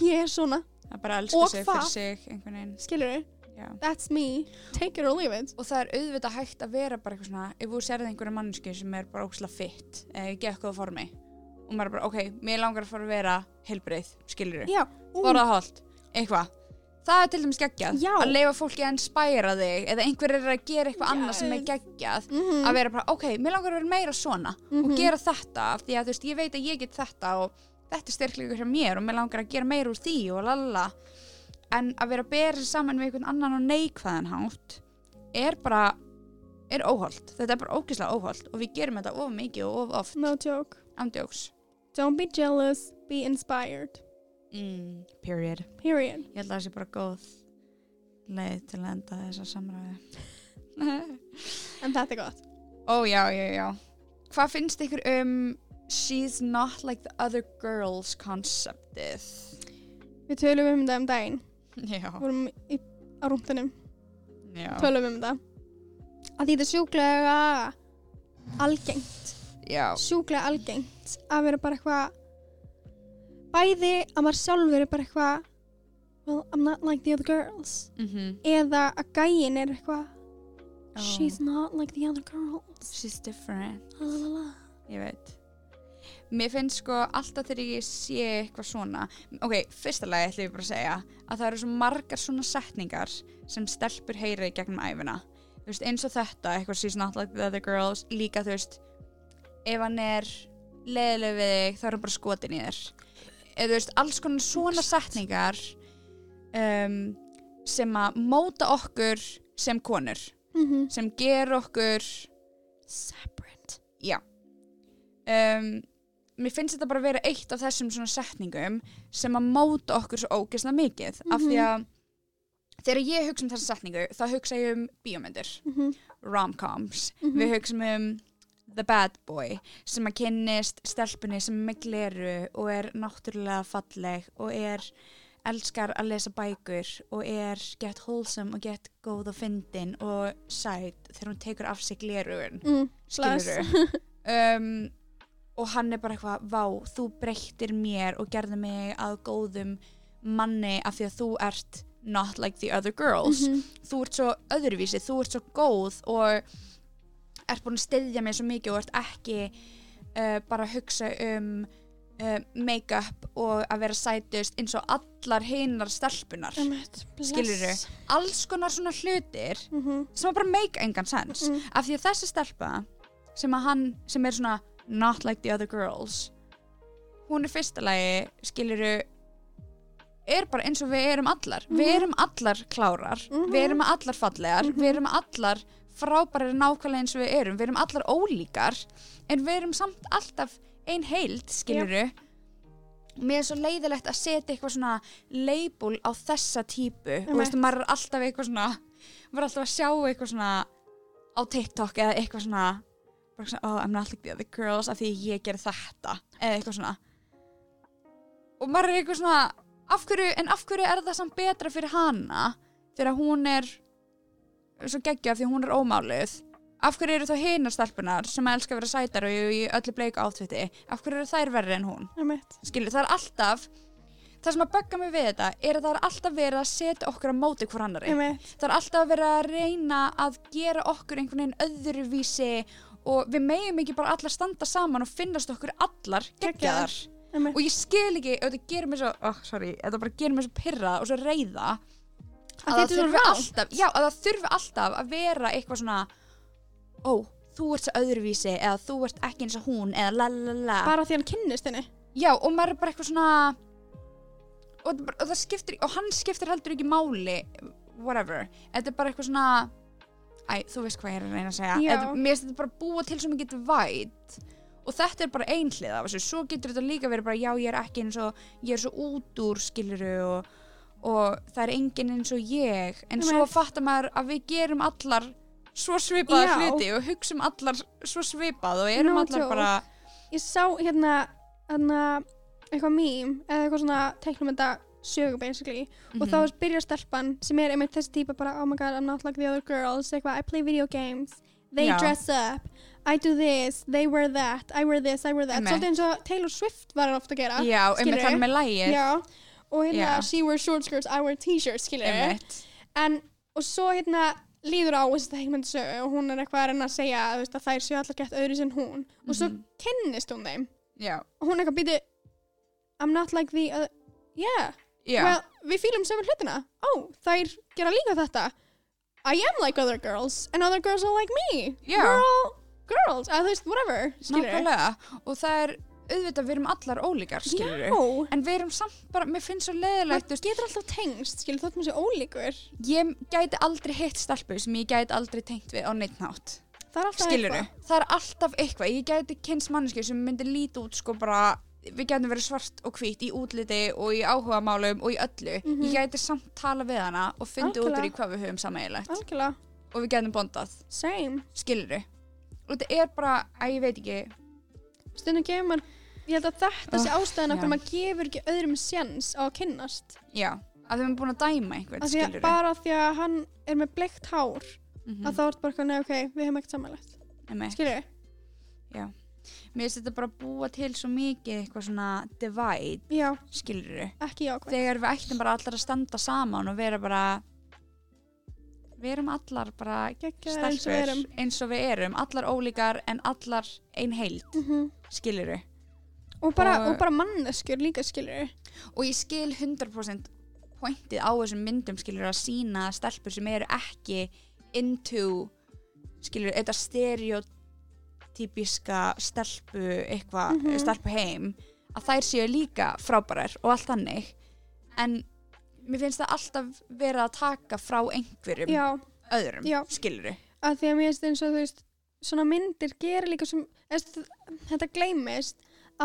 C: ég er svona,
A: er bara að elska
C: Og
A: sig fyrir sig einhvern veginn.
C: Skilur
A: Já.
C: that's me, take it or leave it.
A: Og það er auðvitað hægt að vera bara eitthvað svona ef þú sérði einhverja mannsku sem er bara óksla fitt eða ekki eitthvað formi og maður er bara, ok, mér langar að fara að vera heilbreið, skilur
C: já, ú,
A: borða holt, eitthvað það er til dæmis geggjað,
C: Já.
A: að leifa fólki að inspæra þig eða einhver er að gera eitthvað annað sem er geggjað
C: mhm,
A: að vera bara, ok, mér langar að vera meira svona og
C: mhm,
A: gera þetta, því að þú veist, ég veit að ég get þetta og þetta er styrklegur hjá mér og mér langar að gera meira úr því og lalla en að vera að bera sig saman við einhvern annan og neikvæðan hátt er bara er óholt, þetta er bara ógislega óholt og við gerum þetta of mikið og of oft.
C: No joke.
A: Andjóks
C: don't be jealous, be inspired
A: mm, period.
C: Period.
A: Ég held að það sé bara góð leið til að enda þessa samræði
C: en þetta er gott.
A: Ó já, já, já. Hvað finnst ykkur um she's not like the other girls konceptið
C: við tölum um þetta um daginn.
A: Já,
C: vorum í, á rúndunum
A: já,
C: tölum um þetta að því þetta er sjúklega algengt.
A: Já.
C: sjúklega algengt að vera bara eitthvað bæði að maður sjálfur er bara eitthvað well, I'm not like the other girls.
A: Mm
C: eða að gæin er eitthvað
A: Oh.
C: she's not like the other girls.
A: She's different.
C: La, la, la.
A: ég veit. Mér finnst sko alltaf þegar ég sé eitthvað svona ok, fyrsta lagi ætlum ég bara að segja að það eru svo margar svona setningar sem stelpur heyra í gegnum æfina veist, eins og þetta, eitthvað she's not like the other girls. Líka þú veist ef hann er leðileg við þig þá er hann bara skotin í þér eða veist, alls konar svona setningar um, sem að móta okkur sem konur
C: Mhm.
A: sem ger okkur
C: separate
A: Já um, Mér finnst þetta bara að vera eitt af þessum svona setningum sem að móta okkur svo ógeðslega mikið af því að þegar ég hugsa um þessa setningu þá hugsa ég um bíómyndir
C: Mhm.
A: rom-coms,
C: Mhm.
A: við hugsaum um the bad boy sem að kynnist stelpunni sem er með gleru og er náttúrulega falleg og er elskar að lesa bækur og er gett wholesome og gett góð og fyndin og sæt þegar hún tekur af sig glerugun
C: mm.
A: um, og hann er bara eitthvað vá, þú breyttir mér og gerði mig að góðum manni af því að þú ert not like the other girls
C: Mhm.
A: þú ert svo öðruvísi, þú ert svo góð og ert búin að styðja mig svo mikið og ert ekki uh, bara að hugsa um uh, make-up og að vera sætust eins og allar hinnar stelpunar. Skilurðu?
C: Bless.
A: alls konar svona hlutir
C: Mhm.
A: sem að bara make engan sens
C: Mm.
A: af því að þessi stelpa sem að hann, sem er svona not like the other girls hún er fyrsta lagi, skiluru er bara eins og við erum allar við
C: Mhm.
A: erum allar klárar
C: Mhm.
A: við erum allar fallegar,
C: Mhm.
A: við erum allar frábærar nákvæmlega eins og við erum. Við erum allar ólíkar en við erum samt alltaf ein heild skiluru mér er svo leiðilegt að setja eitthvað svona label á þessa típu. Og veistu, maður er alltaf eitthvað svona maður er alltaf að sjá eitthvað svona á TikTok eða eitthvað svona bara svona, oh, I'm not like the other girls af því ég ger þetta eða eitthvað svona. Og maður er eitthvað svona af hverju, en af hverju er það samt betra fyrir hana þegar hún er svo geggja því hún er ómáluð. Af hverju eru þá hinar stelpunar sem að elska að vera sætar og í öllu bleik átvitti? Af hverju eru þær verri en hún? Skilur, það er alltaf það sem að bögga mig við þetta er að það er alltaf verið að setja okkur á móti hver annari það er alltaf verið að reyna að gera okkur einhvern veginn öðruvísi og við megum ekki bara allar standa saman og finnast okkur allar geggjaðar. Og ég skil ekki, þetta gerir mig svo oh, sorry, þetta bara gerir mig svo pyrra og svo reyða
C: Að
A: að það alltaf já, að það þurfi alltaf að vera eitthvað svona ó, þú ert svo öðruvísi eða þú ert ekki eins og hún eða la la la.
C: Bara því hann kynnist henni.
A: já, og maður er bara eitthvað svona og, og það skiptir og hann skiptir heldur ekki máli whatever, þetta er bara eitthvað svona æ, þú veist hvað ég er að reyna að segja. Þetta, mér finnst þetta bara búa til svo mikið væt og þetta er bara einhlið af þessu. Svo getur þetta líka verið bara já ég er ekki eins og ég er svo út úr skiluru og, og það er enginn eins og ég en
C: Nei.
A: svo fattar maður að við gerum allar svo svipaða hluti og hugsum allar svo svipað og erum
C: No
A: allar
C: joke.
A: bara
C: Ég sá hérna, hérna, eitthvað mím, eða eitthvað svona teiknumenda sögu basically. Og þá
A: Mhm.
C: byrjar stelpan sem er einmitt þessi típa bara, oh my god, I'm not like the other girls. Eitthvað, I play video games. They
A: Já.
C: dress up. I do this. They wear that. I wear this. I wear that. Svolítið eins og Taylor Swift var hann ofta að gera.
A: já, einmitt hann með lægið
C: Já. Og hérna,
A: Já.
C: she wears short skirts, I wear t-shirts, skilur
A: einmitt.
C: En og svo hérna líður á þessi teikmyndasögu og hún er eitthvað að reyna að segja þú veist, að þær séu allar gett öðru sem hún. Og svo
A: Mhm.
C: kynnist hún þeim.
A: Já,
C: og hún er eitthvað býti I'm not like the other yeah,
A: já,
C: well, við fýlum sömu hlutina. Ó, þær gera líka þetta. I am like other girls and other girls are like me.
A: Já.
C: we're all girls, eða þú veist, whatever skilur
A: nákvæmlega. Og það er auðvitað við erum allar ólíkar skilur
C: Já,
A: en við erum samt bara, mér finnst svo leðilegt veist,
C: getur alltaf tengst skilur þótt mér sé ólíkur.
A: Ég gæti aldrei hitt stelpu sem ég gæti aldrei tengt við á neitt nátt
C: það er alltaf
A: skilur
C: eitthvað.
A: það er alltaf eitthvað, ég gæti kynst manneski sem myndi líta út sko bara við gætum verið svart og hvít í útliti og í áhugamálum og í öllu.
C: Mhm.
A: ég gæti samt tala við hana og fyndi út úr í hvað við höfum
C: algjörlega,
A: og við gætum bondað,
C: same.
A: Skilur og þetta er bara, að ég veit ekki.
C: Stundum gefur maður ég held að þetta sé
A: Oh,
C: ástæðan okkur
A: já.
C: maður gefur ekki öðrum séns á að kynnast.
A: Já, að við erum búin að dæma
C: því að
A: skilur
C: bara því að hann er með bleikt hár
A: Mhm.
C: að þá ertu bara nei, ok, við hefum ekkert samanlegt skilur
A: mér finnst þetta bara búa til svo mikið eitthvað svona divide,
C: já,
A: skilur
C: ekki jákvæð
A: þegar við ættum bara allar að standa saman og vera bara við erum allar bara
C: Geggjaðar eins og
A: stelpur
C: við erum.
A: eins og við erum allar ólíkar en allar ein heild,
C: mm
A: skilur
C: og, bara,
A: Og-
C: og bara manneskjur líka skilur
A: og ég skil 100% pointið á þessum myndum skilur að sína stelpur sem eru ekki into skilur þetta stereotypiska stelpu eitthvað,
C: Mhm.
A: stelpu heim að þær séu líka frábærar og allt þannig en mér finnst það alltaf vera að taka frá einhverjum
C: já,
A: öðrum,
C: Já.
A: skilur
C: að því að mér finnst eins og þú veist svona myndir gera líka sem eða, þetta gleymist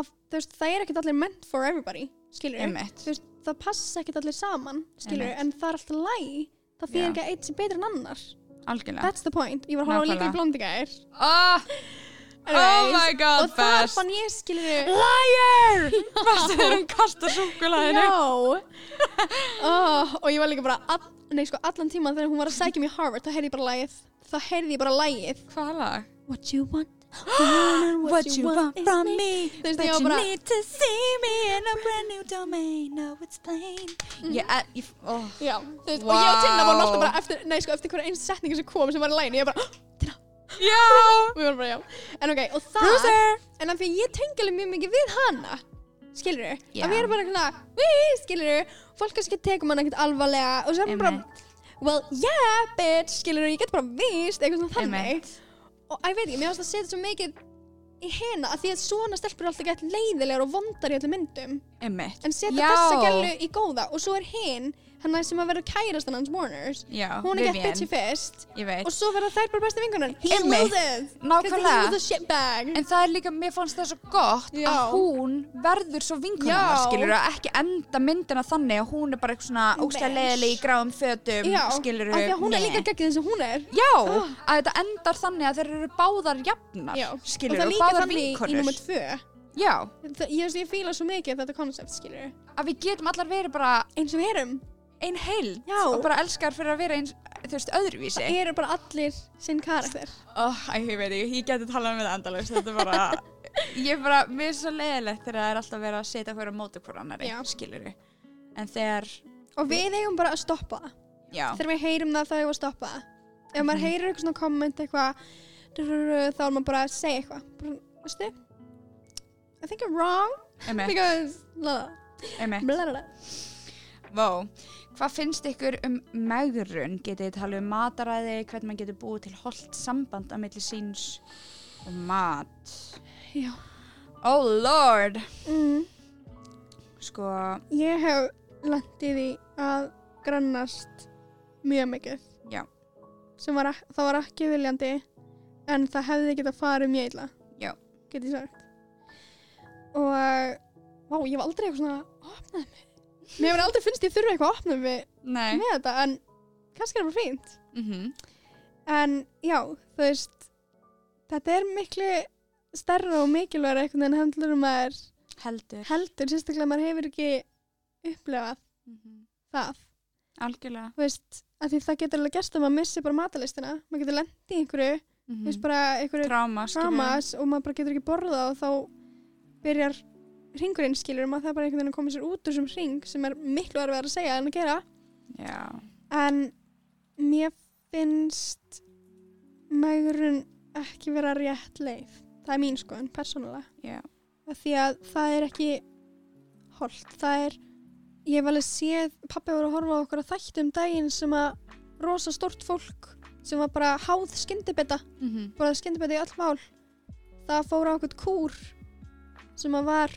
C: þú veist, það er ekkert allir meant for everybody veist, það passa ekkert allir saman en það er alltaf læg það fyrir ekki að eitt sé betur en annar.
A: Algjörlega.
C: That's the point, ég var að horfa líka í blondigær
A: oh, oh my god,
C: og það fann ég skilur
A: liar! Varstu þegar hún kasta súkulæðinu
C: Já. Oh, Og ég var líka bara all, Nei sko allan tíma þegar hún var að mig í Harvard þá heyrði ég bara lægið þá heyrði ég bara lægið? What you want what,
A: What you want
C: is
A: from
C: me.
A: me But
C: ég
A: you
C: bara-
A: need to see me in a brand new domain No, it's plain Ég, er- ég, oh.
C: Já, þú veist, og ég og Tinna vorum alltaf bara eftir, nei sko, eftir hverja eins setningu sem kom sem var í læginu, ég bara,
A: Já
C: og við vorum bara, já. En ok, og það,
A: Bruiser
C: en af því að ég tengi alveg mjög mikið við hana, skilur þú?
A: Já.
C: Að við erum bara svona, skilur þú? Fólk kannski tekum hann ekkert alvarlega og svo er maður bara, well, yeah, bitch, skilur þú? Ég get bara víst, eitthvað svona þannig. Og ég veit ekki, mér finnst að setja svo mikið í hena að því að svona stelpur er alltaf gett leiðilegar og vondar í öllum myndum
A: Einmitt
C: en setja
A: Já.
C: þessa gælu í góða og svo er hinn hann sem að vera kærastan hans Warners.
A: Já,
C: hún er gett bitchy fyrst og svo verða þær bara besti vingunar he
A: Einmitt.
C: loses
A: Nákvæmlega.
C: he was a shitbag
A: En það er líka, mér fannst það svo gott
C: Já.
A: að hún verður svo vinkunum
C: Já.
A: skilur að ekki enda myndina þannig að hún er bara eitthvað svona ógstæða
C: Nei.
A: leiðileg í gráum fötum
C: já,
A: skilur
C: af því að hún er líka geggið eins og hún er.
A: Já,
C: Ah.
A: að þetta endar þannig að þeir eru báðar jafnar
C: og
A: skilur og
C: líka
A: báðar
C: tvö.
A: Já,
C: Það, ég, ég fíla svo mikið þetta koncept, skilur
A: að við getum allar verið bara
C: Eins og við erum.
A: Ein heild
C: Já.
A: og bara elskar fyrir að vera eins, þú veist, öðruvísi.
C: Það eru bara allir sinn karakter.
A: Oh, æ, ég veit ekki, ég geti talað um þetta endalaust, þetta er bara, ég er bara, mér er svo leiðilegt þegar það er alltaf verið að setja hverja móti hver annari,
C: Já.
A: skilur við. En þegar,
C: Og við eigum bara að stoppa það.
A: já,
C: Þegar við heyrum það, þá eigum við að stoppa það. Ef maður
A: Mhm.
C: heyrir eitthvað svona komment eitthvað, drrrr, þá er maður bara að segja eitthvað. Bara, veistu, I think I'm wrong
A: emi,
C: because blah,
A: emi.
C: blah, blah.
A: Vó, hvað finnst ykkur um megrun? Getið þið talað um mataræði, hvernig maður getur búið til holdt samband að milli síns og mat?
C: Já.
A: Oh lord!
C: Mm.
A: Sko,
C: Ég hef landið í að grannast mjög mikið.
A: Já.
C: Var, það var ekki viljandi, en það hefði getað farið mjög illa.
A: Já.
C: Get ég sagt. Og, vá, ég hef aldrei eitthvað svona opnað mig. Mér hefur aldrei finnst ég þurfa eitthvað að opna mig
A: nei.
C: með þetta, en kannski er það bara fínt.
A: Mm
C: En já, þú veist, þetta er miklu stærra og mikilvægur einhvern veginn heldur um maður
A: Heldur.
C: heldur, sérstaklega að maður hefur ekki upplefað
A: Mm
C: það.
A: Algjörlega.
C: þú veist, að því það getur alveg gerst að maður missi bara matalistina, maður getur lendið í einhverju, þú veist bara einhverju
A: Tráma, skilur
C: dramas og maður bara getur ekki borðað og þá byrjar ringurinn skilur maður það bara einhvern veginn að koma sér út úr þessum ring sem er miklu erfið að segja en að gera
A: Já.
C: en mér finnst maðurinn ekki vera rétt leið það er mín skoðun, persónulega
A: Já.
C: af því að það er ekki holdt, það er ég hef alveg séð, pappi voru að horfa á okkur að þætti um daginn sem að rosa stort fólk sem var bara háð skyndibita,
A: Mm -hmm.
C: bara skyndibita í öll mál það fór á okkur kúr sem að var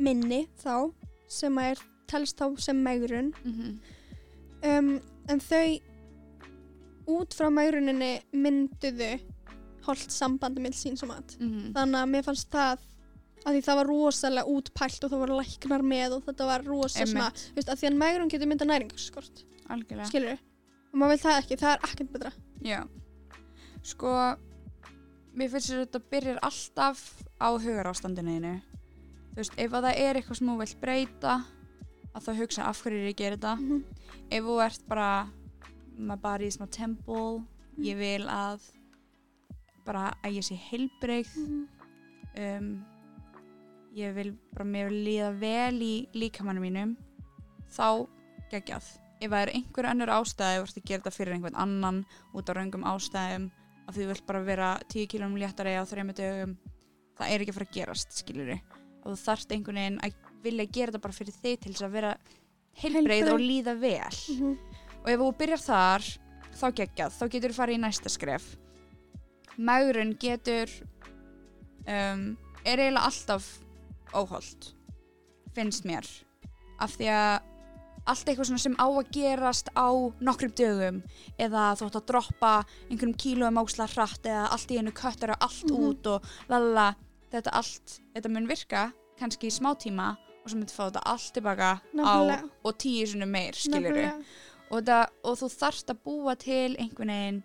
C: minni þá, sem að er telst þá sem megrun
A: Mhm.
C: um, en þau út frá megruninni mynduðu holdt sambandi með sín sem mat
A: Mhm.
C: þannig að mér fannst það að því það var rosalega útpælt og það voru læknar með og þetta var rosa svona
A: Einmitt.
C: þú veist, að því að megrun getur mynda næringskort skilur og maður vil það ekki, það er ekkert betra
A: Já. Sko, mér finnst að þetta byrjar alltaf á hugarástandinu. Þú veist, ef að það er eitthvað sem þú vilt breyta, að þá hugsa af hverju er ég gera þetta.
C: mm
A: Ef þú ert bara, my body is my temple, ég vil að bara að ég sé heilbreyð, um, ég vil bara mér líða vel í líkamannum mínum, þá geggjað. Ef það er einhver önnur ástæði, þú ert að gera þetta fyrir einhvern annan út á raungum ástæðum, að þú vilt bara vera 10 kílum léttari á þrejum dögum, það er ekki að fara að gerast, skilur við. Og þú þarft einhvern veginn að vilja gera þetta bara fyrir þig til þess að vera heilbreyð
C: Heilbrigð.
A: og líða vel.
C: -hmm.
A: Og ef þú byrjar þar, þá geggjað, þá getur þú farið í næsta skref. Magrun getur, um, er eiginlega alltaf óholt, finnst mér. Af því að allt eitthvað sem á að gerast á nokkrum dögum eða þú ætti að droppa einhverjum kílóum ósla hratt eða allt í einu köttur allt
C: Mhm.
A: út og lalala, þetta allt, þetta mun virka kannski í smá tíma og svo myndir fá þetta allt tilbaka á
C: Nefnilega.
A: og tíu sinni meir, skilur
C: Nefnilega.
A: og, það, og þú þarft að búa til einhvern veginn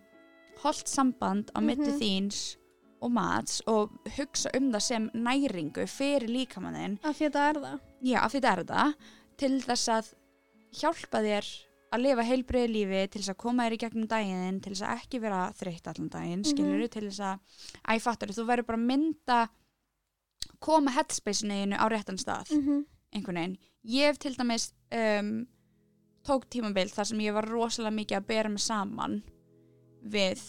A: holdt samband á milli
C: Mhm.
A: þíns og mats og hugsa um það sem næringu fyrir líkamannin
C: af því að það er það
A: já, af því þetta er þetta til þess að hjálpa þér að lifa heilbreyðu lífi til þess að koma þér í gegnum daginn til þess að ekki vera þreytt allan daginn
C: Mhm.
A: skilur til þess að, ég fattar þú verður bara að mynda koma headspace-inu á réttan stað
C: mm -hmm.
A: einhvern veginn. Ég hef til dæmis um, tók tímabil þar sem ég var rosalega mikið að bera mig saman við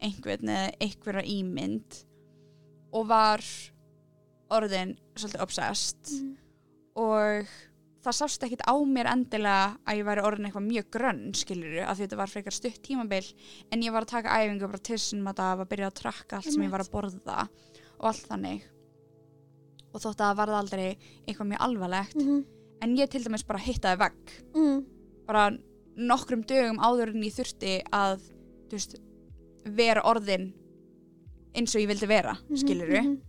A: einhvern eða einhverja ímynd og var orðin svolítið obsessed
C: Mhm.
A: og það sást ekkit á mér endilega að ég væri orðin eitthvað mjög grönn skiluru, af því þetta var frekar stutt tímabil en ég var að taka æfingu bara til sem að það var að byrja að trakka allt sem ég var að borða og allt þannig og þótt að það varði aldrei eitthvað mjög alvarlegt
C: Mm
A: en ég til dæmis bara hittaði vegg.
C: -hmm.
A: bara nokkrum dögum áður en ég þurfti að veist, vera orðin eins og ég vildi vera
C: Mhm,
A: skiluru,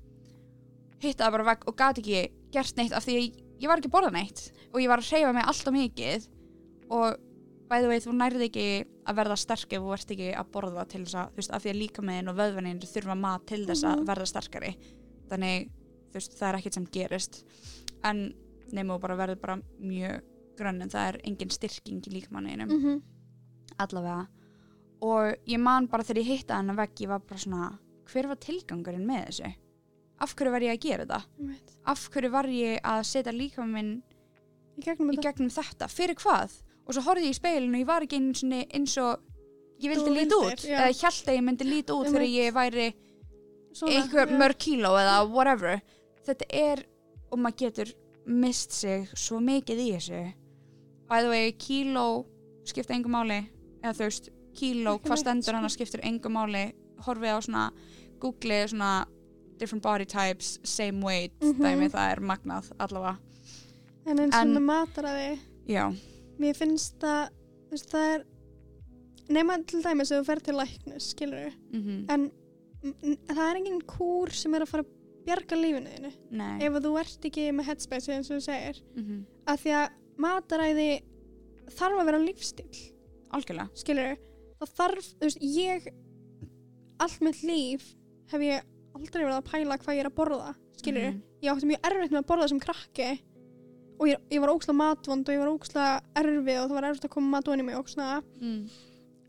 A: hittaði bara vegg og gati ekki gert neitt af því ég, ég var ekki borða neitt og ég var að hreyfa mig alltaf mikið og bæðu veit þú nærði ekki að verða sterk ef þú ert ekki að borða til þess að, veist, af því að líka og vöðvaninn þurfa mat til þess að
C: Mhm.
A: verða sterkari. Þannig veist, það er ekkert sem gerist en nema þú bara verður bara mjög grönn en það er engin styrking í líkamanninum
C: Mhm.
A: allavega og ég man bara þegar ég hitta hann að vegg ég var bara svona, hver var tilgangurinn með þessu? Af hverju var ég að gera þetta?
C: Einmitt.
A: Af hverju var ég að setja líkamann minn
C: Í gegnum
A: í
C: þetta.
A: gegnum þetta? Fyrir hvað? Og svo horfði ég í speilinu og ég var ekki eins og eins og ég vildi
C: vildir,
A: út eða hjælt að ég myndi líta út þegar ég væri
C: Svona,
A: einhver
C: já.
A: mörg kíló eða whatever þetta er, og maður getur mist sig svo mikið í þessu. By the way, kíló skipta engum máli. Eða þú veist, kíló, hvað stendur hann
C: sko.
A: að skiptir engum máli. Horfið á svona google svona different body types, same weight
C: Mhm.
A: dæmi, það er magnað allavega.
C: En eins og mataræði,
A: já,
C: mér finnst það, veist, það er, nema til dæmis ef þú fer til læknis, skilur við,
A: mhm,
C: en mm, það er engin kúr sem er að fara að bjarga lífinu þínu. Ef þú ert ekki með headspace eins og þú segir,
A: mhm,
C: að því að mataræði þarf að vera lífstíl,
A: algjörlega.
C: Skilur þarf, þú veist, ég, allt mitt líf hef ég aldrei verið að pæla hvað ég er að borða, skilur við,
A: Mhm,
C: ég átti mjög erfitt með að borða sem krakki og ég, ég var ókslega matvond og ég var ókslega erfið og það var erfitt að koma matvond í mig og svona.
A: Mm,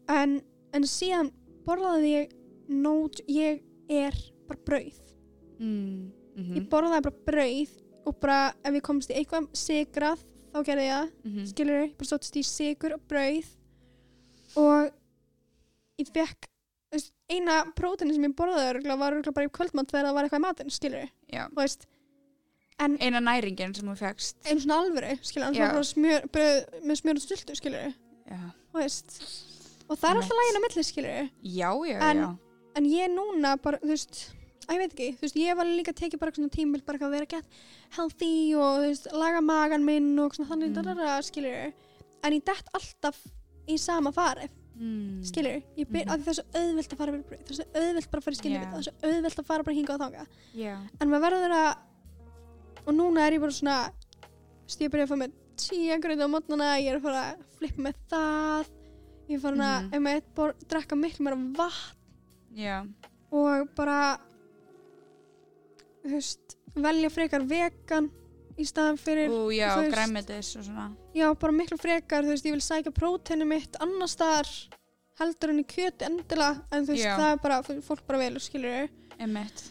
C: en, en síðan borðaði ég nót, ég er bara brauð
A: mm, mhm,
C: ég borðaði bara brauð og bara ef ég komst í eitthvað sigrað þá gerði ég það,
A: mhm,
C: skilur ég bara stóttist í sigur og brauð og ég fekk eina prótini sem ég borðaði var bara í kvöldmatt þegar það var eitthvað í matinn, skilur ég þú veist, en
A: eina næringin sem þú fegst
C: einu svona alvöru, bara smjör, með smjör og stultu, skilur
A: já,
C: þú veist og það er alltaf lægin á milli, skilur
A: já, já,
C: En-
A: já.
C: en ég núna bara, þú veist að ég veit ekki, þú veist, ég var líka tekið bara svona tímil bara að vera gett healthy og þú veist, laga magan minn og svona þannig,
A: Mm.
C: mm. skilur en ég dett alltaf í sama farið,
A: Mm.
C: skilur ég byrja, mm. að það er svo auðvelt að fara yfir brauð, það er svo auðvelt bara að fara í skilur
A: Já.
C: það er svo auðvelt að fara bara hinga og þanga
A: já,
C: en maður verður að og núna er ég bara svona ég byrja að fá með tíu gröð á mótnana, ég er að fara að flippa með það ég er að,
A: Mhm.
C: ef maður bor, drekka miklu meira vatn
A: já,
C: og bara veist, velja frekar vegan í staðan fyrir
A: Ú, já, græmitis og svona
C: já, bara miklu frekar, þú veist, ég vil sækja próteinu mitt annar staðar heldur en í kjöti endilega, en þú veist,
A: Já.
C: það er bara fólk bara velur, skilur
A: Emmett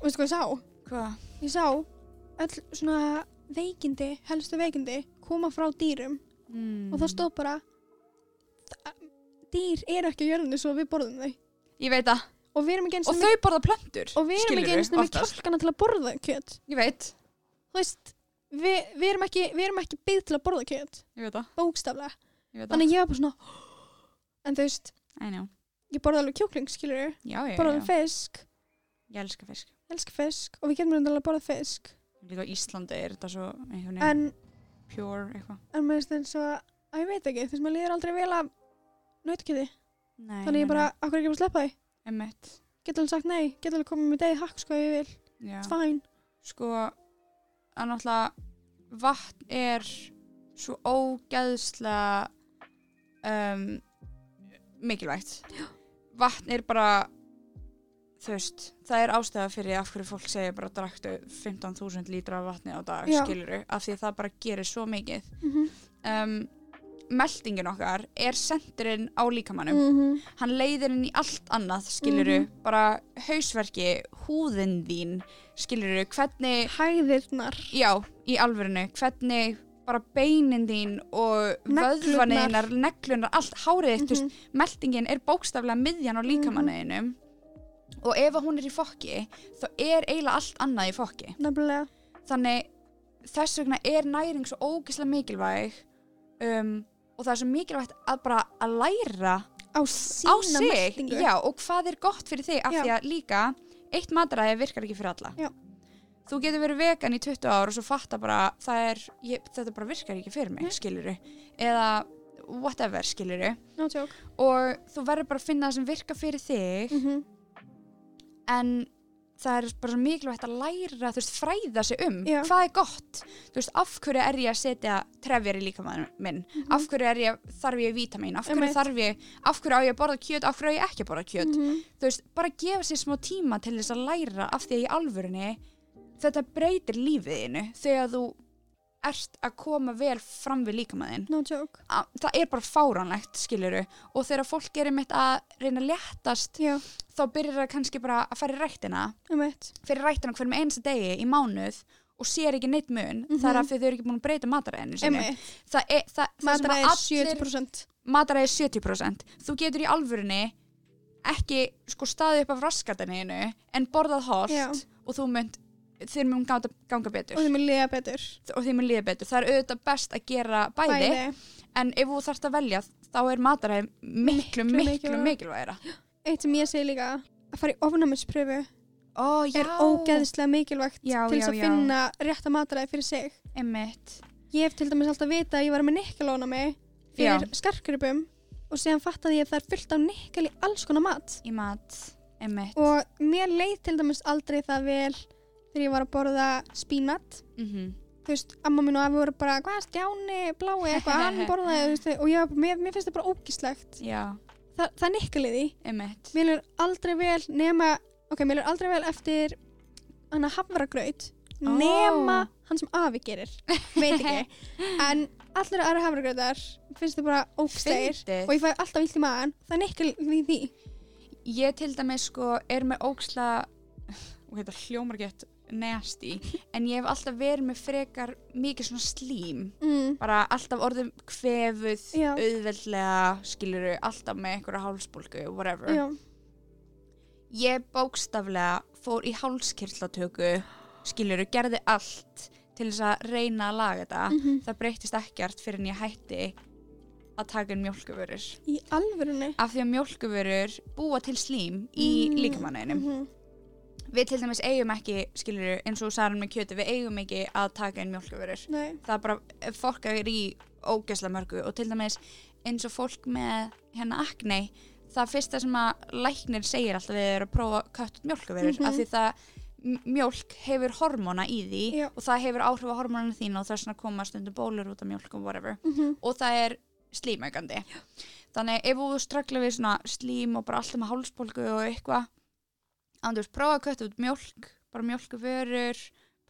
C: og veistu hvað ég sá?
A: Hvað?
C: Ég sá öll svona veikindi, helstu veikindi koma frá dýrum
A: Mm.
C: og það stóð bara "Þa- dýr eru ekki á jörðinni svo við borðum þau
A: Ég veit það
C: og við erum ekki eins
A: Og þau borða plöntur
C: og við erum ekki eins og með kjálkana til að borða kjöt.
A: Ég veit.
C: Þú veist, við, við erum ekki við erum ekki byggð til að borða kjöt.
A: Ég veit það.
C: Bókstaflega,
A: Ég veit það.
C: þannig ég var bara svona en þú veist,
A: I know.
C: ég borða alveg kjúkling skilur
A: Já, já,
C: borða alveg fisk,
A: Ég elska fisk.
C: Ég elska fisk. Og við getum alveg að borða fisk.
A: Líka á Íslandi er þetta svo veginn
C: en,
A: pure eitthvað.
C: En mér finnst eins og að ég veit ekki, þú veist, maður líður aldrei vel að nautkjöti, þannig ég bara, akkur ekki að sleppa því
A: Emmett
C: geta alveg sagt nei, geta alveg komið með degi hakk sko ég vil,
A: Já.
C: It's fine.
A: Sko að náttúrulega vatn er svo ógeðslega um, mikilvægt. Vatn er bara þú veist, það er ástæða fyrir af hverju fólk segir bara draktu 15.000 lítra vatni á dag,
C: Já.
A: skiluru af því það bara gerir svo mikið.
C: Mm
A: um, meldingin okkar er sendirinn á líkamannum
C: -hmm.
A: hann leiðir inn í allt annað skiluru,
C: Mhm.
A: bara hausverki húðin þín, skiluru hvernig
C: hæðirnar.
A: Já, í alvörinu, hvernig bara beinin þín og vöðvaninnar, neglunar, allt hárið mm
C: Mhm.
A: meldingin er bókstaflega miðjan á líkamanniðinum og ef hún er í fokki þá er eiginlega allt annað í fokki.
C: Nefnilega.
A: Þannig þess vegna er næring svo ógeðslega mikilvæg um, og það er svo mikilvægt að bara að læra
C: á
A: á sig. já, og hvað er gott fyrir þig af því að líka eitt mataræði virkar ekki fyrir alla.
C: Já.
A: þú getur verið vegan í 20 ár og svo fatta bara er, ég, þetta bara virkar ekki fyrir mig skiluru, eða whatever skiluru
C: no joke.
A: Og þú verður bara að finna það sem virkar fyrir þig.
C: Mm
A: en það er bara svo mikilvægt að læra þú veist, fræða sig um
C: Já.
A: hvað er gott þú veist, af hverju er ég að setja trefjar í líkamann minn af hverju er ég, þarf ég vítamin af hverju.
C: Einmitt.
A: þarf ég, af hverju á ég að borða kjöt af hverju á ég ekki að borða kjöt
C: -hmm.
A: þú veist, bara gefa sér smá tíma til þess að læra af því að í alvörunni þetta breytir lífiðinu þegar þú ert að koma vel fram við líkamæðin
C: no joke.
A: Það er bara fáránlegt skiluru og þegar fólk er einmitt að reyna að léttast
C: já,
A: þá byrjar það kannski bara að fara í
C: eitt
A: fyrir ræktina hverjum einsta degi í mánuð og sér ekki neitt mun
C: Mhm.
A: það er af því þau eru ekki búin að breyta mataræðinu það er, það, það
C: mataræði
A: að allir
C: 70%
A: mataræði 70% þú getur í alvörinni ekki sko staðið upp af raskataninu en borðað
C: Já.
A: og þú mynd þér mun ganga, ganga betur.
C: Og þeim er liða betur.
A: Og þér mun líða betur. Það er auðvitað best að gera bæði, en ef þú þarfst að velja þá er mataræði miklu,
C: Miklu
A: miklu,
C: mikilvægara.
A: mikilvægara.
C: Eitt sem ég segi líka að fara í ofnæmispröfu
A: Ó, já,
C: er ógeðslega mikilvægt
A: Já,
C: til þess
A: já,
C: að
A: já.
C: finna rétta mataræði fyrir sig.
A: Einmitt.
C: ég hef til dæmis alltaf vita að ég var með nikkelóna mig fyrir skarkripum og síðan fattaði ég að það er fullt af nikkel í alls konar mat.
A: Í mat. Einmitt.
C: Og mér leið til dæmis aldrei það vel þegar ég var að borða spínat.
A: Mm
C: þú veist, amma mín og afi voru bara hvað stjáni, blái, eitthvað, hann borðaði veist, og ég, mér, mér finnst það bara ógislegt
A: já,
C: Þa, það er
A: einmitt.
C: Mér er aldrei vel nema ok, mér er aldrei vel eftir hann að hafragraut
A: Ó.
C: nema hann sem afi gerir. Veit ekki. En allir aðra hafragrautar finnst það bara
A: Fyndið.
C: og ég fæ alltaf vilt í maðan það er nikkelið í því.
A: Ég til dæmis sko er með óksla og þetta hljómar gett nasty en ég hef alltaf verið með frekar mikið svona slím
C: mm.
A: bara alltaf orðum kvefuð
C: Já.
A: auðveldlega skiluru alltaf með einhverja hálsbólgu whatever
C: já,
A: ég bókstaflega fór í hálskirtlatöku skiluru, gerði allt til þess að reyna að laga þetta
C: Mhm.
A: það breytist ekkert fyrir en ég hætti að taka inn mjólkuvörur
C: í alvörunni
A: af því að mjólkuvörur búa til slím í
C: Mm.
A: líkamanninum
C: Mhm.
A: Við til dæmis eigum ekki skiluru, eins og saran með kjöti við eigum ekki að taka inn mjólkuvörur
C: Nei.
A: það er bara, fólk er í ógesla mörgu og til dæmis eins og fólk með hérna akne það fyrsta sem að læknir segir alltaf við er að prófa kött út mjólkuvörur
C: Mhm.
A: af því það m- mjólk hefur hormóna í því
C: Já.
A: og það hefur áhrif á hormónana þín og það er svona að koma stundum bólur út af mjólk og whatever
C: Mhm.
A: og það er slímaugandi þannig ef þú strakla við svona slím og bara alltaf með hálspólgu og eitthvað andurs, prófa að kötta út mjólk bara mjólkuvörur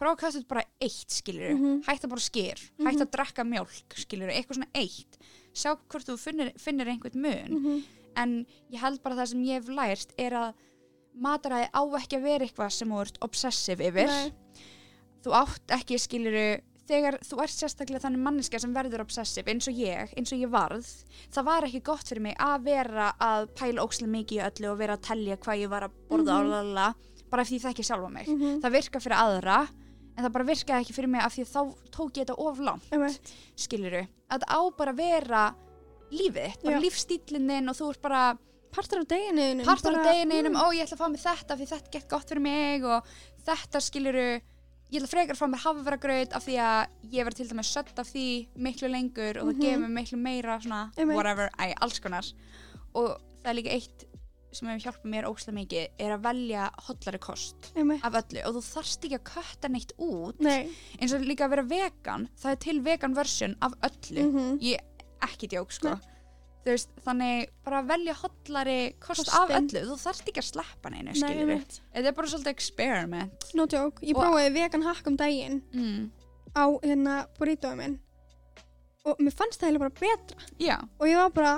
A: prófa að kötta út bara eitt skilur
C: Mhm.
A: hætt að bara sker, hætt að drekka mjólk skilur, eitthvað svona eitt. Sjá hvort þú finnir, finnir einhvern mun.
C: Mhm.
A: en ég held bara það sem ég hef lært er að mataræði á ekki að vera eitthvað sem þú ert obsessiv yfir.
C: Nei.
A: þú átt ekki skiluru þegar þú ert sérstaklega þannig manneska sem verður obsessiv eins og ég, eins og ég varð það var ekki gott fyrir mig að vera að pæla ókslega mikið í öllu og vera að telja hvað ég var að borða mm -hmm. bara því ég þekki sjálfa mig
C: Mhm.
A: það virka fyrir aðra en það bara virkaði ekki fyrir mig af því þá tók ég þetta of langt
C: Einmitt.
A: skiluru, að það á bara vera lífið, bara
C: Já.
A: lífstílinnin og þú ert bara
C: partur af deginu
A: partur af degininum, ó ég ætla að fá mig þetta af því þetta gett gott fyrir mig og þetta skiluru ég ætla frekar að fá mér hafragraut af því að ég verð til dæmis sött af því miklu lengur og það
C: Mhm.
A: gefur mér miklu meira svona
C: Einmitt.
A: whatever, æ, alls konar og það er líka eitt sem hefur hjálpað mér ókslega mikið er að velja hollari kost
C: Einmitt.
A: af öllu og þú þarft ekki að kötta neitt út
C: Nei.
A: eins og líka að vera vegan það er til vegan version af öllu
C: Mhm.
A: ég ekki djók sko þú veist, þannig bara velja hollari kost
C: Kostinn.
A: af öllu, þú þarft ekki að sleppa neinu
C: Nei,
A: skilur
C: einmitt.
A: þetta er bara svolítið experiment
C: No joke. Ég prófaði vegan hakk um daginn
A: mm.
C: á hérna burritoðu minn og mér fannst það eiginlega bara betra
A: já,
C: og ég var bara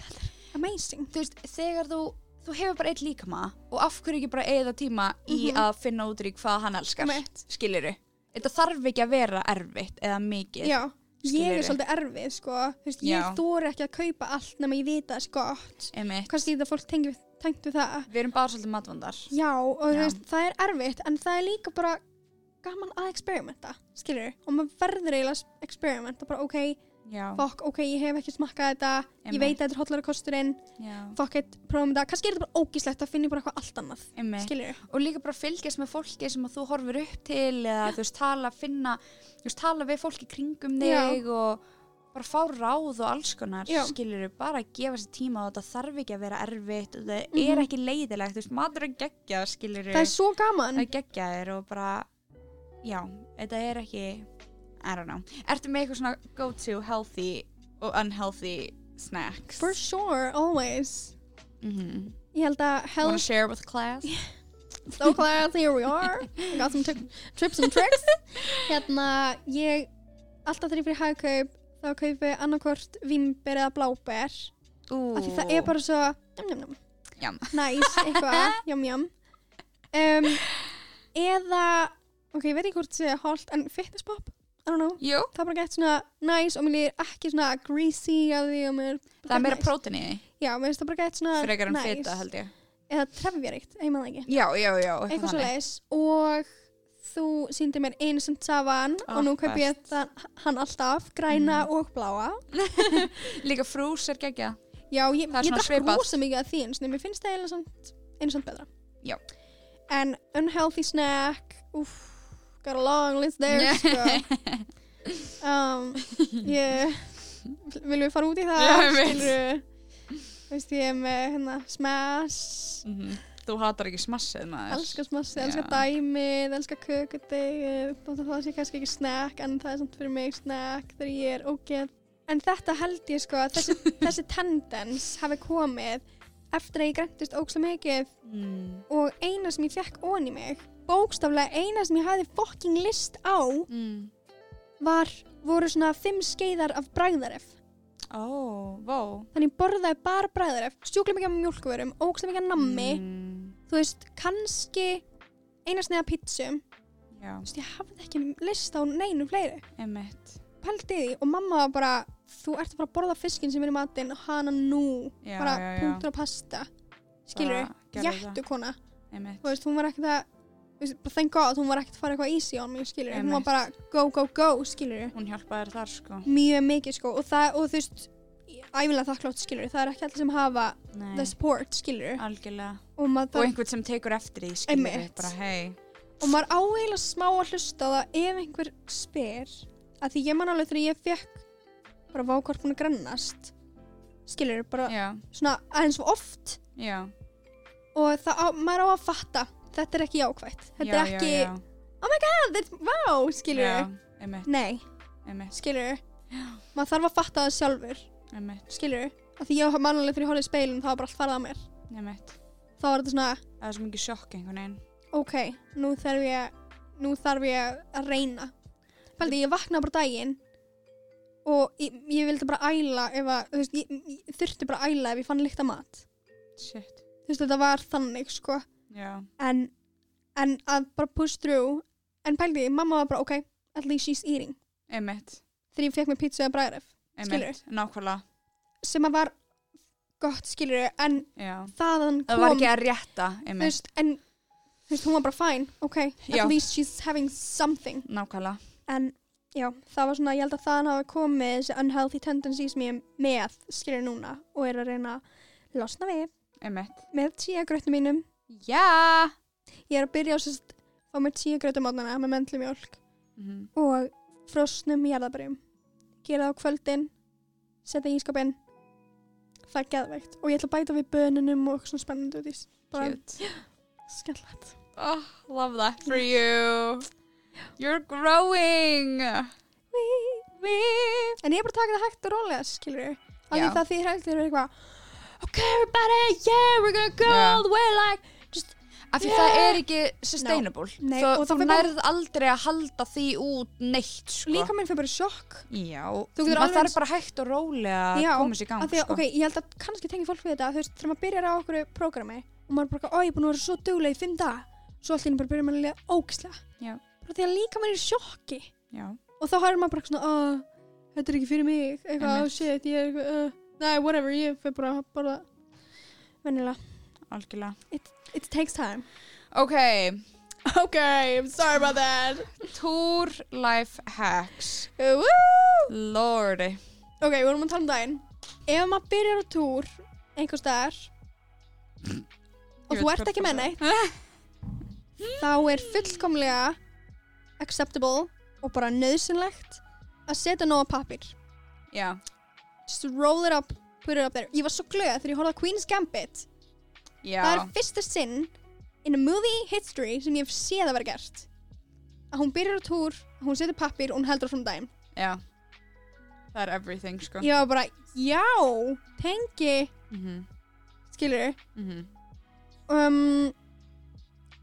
C: er amazing
A: þú veist, þegar þú þú hefur bara eitt líkama og af hverju ekki bara eða tíma í
C: Mhm.
A: að finna út í hvað hann elskar
C: Einmitt.
A: skiluru, þetta þarf ekki að vera erfitt eða mikið
C: Já, ég er svolítið erfið sko
A: Já.
C: ég þóri ekki að kaupa allt nema ég vita það er gott
A: Einmitt.
C: kannski þetta fólk tengt við það
A: við erum bara svolítið matvandar
C: Já, og
A: Já.
C: veist, það er erfitt en það er líka bara gaman að experimenta skilur, og maður verður eiginlega að experimenta, bara ok, fokk, ok ég hef ekki smakkað þetta, ég
A: Einmitt.
C: veit að þetta er hollari kosturinn, fokk prófum þetta, kannski er þetta bara ógíslegt að finna bara eitthvað allt annað, skilur
A: og líka bara fylgjast með fólki sem að þú horfir upp til eða þú veist tala, finna þú veist tala við fólki kringum þig og bara fá ráð og alls konar
C: Já.
A: skilur bara að gefa sér tíma og þetta. Þarf ekki að vera erfitt og það
C: Mhm.
A: er ekki leiðilegt þú veist matur er geggjað skilur
C: það er svo gaman.
A: Það er geggjaðir I don't know, ertu með eitthvað svona go to healthy og unhealthy snacks?
C: For sure, always.
A: Mm -hmm.
C: ég held að
A: wanna
C: health
A: share with class?
C: So class, here we are. I got some tri- trips and tricks. Hérna, ég alltaf þegar ég fyrir hagkaup þá kaupi annarkvort vimber eða bláber. Af því það er bara svo jam, jam, jam. Nice, eitthvað, jam, jam um, Eða ok, ég veit ekki hvort það sé holt en fitness pop, I don't know
A: Jú,
C: það er bara gett svona nice og mér líður ekki svona greasy af því og mér
A: það er meira
C: nice.
A: prótin í því
C: Já, mér finnst það bara gett svona
A: Frekar en
C: nice.
A: fita held ég
C: Eða trefjaríkt, ég maður ekki
A: Já, já, já
C: Eitthvað svo
A: þannig.
C: leiðis Og þú síndi mér Innocent Savan
A: Ó,
C: Og nú kaup ég það, hann alltaf Græna
A: Mm.
C: og bláa
A: Líka frús er geggja
C: Já, ég,
A: Það er
C: ég
A: svona
C: drakk
A: svipað.
C: rosa mikið af því En mér finnst það eiginlega samt Innocent betra
A: Já.
C: En unhealthy snack Úff, got a long list there sko. um, ég Viljum við fara út í það
A: Já, ég veit.
C: Skilurðu? Veist ég er með hérna Smash
A: Mhm. Þú hatar ekki smassið maður
C: elskar smassi,
A: Já.
C: elskar dæmið, elskar kökudegið, þótt að það sé kannski ekki snack, en það er samt fyrir mig snack þegar ég er ógeð. En þetta held ég sko að þessi, þessi tendens hafi komið eftir að ég græntist ógslag mikið
A: mm.
C: og eina sem ég fekk onni mig, bókstaflega eina sem ég hafði fokking list á
A: Mm.
C: var, voru svona fimm skeiðar af bragðaref.
A: Ó, vó
C: Þannig borðaði bara bragðaref, sjúklega mikið af mjólkvörum, ógslag mikið af nammi,
A: mm.
C: þú veist, kannski eina sniða pítsum, Þú veist, ég hafði ekki list á neinu fleiri. því og mamma var bara, þú ert að fara að borða fiskinn sem er í matinn, hana nú,
A: Já,
C: bara
A: já, já.
C: punktur og pasta. Skilur jættu kona. Þú veist, hún var ekkert að, bara thank god, hún var ekkert að fara eitthvað easy on mig, skilur Hún var bara go, go, go, skilur
A: Hún hjálpaði þér þar sko.
C: Mjög mikið, sko, og það, og þú veist, æfilega þakklátt, skilur Það er ekki allir sem hafa
A: Nei,
C: the support, skilur
A: algjörlega.
C: Og
A: Og einhvern sem tekur eftir því skilur
C: Einmitt.
A: bara hei
C: og maður á eiginlega smá að hlusta það ef einhver spyr. Að því ég man alveg þegar ég fekk bara vákvart búin að grannast skilur bara
A: Já,
C: svona aðeins of oft.
A: Já,
C: og það maður á að fatta þetta er ekki jákvætt. Þetta
A: já,
C: er ekki,
A: já,
C: oh my god, þetta, vá, skilur
A: já, emitt,
C: nei,
A: emitt,
C: skilur maður þarf að fatta það sjálfur.
A: Emitt,
C: skilur, að því ég man alveg þegar ég horfði í speilin þá var bara allt farið að mér.
A: Emitt
C: þá var þetta svona,
A: Það er svo mikið sjokk einhvern veginn.
C: Ok, nú þarf ég nú þarf ég að reyna. Fældi, ég vaknaði bara daginn og ég, ég vildi bara æla ef að, þú veist, ég, ég þurfti bara að æla ef ég fann líkt að mat.
A: Shit,
C: þú veist, þetta var þannig, sko.
A: já,
C: en, en að bara push through en pældi, mamma var bara, ok at least she's eating.
A: Emitt,
C: þegar ég fekk mér pizza eða bræðref
A: emitt, nákvæmlega.
C: Sem að var gott, skilur en
A: Já,
C: þaðan kom
A: það var ekki að rétta,
C: þú
A: emitt,
C: veist, en þú veist, hún var bara fine, ok
A: Já.
C: at least she's having something.
A: Nákvæmlega.
C: En já, það var svona, ég held að þaðan hafa komið þessi unhealthy tendencies er með skilur núna og er að reyna að losna við.
A: Emitt,
C: með tíagrötnum mínum
A: já.
C: Ég er að byrja á sérst fá mér tíagrötum átnana með mendlumjólk
A: Mhm.
C: og frosnum jarðabrjum gera það á kvöldin setja í ískapinn það er geðveikt. Og ég ætla að bæta við bönunum og svona spennandi út í s- bara
A: Cute.
C: skemmtilegt.
A: Oh, love that for you. You're growing.
C: En ég er bara að taka það hægt og rólega skilur af því það því hægt er eitthvað ok everybody yeah we're gonna go all the way like
A: Af því
C: Yeah.
A: það er ekki sustainable.
C: Nei,
A: Þó, Þú
C: það fer bara-
A: nærð aldrei að halda því út neitt sko.
C: líka minn fyrir bara sjokk.
A: Já,
C: Þú getur alveg
A: þarf
C: eins-
A: bara hægt og rólega að
C: Já,
A: koma sér í gang
C: því að,
A: sko.
C: ok, ég held að kannski tengi fólk við þetta þú veist, þegar maður byrjar á okkur prógrami og maður bara, ó, ég er búin að vera svo duglega í fimm dag svo einu bara byrjar maður að liða ógislega bara því að líka maður er sjokki.
A: Já,
C: og þá har maður bara svona, þetta er ekki fyrir mig. Eitthvað, oh shit, ég er eitthvað uh, nei, whatever, ég fyrir bara að borða vennilega,
A: algjörlega.
C: It takes time.
A: Ok,
C: ok, I'm sorry about that.
A: Tour life hacks.
C: Uh, woo!
A: Lordy.
C: Ok, við vorum að tala um daginn. Ef maður byrjar á túr einhver staðar og þú ert ekki með neitt þá er fullkomlega acceptable og bara nöðsynlegt að setja nóga pappir
A: Já,
C: just roll it up, put it up there. Ég var svo glöð þegar ég horfði á Queen's Gambit
A: já.
C: Það er fyrsta sinn in a movie history sem ég hef séð að vera gert að hún byrjar á túr hún setur pappir og hún heldur frá daginn.
A: Já. Það er everything sko.
C: Ég var bara, já, tengi.
A: -hmm.
C: skilur
A: -hmm.
C: um,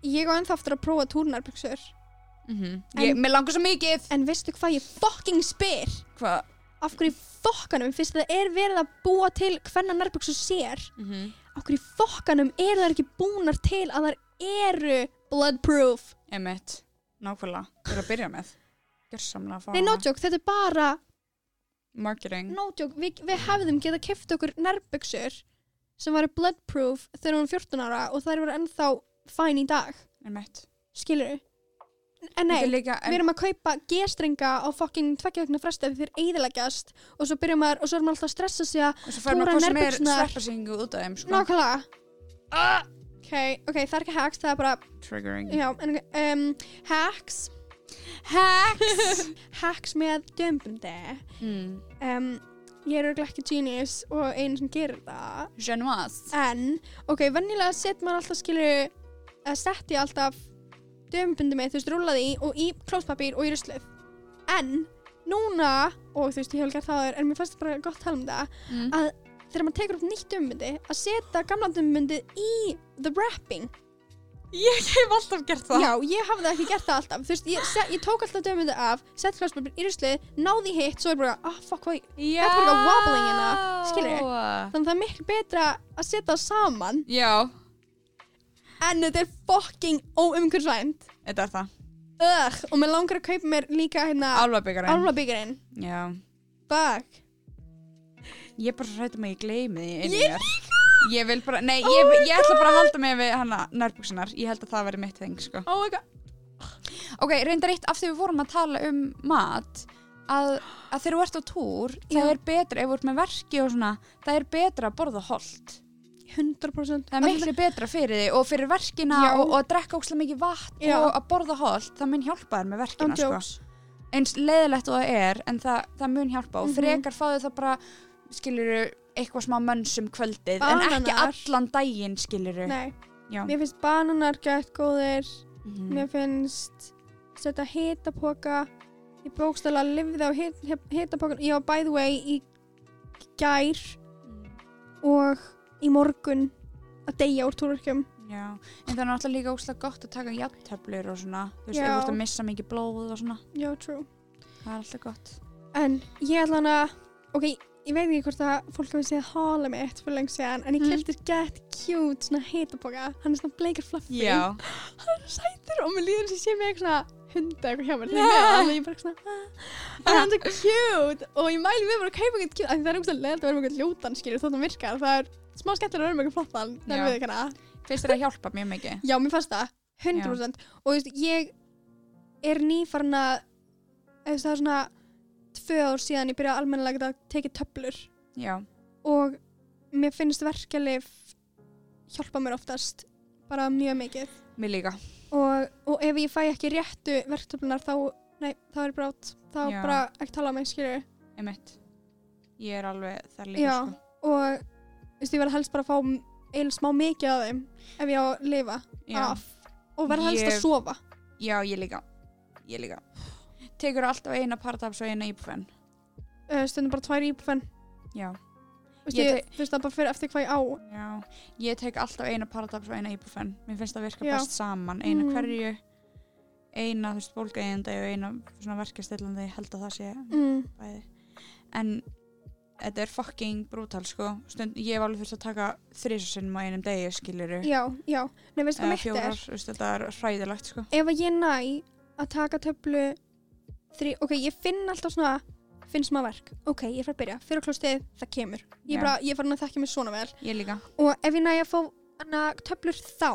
C: ég á ennþá aftur að prófa túrnarbygsur
A: mm
C: En-
A: ég, Mér langar svo mikið.
C: En veistu hvað ég fucking spyr?
A: Hvað?
C: af hverju fokkanum fyrst það er verið að búa til hvernig nærbyggsur sér?
A: Mm
C: hverju í fokkanum eru þær ekki búnar til að þær eru bloodproof?
A: Emmett, nákvæmlega. Þú eru að byrja með. Gjörsamlega að fá
C: nei no joke, þetta er bara
A: Marketing.
C: No joke, við, við hefðum getað keft okkur nærbygsur sem varu bloodproof þegar hún var 14 ára og þær voru ennþá fæn í dag.
A: Emmett
C: skilur en nei,
A: líka
C: við erum að kaupa G-strenga á fucking tveggjöfna fresti ef þeir eiðileggjast og svo byrjum maður og svo erum maður alltaf að stressa sig að
A: Og svo fær maður hvað sem er sveppasingu út af þeim sko.
C: nákvæmlega. Ah! ok, ok, það er ekki hacks, það er bara
A: Triggering.
C: Já, en, um, hacks.
A: Hacks.
C: Hacks með dömbundi
A: mm.
C: um, ég er örugglega ekki genius og einn sem gerir það.
A: Genoise
C: en, ok, venjulega set maður alltaf skilur að setja alltaf dömbundi með, þú veist, rúlaði í og í klóspapír og í ruslið. En, núna og þú veist, ég hef gert það en mér fannst bara gott að tala um það
A: mm.
C: að þegar maður tekur upp nýtt dömbundi að setja gamla dömbundi í the wrapping.
A: Ég hef alltaf gert það.
C: Já, ég hafði ekki gert það alltaf. Þú veist, ég, se- ég tók alltaf dömmundi af Sett klóspapir í ruslið, náði hitt Svo er bara, ah, fuck, hvað ég Þetta er bara wobbling hérna, skilurðu? Þannig að það er miklu betra að setja það saman
A: Já,
C: En þetta er fucking óumhverfisvænt.
A: Þetta er það.
C: Ugh, og mér langar að kaupa mér líka hérna
A: Álfabyggarinn
C: Álfabyggurinn
A: Já.
C: Fuck.
A: Ég er bara svo hrættum að ég gleymi því inni
C: Ég
A: mér. Ég vil bara, nei, ég, ég ætla bara að halda mig við hana nærbuksunar Ég held að það veri mitt þeng, sko.
C: Oh my god.
A: Ok, reyndar eitt af því við vorum að tala um mat að, að þegar þú ert á túr það
C: Já.
A: er betra, ef þú ert með verki og svona það er betra að borða holt
C: 100%
A: það er miklu betra fyrir þig og fyrir verkina og, og að drekka ókslega mikið vatn
C: Já.
A: og að borða holt, það mun hjálpa þér með verkina sko. Eins leiðilegt og það er en það, það mun hjálpa og
C: Mhm.
A: frekar fáðu það bara skiluru eitthvað smá mönnsum kvöldið en ekki
C: Bananar.
A: allan daginn skiluru
C: mér finnst bananar gett góðir
A: Mhm.
C: Mér finnst setja hitapoka ég bókstala lifði á hit, hitapokan ég var by the way í gær og í morgun að deyja úr túrverkjum.
A: Já, en það er náttúrulega líka óslega gott að taka jafntöflur og svona, þú veist, þú ert að missa mikið blóð og svona,
C: já, true.
A: Það er alltaf gott.
C: en ég ætla hana ok, ég veit ekki hvort að fólk hafi séð hála mitt fyrir lengt séðan en ég
A: Mm.
C: kefti get cute svona hitapoka hann er svona bleikar fluffy.
A: Já,
C: hann er sætur og mér líður að ég sé með eitthvað svona hunda eitthvað hjá mér. Þannig að ég bara svona ah, hann er cute og ég mæli við bara að kaupa eitthvað cute því það er eitthvað leilt að vera með eitthvað ljótan skilur þótt það virkar. Það er smá skemmtilega með eitthvað flottan
A: Já.
C: er við ekki
A: finnst þér að hjálpa mjög mikið?
C: já, mér fannst það 100% og þú veist, ég er nýfarn að það er svona tvö ár síðan ég byrjaði almennilega að tekið töflur
A: Já,
C: og mér finnst verkjalið hjálpa mér oftast bara mjög mikið
A: mér líka.
C: og, og ef ég fæ ekki réttu verktöflunar þá, nei, þá er ég brát þá
A: Já.
C: bara ekki tala um mig, skilur
A: Emitt. Ég er alveg þar líka,
C: Já.
A: sko.
C: og veist, ég verð helst bara að fá eil smá mikið af þeim ef ég á að lifa
A: Já.
C: af og verð helst að
A: Ég-
C: sofa
A: Já, ég líka. Ég líka. Tekur alltaf eina partaps og eina íbúfen.
C: uh, stundum bara tvær íbúfen
A: Já.
C: Vist,
A: Ég
C: ég, veist það bara fyrir eftir hvað ég á
A: Já. Ég tek alltaf eina partaps og eina íbúfen. Mér finnst það virka
C: Já.
A: best saman. Eina
C: Mm.
A: hverju, eina, þú veist, bólgæðandi og eina svona verkastillandi. Ég held að það sé
C: mm.
A: bæði en þetta er fucking brútal sko. Stund, ég hef alveg þurft að taka þrísasinnum á einum degi skiluru
C: já, já, nei veist hvað mitt er?
A: þetta er hræðilegt sko.
C: Ef ég næ að taka töflu þrý, ok, ég finn alltaf svona finn smá verk, ok, ég fer að byrja. Fyrir klostið, það kemur. Ég, bara, ég fann að þekka mig svona vel.
A: Ég líka.
C: Og ef ég næ að fá töflur þá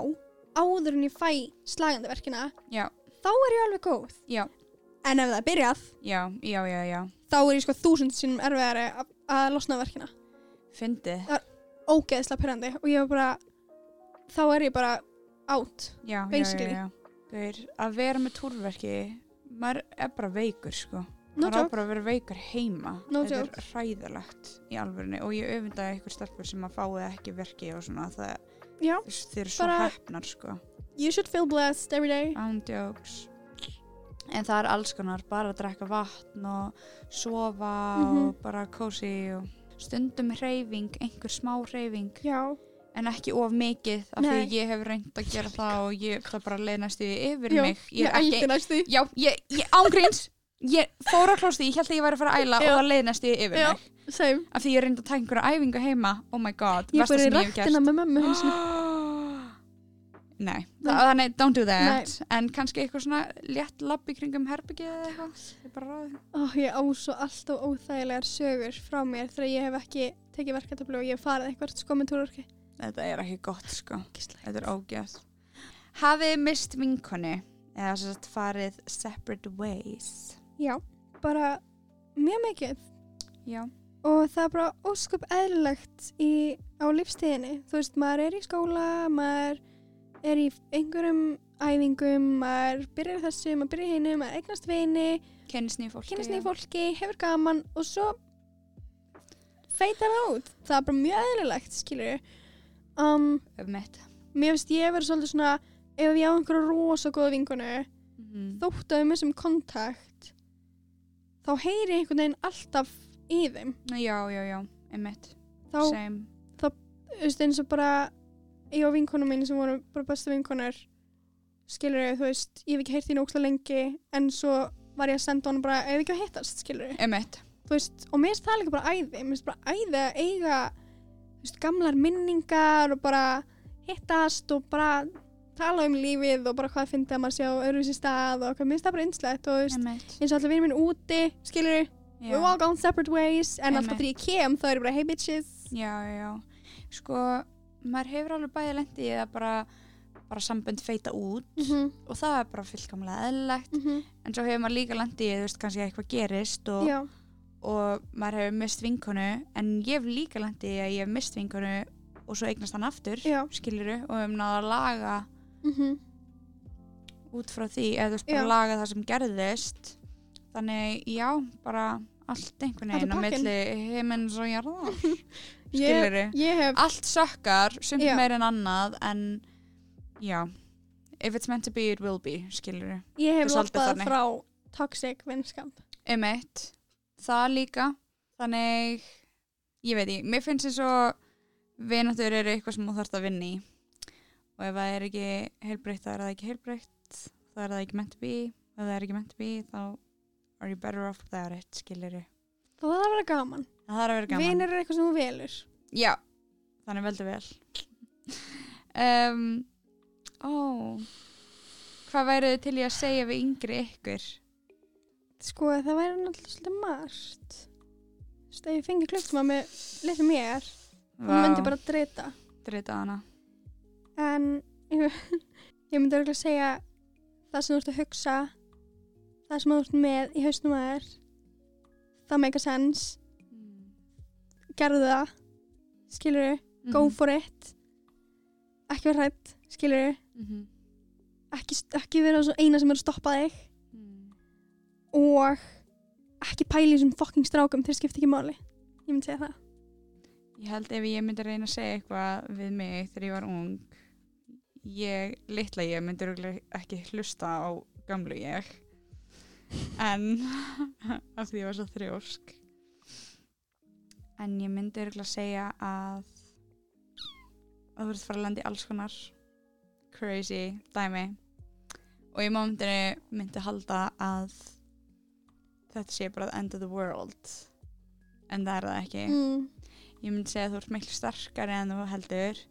C: áður en ég fæ slagandi verkina
A: Já.
C: þá er ég alveg góð.
A: Já,
C: en ef það byrjað
A: já, já, já, já
C: þá er ég sko þúsund sinum erfiðari að, að losna verkina.
A: Fyndið,
C: ógeðslega pyrrandi og ég var bara þá er ég bara átt
A: já, já,
C: Basically.
A: já, já. Gauir, að vera með túrverki maður er bara veikur sko.
C: No
A: maður
C: joke,
A: bara að vera veikur heima.
C: No
A: þetta er hræðilegt í alvörinu og ég öfundaði ykkur stelpur sem að fáið ekki verki og svona það,
C: já,
A: þeir eru svo
C: Bara-
A: hefnar sko.
C: You should feel blessed every day.
A: Ándjóks En það er alls konar, bara að drekka vatn og sofa
C: Mhm.
A: og bara kósi og stundum hreyfing, einhver smá hreyfing
C: já,
A: en ekki of mikið af því
C: Nei.
A: ég hef reynd að gera það og ég það bara leiðnast yfir
C: Já,
A: mig ég
C: ég
A: er ekki,
C: ældi næstu
A: já, ég, ég ángríns ég fór á klósti, ég held að ég væri að fara að æla
C: Já.
A: og það leiðnast yfir
C: Já.
A: mig
C: Same.
A: af því ég reyndi að taka einhverja æfingu heima oh my god,
C: Ég
A: versta
C: bara í
A: sem ég hef
C: rættina með mömmu hans.
A: Nei,
C: Nei.
A: þannig don't do that. En kannski eitthvað svona létt labb í kringum herbyggið eða eitthvað.
C: Ó, ég á svo alltaf óþægilegar sögur frá mér þegar ég hef ekki tekið verkeftablu og ég hef farið eitthvað sko með túrorki.
A: þetta er ekki gott sko. Þetta er ógjöð hafið mist vinkonu eða svo sagt farið separate ways?
C: Já, bara mjög mikið.
A: Já,
C: og það er bara óskup eðlilegt í, á lífstíðinni. Þú veist, maður er í skóla, maður er í einhverjum æfingum, maður byrjar þessu, maður byrjar hinu, maður eignast vini,
A: kynst nýja fólki
C: kynast nýju fólki, hefur gaman og svo feitar það út. Það er bara mjög eðlilegt, skilur. Um, mér finnst ég verið svolítið svona, ef ég á einhverju rosa góða vinkonu,
A: mm.
C: þótt að við missum kontakt, þá heyri einhvern veginn alltaf í þeim.
A: já, já, já, um mitt
C: Þá,
A: same
C: þú veist, eins og bara ég og vinkonum mín sem voru bara bestu vinkonur skilur ég, þú veist, ég hef ekki heyrt þín óksla lengi en svo var ég að senda honum bara ef ekki að hittast, skilur ég, veist og mér finnst það líka bara æði, mér finnst bara æði að eiga veist, gamlar minningar og bara hittast og bara tala um lífið og bara hvað finnst að maður sjá öðruvísi stað og hvað mér finnst það bara einslegt og veist, eins og allir vinir minn úti skilur ég, we've all gone separate ways en alltaf þegar ég kem þá er ég bara hey bitches.
A: Já, já. Sko, maður hefur alveg bæði lendi eða bara bara sambönd feita út
C: mm
A: og það er bara fullkomlega eðlilegt. En svo hefur maður líka lendi þú veist, kannski að eitthvað gerist og,
C: já,
A: og maður hefur mist vinkonu. En ég hef líka lendi að ég hef mist vinkonu og svo eignast hann aftur
C: já.
A: skiluru og hefum náða að laga
C: mm
A: út frá því eða þú veist bara
C: Já.
A: laga það sem gerðist. Þannig já, bara allt einhvern veginn á milli heimins og jarðar
C: ég hef
A: allt sökkar, sumt meir en annað en já. If it's meant to be, it will be skiluru
C: Ég hef loppað frá toxic vinskap.
A: um eitt, það líka. Þannig ég veit ég, mér finnst þess að vináttur eru eitthvað sem þú þarfst að vinna í. Og ef það er ekki heilbreytt þá er það ekki heilbreytt. Þá er það ekki meant to be. Ef það er ekki meant to be þá are you better off without it, skilur
C: Það þarf að vera gaman.
A: Það þarf að vera gaman.
C: Vinir er eitthvað sem þú velur.
A: já, þannig veldur vel. Um, ó. Hvað værið þið til ég að segja við yngri ykkur?
C: Sko, það væri náttúrulega svolítið margt. Þú veist, ef ég fengi klukktíma með litlu mér, hún myndi bara drita.
A: drita hana.
C: En ég, ég myndi örgulega segja það sem þú ert að hugsa, það sem þú ert með í hausnum að þér, það make a sense, gerðu það, skilur
A: Mhm.
C: go for it, ekki vera hrætt, skilur
A: Mhm.
C: ekki, ekki vera svo eina sem er að stoppa þig.
A: Mhm.
C: og ekki í þessum fucking strákum þeir skipta ekki máli. Ég myndi segja það.
A: Ég held ef ég myndi reyna að segja eitthvað við mig þegar ég var ung ég, litla ég, myndi ekki hlusta á gamlu ég. En af því ég var svo þrjósk en ég myndi örugglega segja að að þú verður fara að landa í alls konar crazy dæmi. Og í mómentinu myndi halda að þetta sé bara the end of the world. En það er það ekki.
C: Mm.
A: ég myndi segja að þú ert miklu starkari en þú heldur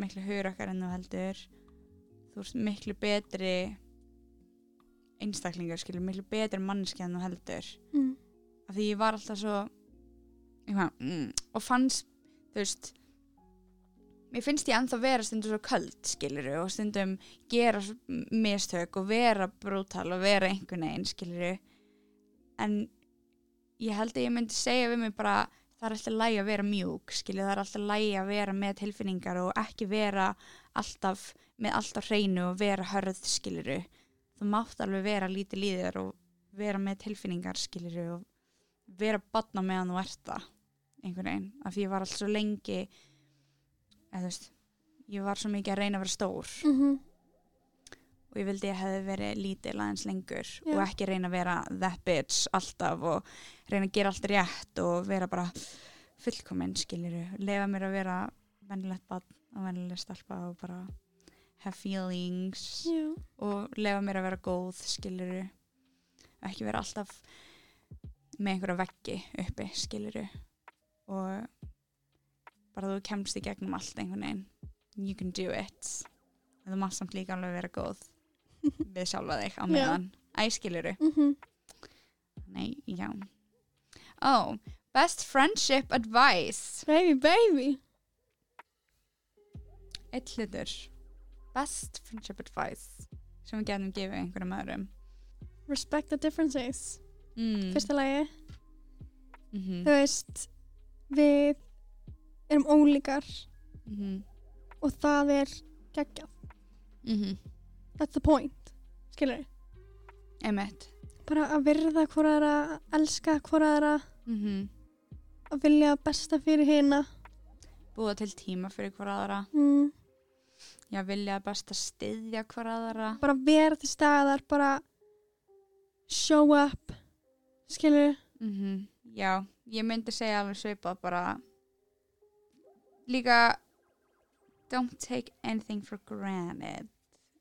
A: miklu hurakkar en þú heldur. Þú ert miklu betri einstaklingur skilur, miklu betri mannski en þú heldur.
C: Mm.
A: af því ég var alltaf svo eitthvað, mm, og fannst þú veist mér finnst ég ennþá vera stundum svo köld skiluru og stundum gera mistök og vera brútal og vera einhvern veginn skiluru en ég held að ég myndi segja við mig bara það er alltaf lægi að vera mjúk skilju, það er alltaf lægi að vera með tilfinningar og ekki vera alltaf með alltaf hreinu og vera hörð skiluru þú mátt alveg vera lítið líðir og vera með tilfinningar skiluru og vera batna meðan þú ert það einhvern veginn, af því ég var alltaf svo lengi eða þú veist ég var svo mikið að reyna að vera stór
C: Mm -hmm.
A: og ég vildi að ég hefði verið lítil aðeins lengur
C: Já.
A: og ekki reyna að vera that bitch alltaf og reyna að gera allt rétt og vera bara fullkominn skiliru, lefa mér að vera vennilegt bad og vennileg stelpa og bara have feelings
C: Já.
A: og lefa mér að vera góð skiluru ekki vera alltaf með einhverja veggi uppi skiluru og bara þú kemst í gegnum allt einhvern veginn. You can do it. En þú mátt samt líka alveg vera góð við sjálfa þig á meðan. Æ skiluru
C: Mm
A: nei, já. Oh, best friendship advice.
C: Baby, baby.
A: eitt hlutur. Best friendship advice sem við getum gefið einhverjum öðrum.
C: Respect the differences.
A: Mm.
C: Fyrsta lagi,
A: mm
C: þú veist, við erum ólíkar
A: -hmm.
C: og það er geggjað.
A: Mm
C: That's the point. Skilur
A: Emmett
C: Bara að virða hvora aðra, að elska hvora aðra,
A: mm
C: að vilja besta fyrir hina.
A: búa til tíma fyrir hver aðra
C: Mm.
A: já, vilja best að styðja hver aðra
C: Bara vera til staðar, bara show up. Skilur
A: mm já, ég myndi segja alveg svipað bara. Líka don't take anything for granted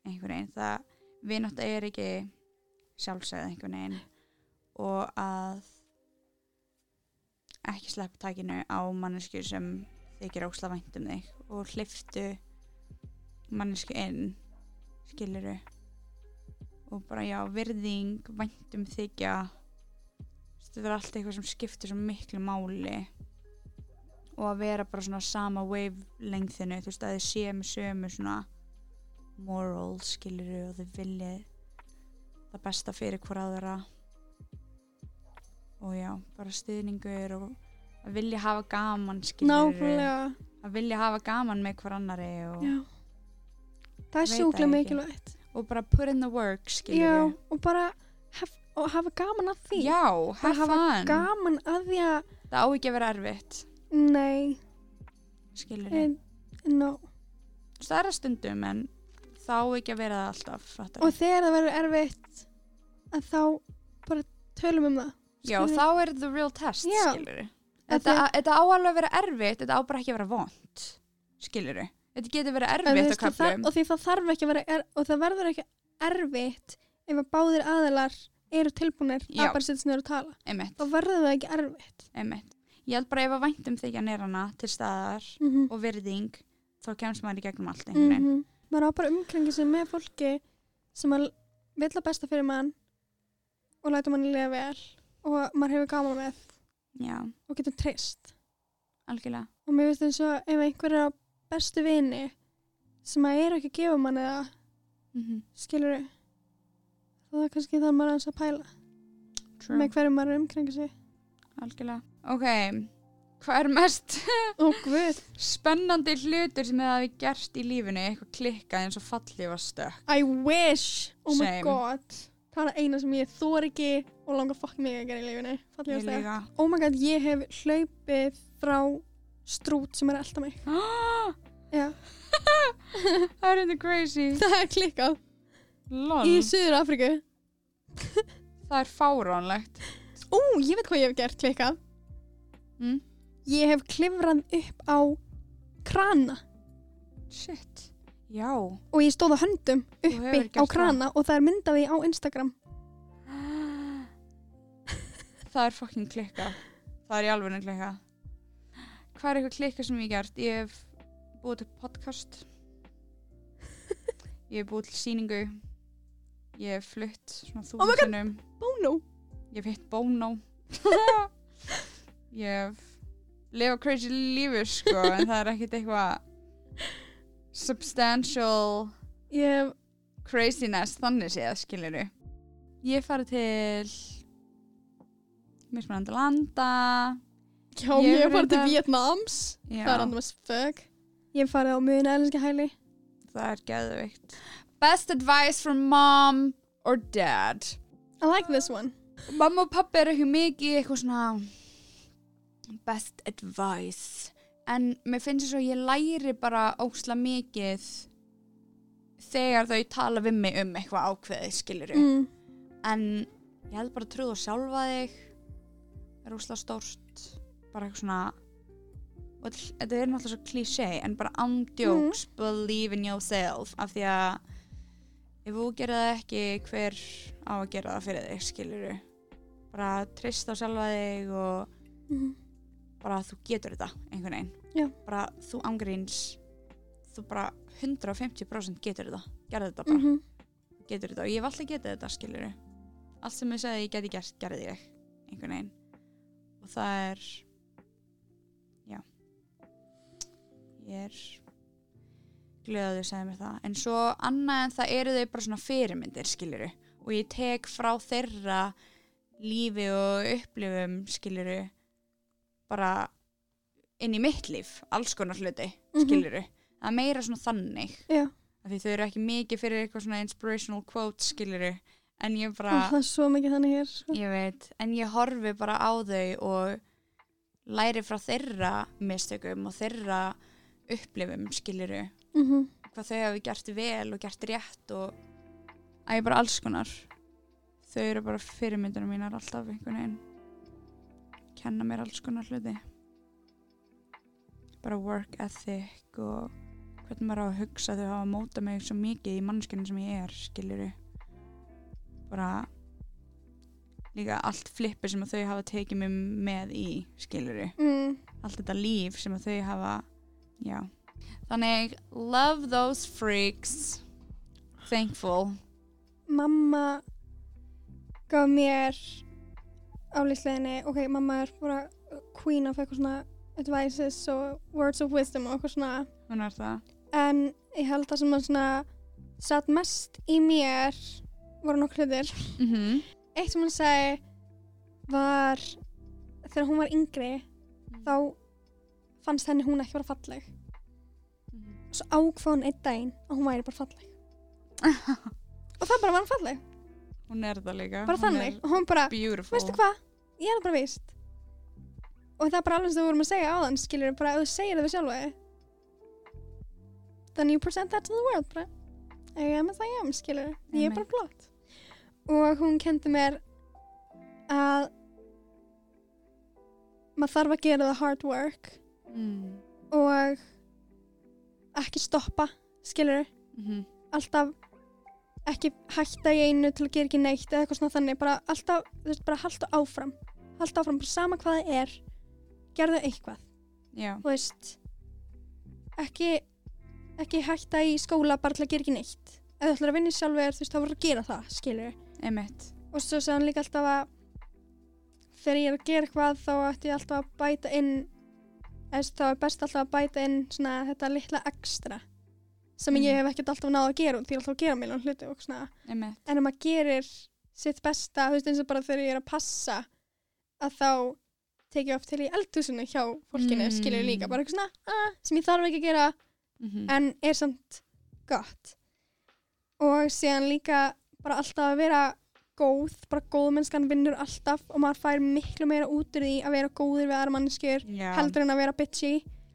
A: einhvern veginn, það vinátt er ekki sjálfsæð einhvern veginn. Og að ekki sleppa takinu á mannesku sem þykir ósla vænt um þig. Og hliftu mannesku inn skiluru og bara já, virðing væntum þykja þetta verður allt eitthvað sem skiptir svo miklu máli. Og að vera bara svona sama wavelengthinu þú veist að þið sé með sömu svona moral skiluru og þið viljið það besta fyrir hver aðra. Og já, bara stuðningur og að vilja hafa gaman skiluru að vilja hafa gaman með hver annari og,
C: Já. Það er sjúklega mikilvægt.
A: og bara put in the work skiluru
C: og bara hef, og hafa gaman að því.
A: já,
C: hafa
A: fun
C: gaman að því að,
A: það á ekki að vera erfitt
C: nei,
A: skiluru
C: en, no.
A: það er að stundum en þá á ekki að vera það alltaf fattarðu?
C: Og þegar það verður erfitt, að þá bara tölum um það.
A: já,
C: skilurðu?
A: þá er the real test
C: Já.
A: skiluru
C: Að
A: þetta,
C: því-
A: þetta á alveg að vera erfitt þetta á bara ekki að vera vond skiluru þetta getur verið
C: En þú
A: erfitt
C: veist, það þarf-
A: köflum
C: og því það þarf ekki að vera er, og það verður ekki erfitt ef að báðir aðilar eru tilbúinir
A: Já.
C: að bara setja niður og tala.
A: Einmitt,
C: þá verður það ekki erfitt.
A: Einmitt. Ég held bara ef að væntum þykja nýrana til staðar
C: -hmm.
A: og virðing þá kemst maður í gegnum allt einhvern veginn.
C: Maður á bara umkringið sig með fólki sem að vill að besta fyrir mann og læta manni liða vel og maður hefur gaman með.
A: Já,
C: og getur treyst.
A: Algjörlega.
C: Og mér finnst eins og ef einhver er á bestu vini sem að er ekki að gefa manni það
A: mm
C: skilur þá er kannski þarf maður aðeins að pæla
A: true,
C: með hverju maður umkringið sig.
A: Algjörlega. Ok, hvað er mest
C: guð.
A: spennandi hlutur sem þið hafi gert í lífinu? Eitthvað klikkað eins og fallið var stökk?
C: I wish, oh my
A: Same.
C: god. Það er eina sem ég þor ekki og langar fokk mig að gera í lífinu. Fallega steg
A: líka.
C: Oh my god, ég hef hlaupið frá strút sem er elda mig. Já,
A: það er þetta crazy.
C: Það er klikkað
A: Lol,
C: í Suður Afríku
A: það er fáránlegt.
C: Ú, ég veit hvað ég hef gert klikkað.
A: Mm?
C: ég hef klifrað upp á krana.
A: Shit, já.
C: Og ég stóð á höndum
A: Þú hefur
C: uppi
A: gert
C: á krana og það er myndað því á Instagram.
A: Það er fucking klikkað. Það er í alveg klikkað. Hvað er eitthvað klikkað sem ég hef gert? Ég hef búið til podcast. Ég hef búið til síningu ég hef flutt svona
C: Oh God.
A: þúsundum.
C: Bono.
A: Ég hef hitt Bono. Ég hef lifa crazy lífi sko en það er ekkert eitthvað substantial
C: ég hef,
A: craziness þannig séð skiliru ég hef farið til mismunandi landa.
C: Já,
A: Ég
C: ég hef farið til Vietnams
A: Já,
C: það er andum as fuck. Ég hef farið á mjög nælinski hæli.
A: Það er geðveikt best advice from mom or dad?
C: I like this one.
A: Mamma og pappi eru ekki mikið eitthvað svona best advice. En mér finnst þess að ég læri bara ósla mikið þegar þau tala við mig um eitthvað ákveðið skiluru
C: mm.
A: en ég held bara að trúða sjálfa þig. Er úsla stórt. Bara eitthvað svona og þetta er náttúrulega svo klísé en bara andjóks believe in yourself. Af því að ef þú gerir það ekki hver á að gera það fyrir þig skilur bara treyst á sjálfa þig og
C: Mhm.
A: bara þú getur þetta einhvern veginn
C: Já.
A: bara þú ángríns þú bara 150% getur þetta gerði þetta bara,
C: Mhm.
A: getur þetta og ég hef alltaf getið þetta skilur allt sem ég sagði ég geti gert, gerði ég einhvern veginn og það er já ég er glöð að þau segja mér það. En svo annað en það eru þau bara svona fyrirmyndir skiluru og ég tek frá þeirra lífi og upplifum skiluru bara inn í mitt líf alls konar hluti
C: Mhm.
A: skiluru það er meira svona þannig. Af því þau eru ekki mikið fyrir eitthvað svona inspirational quote skiluru en ég
C: Ó,
A: bara
C: það er svo mikið þannig hér sko.
A: ég veit, en ég horfi bara á þau og læri frá þeirra mistökum og þeirra upplifum skiluru
C: Mhm.
A: hvað þau hafi gert vel og gert rétt og að ég bara alls konar. Þau eru bara fyrirmyndunum mínar alltaf einhvern veginn. Kenna mér alls konar hluti. Bara work ethic og hvernig maður á að hugsa þau hafa móta mig svo mikið í mannskjörnum sem ég er skiluru bara líka allt flippi sem þau hafa tekið mig með í skiluru
C: mm.
A: allt þetta líf sem þau hafa já þannig love those freaks. Thankful.
C: Mamma gaf mér á líkleginni Ok, mamma er bara queen of eitthvað svona advices og words of wisdom og eitthvað svona.
A: Hún er það.
C: En ég held að sem að svona satt mest í mér voru nokkur hlutir.
A: Mm -hmm.
C: eitt sem hún segi var þegar hún var yngri þá fannst henni hún ekki vera falleg og svo ákvað hún einn daginn að hún væri bara falleg. Og það bara var hún falleg.
A: Hún er það líka.
C: Bara
A: Hún
C: þannig. og hún bara,
A: beautiful.
C: Veistu hvað? Ég er það bara víst og það er bara alveg sem við vorum að segja áðan skilur bara ef þú segir það við sjálfa then you present that to the world bara. I am as I am skilur ég er bara flott. Og hún kendi mér að maður þarf að gera the hard work.
A: Mm.
C: og ekki stoppa skilur
A: Mm -hmm.
C: alltaf ekki hætta í einu til að gera ekki neitt eða eitthvað svona þannig bara alltaf, þú veist, bara halda áfram. Halda áfram, bara sama hvað það er gerðu eitthvað,
A: já,
C: þú veist ekki ekki hætta í skóla bara til að gera ekki neitt. Ef þú ætlar að vinna í sjálfur, þú veist, þá verður að gera það skilur
A: emitt
C: og svo hann líka alltaf að þegar ég er að gera eitthvað þá ætti ég alltaf að bæta inn þá er best alltaf að bæta inn svona þetta litla ekstra sem
A: Mm.
C: ég hef ekkert alltaf náð að gera því ég er alltaf að gera miljón hluti og svona
A: emitt
C: en ef maður gerir sitt besta þú veist eins og bara þegar ég er að passa að þá tek ég oft til í eldhúsinu hjá fólkinu
A: Mm.
C: skilur líka bara eitthvað svona ah, sem ég þarf ekki að gera
A: mm -hmm.
C: en er samt gott og síðan líka bara alltaf að vera góð bara góðmennskan vinnur alltaf og maður fær miklu meira út úr því að vera góður við aðra mannskjur
A: já,
C: heldur en að vera bitchy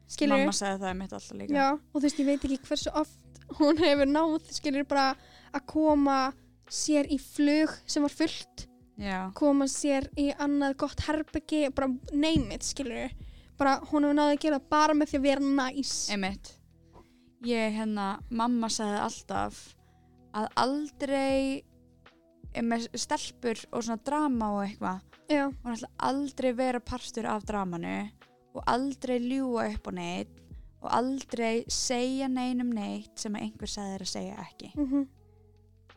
C: skilur
A: mamma sagði það emitt alltaf líka.
C: Já, og þú veist, ég veit ekki hversu oft hún hefur náð, skilur bara að koma sér í flug sem var fullt,
A: já,
C: koma sér í annað gott herbyggi, bara name it, skilur bara hún hefur náð að gera bara með því að vera næs.
A: emitt ég hérna, mamma sagði alltaf að aldrei með stelpur og svona drama og eitthvað.
C: Já,
A: hún ætla aldrei vera partur af dramanu og aldrei ljúa upp á neitt og aldrei segja neinum neitt sem einhver sagði þér að segja ekki.
C: Mhm,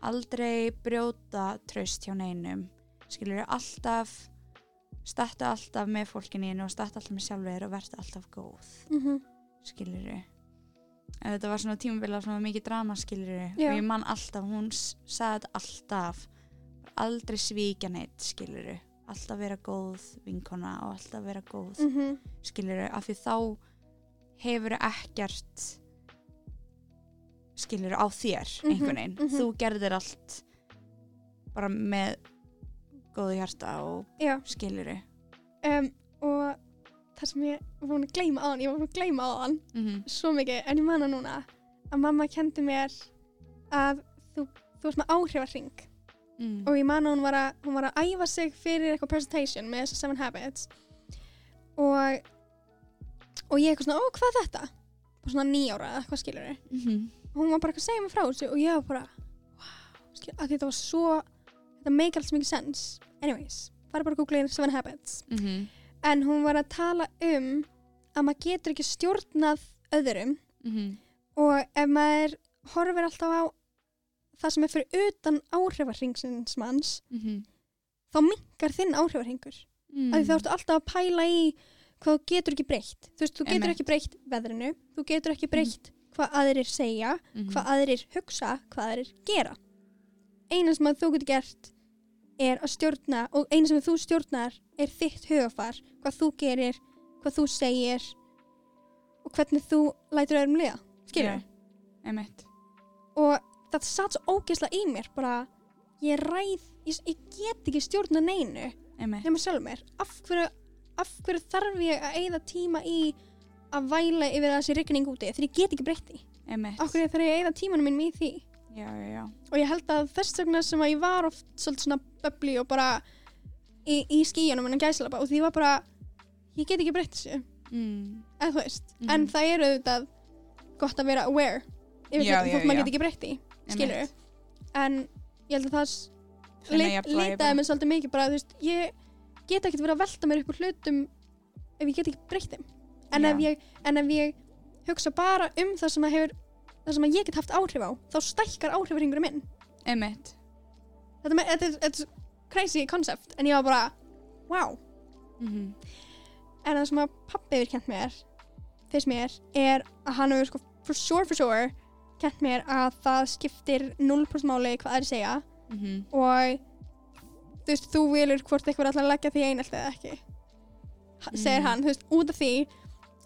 A: aldrei brjóta traust hjá neinum. Skilur alltaf starta alltaf með fólkininu og starta alltaf með sjálfur og verða alltaf góð.
C: Mhm,
A: skilur en þetta var svona tímabila svona mikið drama skilur og ég man alltaf, hún sagði alltaf aldrei svíkja neitt skilur alltaf vera góð vinkona og alltaf vera góð
C: mhm,
A: skilur af því þá hefur ekkert skilur á þér
C: Mhm,
A: einhvern veginn,
C: mhm.
A: þú gerðir allt bara með góðu hjarta og
C: já,
A: skilur
C: um, og það sem ég var búin að gleyma á hann, ég var búin að gleyma á hann
A: mm -hmm.
C: svo mikið, en ég man það núna að mamma kendi mér að þú, þú ert með áhrifarring
A: mm.
C: og ég man að hún var að, hún var að æfa sig fyrir eitthvað presentation með þessar seven habits og og ég eitthvað svona, ó hvað er þetta bara svona nýjára eða hvað skilur
A: Mhm.
C: og hún var bara eitthvað að segja mig frá þessu og ég var bara wow, að þetta var svo þetta make alls mikið sense anyways, fara bara að googla inn seven habits
A: Mhm.
C: en hún var að tala um að maður getur ekki stjórnað öðrum
A: Mhm.
C: og ef maður horfir alltaf á það sem er fyrir utan áhrifarringsins manns
A: Mhm.
C: þá minkar þinn áhrifarringur
A: Mm.
C: af því þá ertu alltaf að pæla í hvað þú getur ekki breytt þú veist, þú getur ekki breytt veðrinu þú getur ekki breytt hvað aðrir segja
A: Mhm.
C: hvað aðrir hugsa, hvað aðrir gera eina sem að þú getur gert er að stjórna og eina sem þú stjórnar er þitt hugafar hvað þú gerir, hvað þú segir og hvernig þú lætur öðrum liða.
A: Einmitt.
C: og það satt svo ógeðslega í mér bara, ég ræð ég, ég get ekki stjórna neinu nema sjálf mér. Af hverju, af hverju þarf ég að eyða tíma í að væla yfir þessi rigning úti þegar ég get ekki breytti af hverju þarf ég að eyða tímanum mínum í því?
A: Já, já, já.
C: og ég held að þess vegna sem að ég var oft svolítið svona böbli og bara í, í skíunum en að gæslapa og því var bara ég get ekki breytt þessu.
A: Mm.
C: eða þú veist,
A: Mhm.
C: en það er auðvitað gott að vera aware yfir
A: já,
C: þótt maður get ekki breytt í skilur en ég held að það litaði mig svolítið mikið bara, þú veist, ég get ekkert verið að velta mér upp úr hlutum ef ég get ekki breytt þeim. En, en ef ég hugsa bara um það sem hefur það sem ég get haft áhrif á þá stækkar áhrifringur minn.
A: Einmitt.
C: þetta, með, þetta, er, þetta er crazy concept en ég var bara, wow.
A: Mhm.
C: en það sem að pappi hefur kent mér fyrst mér er að hann hefur sko for sure for sure kent mér að það skiptir 0% máli hvað það er að segja.
A: Mhm.
C: og þú veist, þú vilur hvort eitthvað er alltaf að leggja því einelt eða ekki. Ha- segir
A: Mm.
C: hann, þú veist, út af því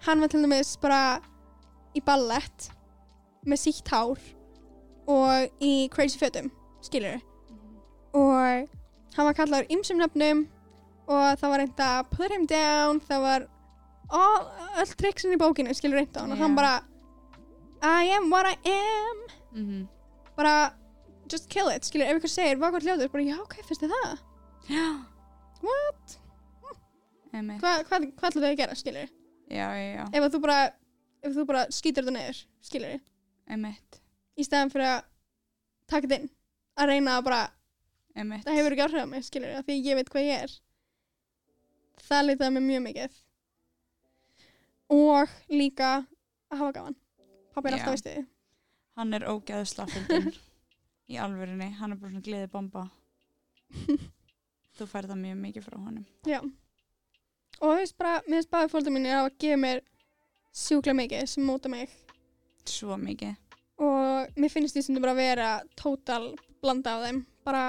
C: hann var til dæmis bara í ballett með sítt hár og í crazy fötum skilur og hann var kallaður ymsum nöfnum og það var reynd að put him down það var all, öll tricksin í bókinu skilur reynd á hann. Og hann bara I am what I am
A: Mhm.
C: bara just kill it, skilur, ef ykkur segir hvað hvað hljóður, bara já, ok, finnst þið það
A: Já.
C: what,
A: Einmitt.
C: hvað hva, hva ætlum þau að gera, skilur
A: Já, já, já.
C: ef þú bara, ef þú bara skýtur þetta niður skilur,
A: Einmitt.
C: í stæðan fyrir að taka þetta inn, að reyna að bara
A: Einmitt.
C: það hefur ekki áhrif á mig, skilur, af því ég veit hvað ég er það litaði mig mjög mikið og líka að hafa gaman pappi er alltaf veist þið
A: Hann er ógeðsla fyndin í alvörinni. Hann er bara svona gleði bomba. Þú færð það mjög mikið frá honum.
C: Já. Og þú veist bara, mér finnst bara fólkið mínir að gefa mér sjúklega mikið sem móta mig.
A: Svo mikið.
C: Og mér finnst því sem þú bara vera tótal blanda af þeim. Bara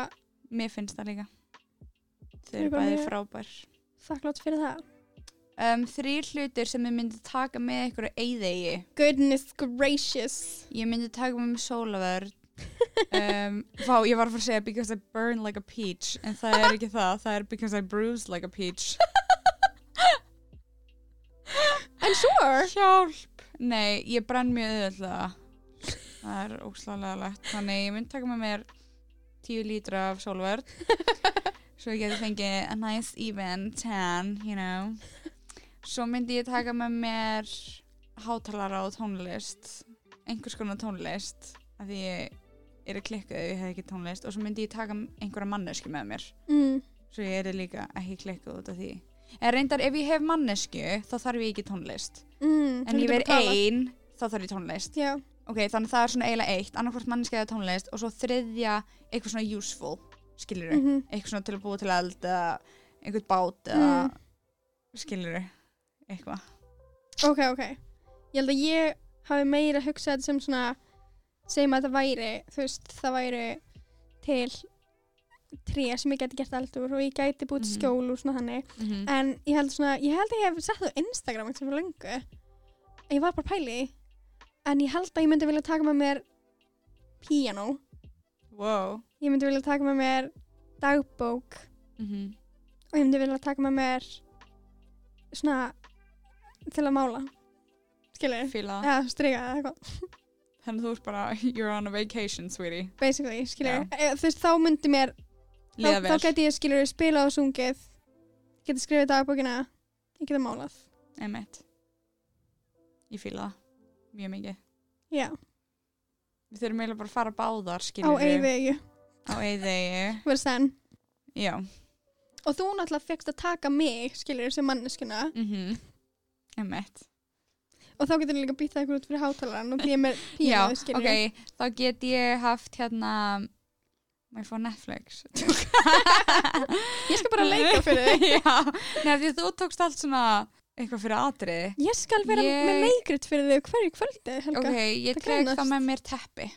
A: Mér finnst það líka. Þau
C: eru
A: bæði frábær.
C: þakklátt fyrir það.
A: Um, þrýr hlutir sem ég myndi taka með ykkur á eyðegi.
C: Goodness gracious.
A: Ég myndi taka með mig sólavörð. Um, vá, ég var að fara að segja because I burn like a peach en það er ekki það, það er because I bruise like a peach
C: I'm sure.
A: Hjálp! Nei, ég brenn mjög auðvitað það er óslálega legt þannig ég myndi taka með mér 10 lítra af sólverð svo ég geti fengið a nice even tan, you know svo myndi ég taka með mér hátalara og tónlist einhvers konar tónlist af því ég er að klikka ef ég hef ekki tónlist og svo myndi ég taka einhverja mannesku með mér
C: Mm.
A: svo ég er líka ekki klikkuð út af því en reyndar ef ég hef mannesku þá þarf ég ekki tónlist
C: Mm.
A: en ég verð ein þá þarf ég tónlist
C: Já.
A: ok, þannig að það er svona eiginlega eitt annarkvort manneski eða tónlist og svo þriðja eitthvað svona useful, skilur
C: Mm -hmm.
A: eitthvað svona til að búa til eld eða einhvern bát eða
C: Mm.
A: skilur eitthvað
C: Ok, ok. Ég held að ég hafi meira hugsað þetta sem svona, segjum að það væri, þú veist, það væri til tré sem ég geti gert eldur og ég gæti búið
A: Mhm.
C: skjól og svona þannig.
A: mm
C: En ég held svona, ég held að ég hef sett það á Instagram eitthvað fyrir löngu. Ég var bara að pæla í. því. En ég held að ég myndi vilja taka með mér piano.
A: wow
C: Ég myndi vilja taka með mér dagbók.
A: mm
C: Og ég myndi vilja taka með mér svona til að mála. Skilur?
A: fíla
C: Já, strika eða eitthvað.
A: þannig að þú ert bara you're on a vacation, sweetie
C: Basically, skilur. Þú veist, þá myndi mér, þá,
A: liða
C: þá
A: vel,
C: geti ég, skilur, spilað og sungið. Geti skrifið dagbókina. Ég geti málað.
A: emitt ég fíla það mjög mikið
C: Já,
A: við þurfum eiginlega bara að fara báðar
C: á
A: skilur
C: eyðvegu,
A: á eyðegi
C: verður senn.
A: já
C: Og þú náttúrulega fegst að taka mig, skilur, sem manneskuna.
A: mhm Emmett.
C: Og þá getur líka býta eitthvað út fyrir hátalaran og því ég með
A: Já, ok, þá get ég haft hérna ég fá Netflix
C: Ég skal bara leika fyrir þig.
A: Já, að þú tókst allt svona eitthvað fyrir atriði
C: Ég skal vera
A: Ég-
C: með leikrit fyrir þig hverju kvöldi, Helga.
A: Ok, ég tek þá með mér teppi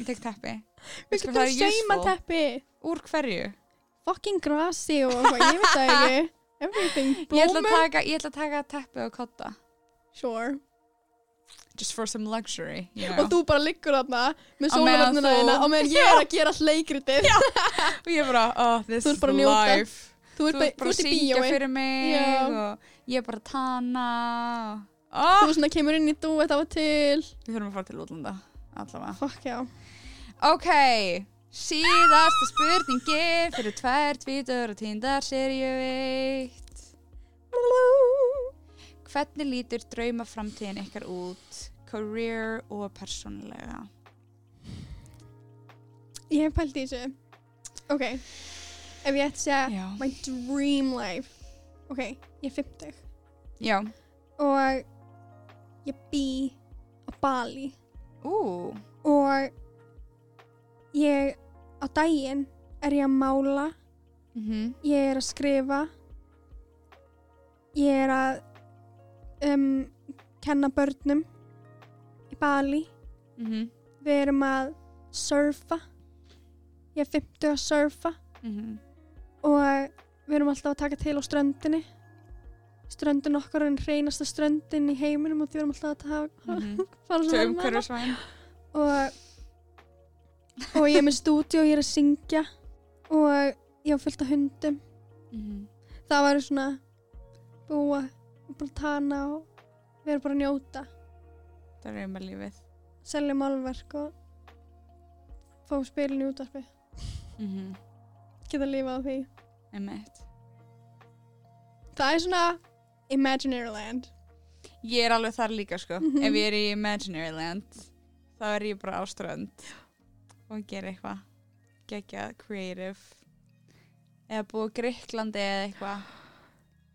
A: Ég tek teppi
C: Við getum
A: useful.
C: teppi.
A: Úr hverju?
C: Fucking grassi og eitthvað, ég veit það ekki. Everything.
A: Ég ætla, að
C: Blómur.
A: taka, ég ætla að taka teppi og kotta
C: Sure.
A: Just for some luxury you
C: Og
A: know.
C: þú bara liggur þarna með sólaröfnuna þína og meðan ég er að gera allt leikritið.
A: Og ég bara, oh, this is life
C: Þú ert bara,
A: bara að syngja fyrir mig
C: Já.
A: og ég er bara að tana
C: Þú
A: oh.
C: svona kemur inn í dúet af og til.
A: Við þurfum að fara til útlanda allavega
C: Fuck já.
A: Ok, síðasta spurningi fyrir tvær tvítur og tíndar serju 1 Hvernig lítur drauma framtíðin ykkar út, career og persónulega?
C: Ég hef pælt í þessu. Ok. Ef ég ætti að segja my dream life. Ok, ég er 50
A: Já,
C: og ég bý á Bali
A: ú,
C: og ég á daginn er ég að mála,
A: mhm,
C: ég er að skrifa, ég er að um, kenna börnum í Bali.
A: mhm,
C: Við erum að surfa. Ég er 50 að surfa
A: mhm,
C: og við erum alltaf að taka til á ströndinni. Ströndin okkar er einn hreinasta ströndin í heiminum og við erum alltaf að taka,
A: mhm.
C: og, og ég er með stúdíu og ég er að syngja og ég har fullt af hundum.
A: Mhm.
C: Það var svona búa og bara tana og við erum bara að njóta.
A: Það er um að lífið.
C: Selja málverk og fá spilin í útvarpi.
A: Mhm,
C: Geta að lifa á því.
A: Emmett.
C: Það er svona imaginary land.
A: Ég er alveg þar líka sko.
C: Mhm.
A: Ef ég er í Imaginary Land þá er ég bara á strönd og gera eitthvað geggjað, creative. Eða búið Greiklandi eða eitthvað.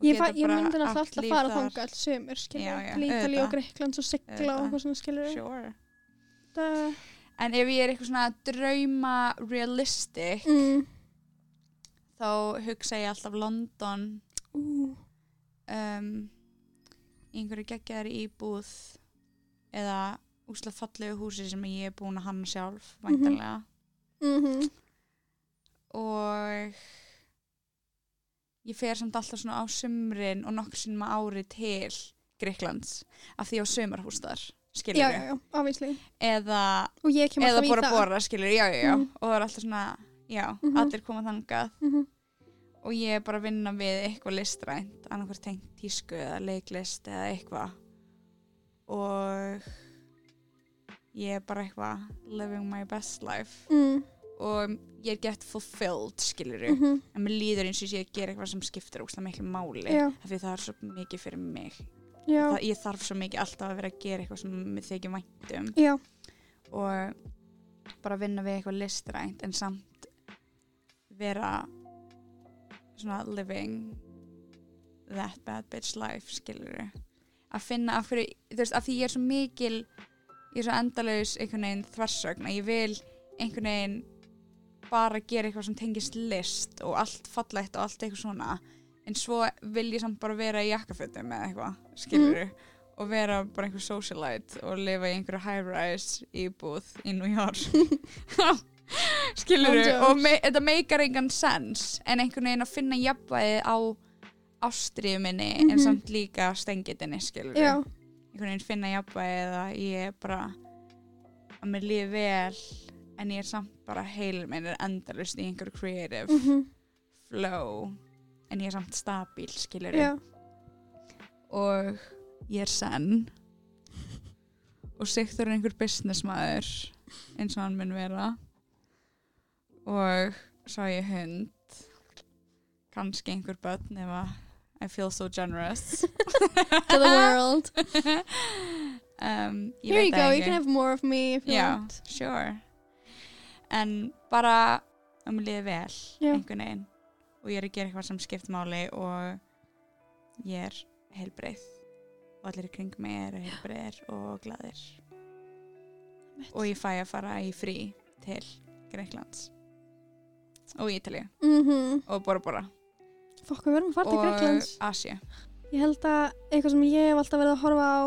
C: Ég, ég myndi
A: átt
C: náttúrulega alltaf
A: líf
C: fara þangað alls sömur,
A: já,
C: Til Ítalíu og
A: auðvitað.
C: Greiklands og sigla og eitthvað svona, skilur.
A: Sure. En ef ég er eitthvað svona drauma realistic
C: mm,
A: þá hugsa ég alltaf London.
C: Ú,
A: um, í einhverju geggjaðar íbúð eða úslega fallegu húsi sem ég er búin að hanna sjálf væntanlega.
C: Mhm,
A: og ég fer samt alltaf svona á sumrin og nokkur sinnum á ári til Greiklands af því ég á sumarhús þar skilur
C: já, já, já, obviously.
A: eða,
C: Og ég
A: eða
C: í
A: bora bora skilur, já
C: Mhm.
A: og það er alltaf svona, já,
C: Mhm.
A: allir koma þangað.
C: Mhm,
A: og ég er bara að vinna við eitthvað listrænt annarkvært tengt tísku eða leiklist eða eitthvað. Og ég er bara eitthvað living my best life.
C: Mm,
A: og ég er gett fulfilled skilur
C: mhm,
A: en mér líður eins og ég gera eitthvað sem skiptir óslega miklu máli
C: Já.
A: af því það er svo mikið fyrir mig. Það, ég þarf svo mikið alltaf að vera að gera eitthvað sem mér þykir væntum
C: já,
A: og bara vinna við eitthvað listrænt en samt vera svona living that bad bitch life skilur að finna af hverju, þú veist, af því ég er svo mikil ég er svo endalaus einhvern veginn þversögn að ég vil einhvern veginn bara gera eitthvað sem tengist list og allt fallegt og allt eitthvað svona. En svo vil ég samt bara vera í jakkafötum eða eitthvað, skilur og vera bara einhver socialite og lifa í einhverju high-rise íbúð í New York. Skilur og me þetta meikar engan sens en einhvern veginn að finna jafnvæði á ástriðu minni en
C: Mhm.
A: samt líka stengitinni skilur
C: já,
A: einhvern veginn finna jafnvægi eða ég er bara að mér líði vel en ég er samt bara heilur minn er endalust í einhverju creative
C: mhm,
A: flow en ég er samt stabíl skilur
C: já,
A: og ég er senn og er einhver businessmaður eins og hann mun vera. Og svo á ég hund. Kannski einhver börn ef að I feel so generous
C: To the world.
A: um,
C: Here you go,
A: ekki.
C: you can have more of me if you
A: Já,
C: want.
A: sure En bara um liði vel
C: Já.
A: einhvern veginn og ég er að gera eitthvað sem skipt máli og ég er heilbreið og allir kring mig eru heilbreiðir og glaðir og ég fæ að fara í frí til Greiklands og Ítalíu
C: Mhm.
A: og Bora Bora
C: Fokk, við verðum að fara til
A: og
C: Greiklands.
A: Asja
C: Ég held að eitthvað sem ég hef alltaf verið að horfa á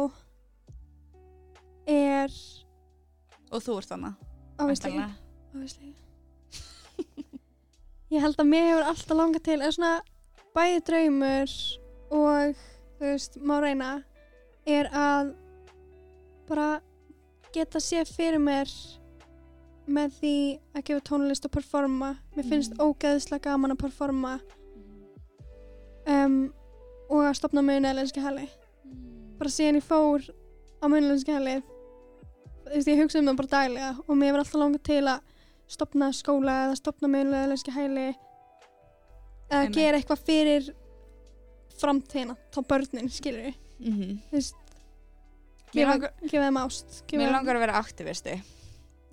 C: er
A: og þú ert þannig
C: obviously. Ég held að mér hefur alltaf langað til eða svona bæði draumur og þú veist, má reyna er að bara geta séð fyrir mér með því að gefa tónlist og performa mér finnst
A: Mhm.
C: ógeðslega gaman að performa um, og að stopna munaðlenski hali bara síðan ég fór á munaðlenski halið þú veist, ég hugsa um það bara daglega og mér hefur alltaf langað til að stopna skóla eða stopna munaðlenski hali eða
A: Einmitt.
C: gera eitthvað fyrir framtíðina, þá börnin, skilur við
A: mm -hmm.
C: þú veist, gefa, þeim ást gefa
A: Mér langar að vera aktivisti.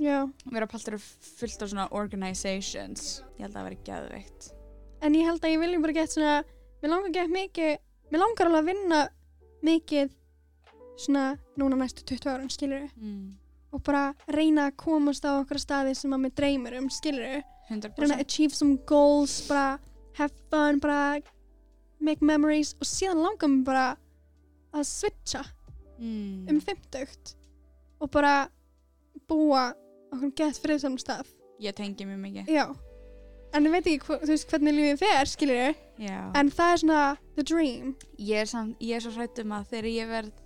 C: Já,
A: vera paltur fullt af svona organizations. Ég held að það veri geðveikt.
C: En ég held að ég vilja bara geta svona mér langar að geta mikið mér langar alveg að vinna mikið svona núna næstu 20 árum, skilur
A: mm.
C: og bara reyna að komast á okkur staði sem að mér dreymir um, skilur reyna að
A: 100%
C: achieve some goals bara have fun, bara make memories. Og síðan langar mér bara að switcha
A: mm.
C: um 50 og bara búa okkur gett friðsamum stað.
A: Ég tengi mjög mikið.
C: Já en ég veit ekki hva, veist, hvernig lífið fer við
A: Já.
C: en það er svona the dream.
A: Ég er, samt, ég er svo hrætt um að þegar ég verð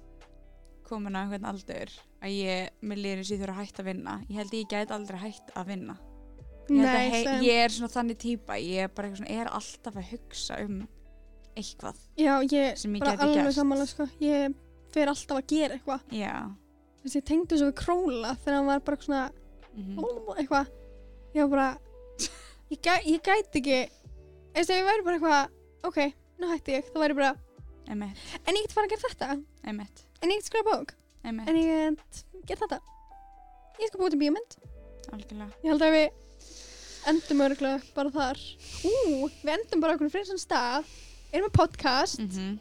A: komin á einhvern aldur að ég, mér lýri sér þurfa að hætta að vinna. Ég held ég gæti aldrei hætt að vinna. Ég, að
C: Nei,
A: hei, ég er svona þannig típa ég er bara eitthvað svona, er alltaf að hugsa um eitthvað
C: já, ég
A: sem ég
C: alveg
A: gert.
C: sammála sko. ég fer alltaf að gera eitthvað. Ég tengdi svo við króla þegar hann var bara svona
A: mm
C: eitthvað. Ég var bara ég, gæ, ég gæti ekki. Eða ég væri bara eitthvað ok, nú hætti ég, þá væri ég bara
A: emitt,
C: en ég get fara að gera þetta.
A: Emitt,
C: en ég get skrifa bók.
A: Emitt
C: en ég get gera þetta. Ég skal búið til
A: algjörlega.
C: Ég held að við endum örgulega bara þar. Ú, við endum bara okkur fyrir svona stað. Erum með podcast.
A: Mm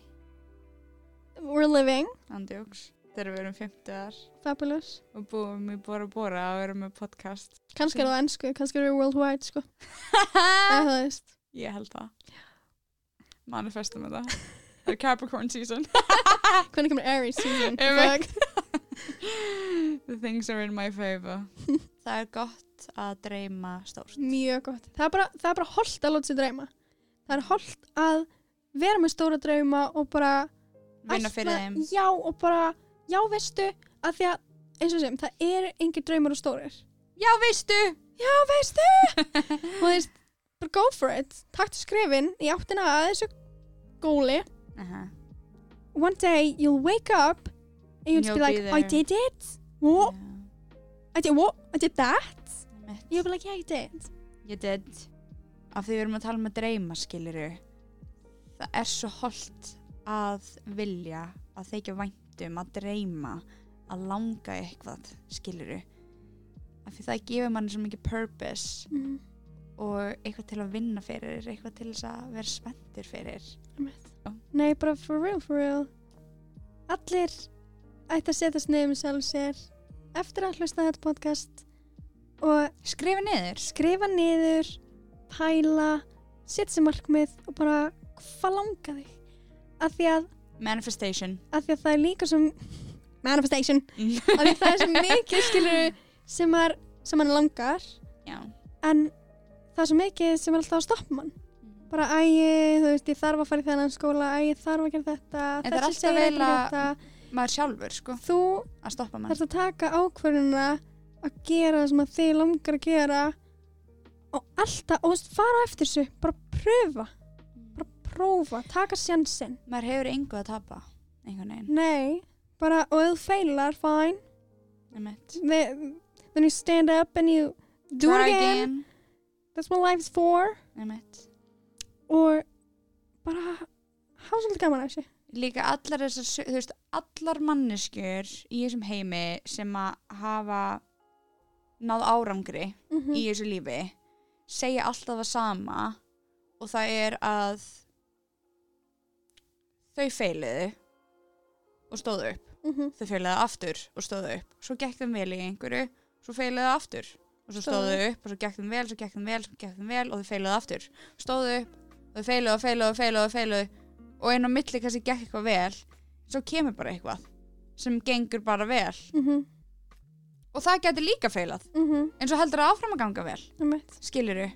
C: we're living,
A: andjóks þegar við erum 50
C: fabulous.
A: Og búum í Bora Bora og erum með podcast.
C: Kannski er það ennsku, kannski er það worldwide sko. það veist.
A: Ég held það. Manifestum þetta. Það er Capricorn season.
C: Hvernig kemur Aries season?
A: The things are in my favor. Það er gott að dreyma stórt.
C: Mjög gott. Það er bara, það er bara holdt að láta sér dreyma. Það er holdt að vera með stóra drauma og bara
A: vinna fyrir
C: með-
A: þeim.
C: Já og bara, já veistu að því að, eins og sem, það er engin draumar og stórir.
A: Já veistu.
C: Já veistu. Og þú veist, bara go for it. Taktu skrefin í áttina að þessu góli.
A: Uh
C: one day you'll wake up and you'll,
A: You'll
C: be like
A: be
C: I did it. What, I did what, I did that? You'll be like yeah you did.
A: Ég did. Af því við erum að tala um að dreyma skiluru það er svo holdt að vilja að þykja væntum að dreyma að langa eitthvað skiluru af því það gefur manni svo mikið purpose
C: mm.
A: og eitthvað til að vinna fyrir eitthvað til þess að vera spenntir fyrir.
C: Nei bara for real for real. Allir ætti að setjast niður með sjálf sér eftir að hlusta þetta podcast og
A: skrifa niður.
C: skrifa niður pæla, setja sér markmið og bara hvað langa þig? Af því að,
A: manifestation.
C: Að því að það er líka sem manifestation. Af því að það er svo mikið skilur sem, er, sem hann langar.
A: Já.
C: En það er svo mikið sem er alltaf að stoppa mann. Bara ægi, þú veist, ég þarf að fara í þennan skóla. Ægi, ég þarf að gera þetta.
A: En það er alltaf vel að- maður sjálfur sko
C: þú
A: að stoppa mann.
C: þarfst að taka ákvörðuna að gera það sem þið langar að gera og alltaf, og þú veist, fara eftir þessu. Bara pröfa, prófa taka sjansinn,
A: maður hefur engu að tapa einhvern veginn.
C: Nei bara, og ef þú feilar, fine. Then, then you stand up and you do
A: Try
C: it again, that's what life's for. Og bara hafa svolítið gaman af þessu.
A: Líka allar þessar, þú veist, allar manneskjur í þessum heimi sem að hafa náð árangri
C: mm
A: í þessu lífi segja alltaf það sama og það er að þau feiliðu og stóðu upp.
C: -hmm.
A: þau feilaðu aftur og stóðu upp. Svo gekk þeim vel í einhverju svo feilaðu aftur og svo stóðu upp. og svo gekk þeim vel, svo gekk þeim vel, svo gekk þeim vel og þau feilaðu aftur. Stóðu upp og þau feilaðu og feilaðu og feilaðu og feilaðu og einn á milli kannski gekk eitthvað vel. Svo kemur bara eitthvað sem gengur bara vel.
C: Mm -hmm.
A: og það getur líka feilað.
C: Mm -hmm.
A: en svo heldur það áfram að ganga vel. Skiluru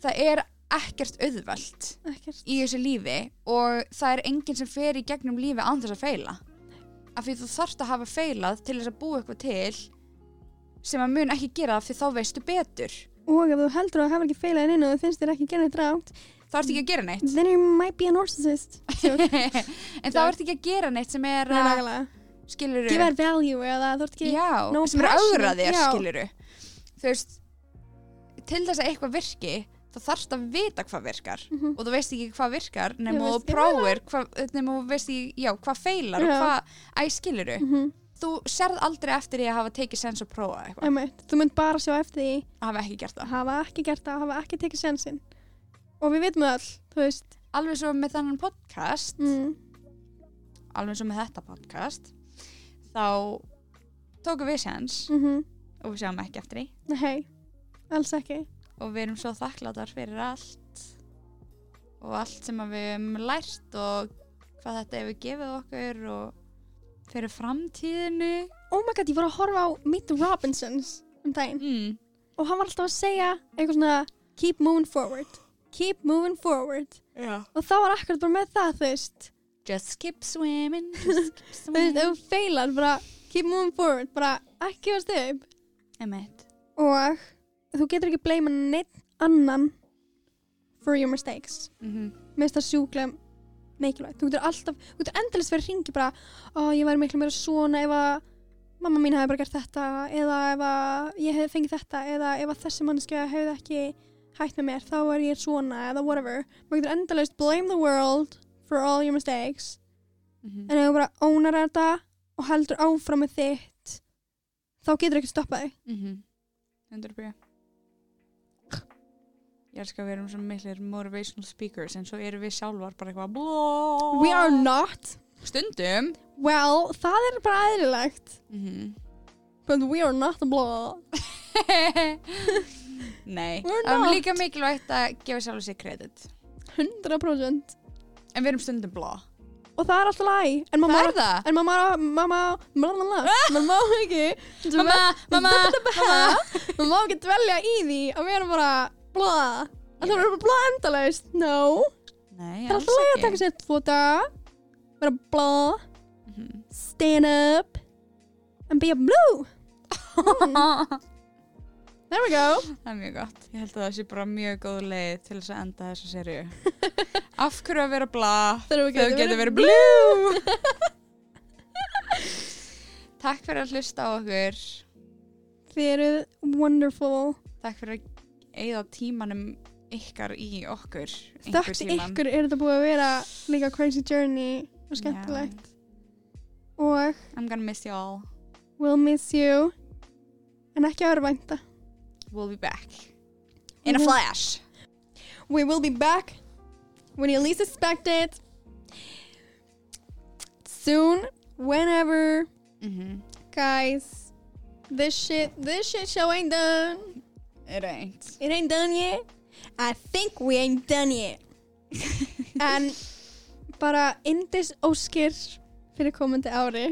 A: það er ekkert auðvelt
C: ekkert.
A: í þessu lífi og það er enginn sem fer í gegnum lífi án þess að feila. Af því þú þarft að hafa feilað til þess að búa eitthvað til sem að mun ekki gera því þá veistu betur.
C: Og ef þú heldur að hafa ekki feilað inn og þú finnst þér ekki gera þetta rátt
A: þá ertu ekki að gera neitt.
C: then you might be a narcissist.
A: En þá ertu ekki að gera neitt sem er að skiluru
C: give it value eða þú ert ekki
A: já,
C: no
A: sem er að augra þér skiluru þú veist til þess að eitthvað virki þá þarfst að vita hvað virkar.
C: Mhm.
A: og þú veist ekki hvað virkar nema þú prófir nema þú veist ekki, já, hvað feilar og
C: Já.
A: hvað æskiluru
C: Mhm.
A: þú serð aldrei eftir því að hafa tekið sens og prófa eitthvað,
C: þú mynd bara sjá eftir því
A: að hafa ekki gert
C: að
A: það.
C: Hafa ekki gert það, hafa ekki tekið sjansinn og við vitum öll, þú veist.
A: Alveg svo með þannan podcast
C: mm.
A: alveg svo með þetta podcast þá tókum við sens
C: Mm
A: og við sjáum ekki eftir því.
C: Nei, alls ekki
A: og við erum svo þakkláttar fyrir allt. Og allt sem að við hefum lært og hvað þetta hefur gefið okkur og fyrir framtíðinu
C: oh my god, ég var að horfa á Meet the Robinsons um daginn.
A: Mm.
C: og hann var alltaf að segja eitthvað svona keep moving forward. Keep moving forward.
A: Já.
C: og þá var akkurat bara með það, þú veist.
A: Just keep swimming just keep
C: þú veist, ef
A: swimming.
C: þú feilar bara keep moving forward, bara ekki gefast upp.
A: Emmett
C: og þú getur ekki bleima neitt annan for your mistakes.
A: Mm -hmm.
C: finnst það sjúklega mikilvægt. Þú getur alltaf, þú getur endalist verið að ringi bara ó ég væri miklu meira svona ef að mamma mín hefði bara gert þetta eða ef að ég hefði fengið þetta eða ef að þessi mannskja hefði ekki hætt með mér þá er ég svona eða whatever. Maður getur endalist blame the world for all your mistakes. En ef þú bara ónar þetta og heldur áfram með þitt þá getur ekki stoppað þig.
A: Mm -hmm. 100% Ég elskar að við erum svona miklir motivational speakers en svo erum við sjálfar bara eitthvað
C: we are not.
A: Stundum.
C: Well, það er bara eðlilegt.
A: Mm -hmm.
C: but we are not
A: Nei, það er líka mikilvægt að gefa sjálf sér kredit.
C: 100%
A: En við erum stundum blá
C: og það er alltaf læg en mamma,
A: Það er það.
C: en mamma, mamma, mamma, mamma má ekki
A: Mamma, mamma, mamma
C: mamma má ekki dvelja í því að vera bara bla. Að það vera bara bla endalaust? No,
A: Nei,
C: það er alltaf læg að taka sér daga vera bla,
A: Mhm.
C: stand up and be a blue. There we go.
A: Það er mjög gott. Ég held að það sé bara mjög góð leið til þess að enda þessa serju Af hverju að vera blá
C: þegar við
A: Þau getur verið blue. Takk fyrir að hlusta á okkur.
C: Þið eruð wonderful.
A: Takk fyrir að eigða tímanum ykkar í okkur einhver
C: þökkt
A: tímann.
C: ykkur er þetta búið að vera líka crazy journey og skemmtilegt. Og
A: I'm gonna miss you all
C: we'll miss you. En ekki að vera vænta.
A: We'll be back. In a
C: Mhm.
A: flash.
C: We will be back when you least expect it. Soon whenever.
A: Mm
C: guys this shit this shit show ain't done
A: It ain't.
C: It ain't done yet? I think we ain't done yet. En bara indis óskir fyrir komandi ári.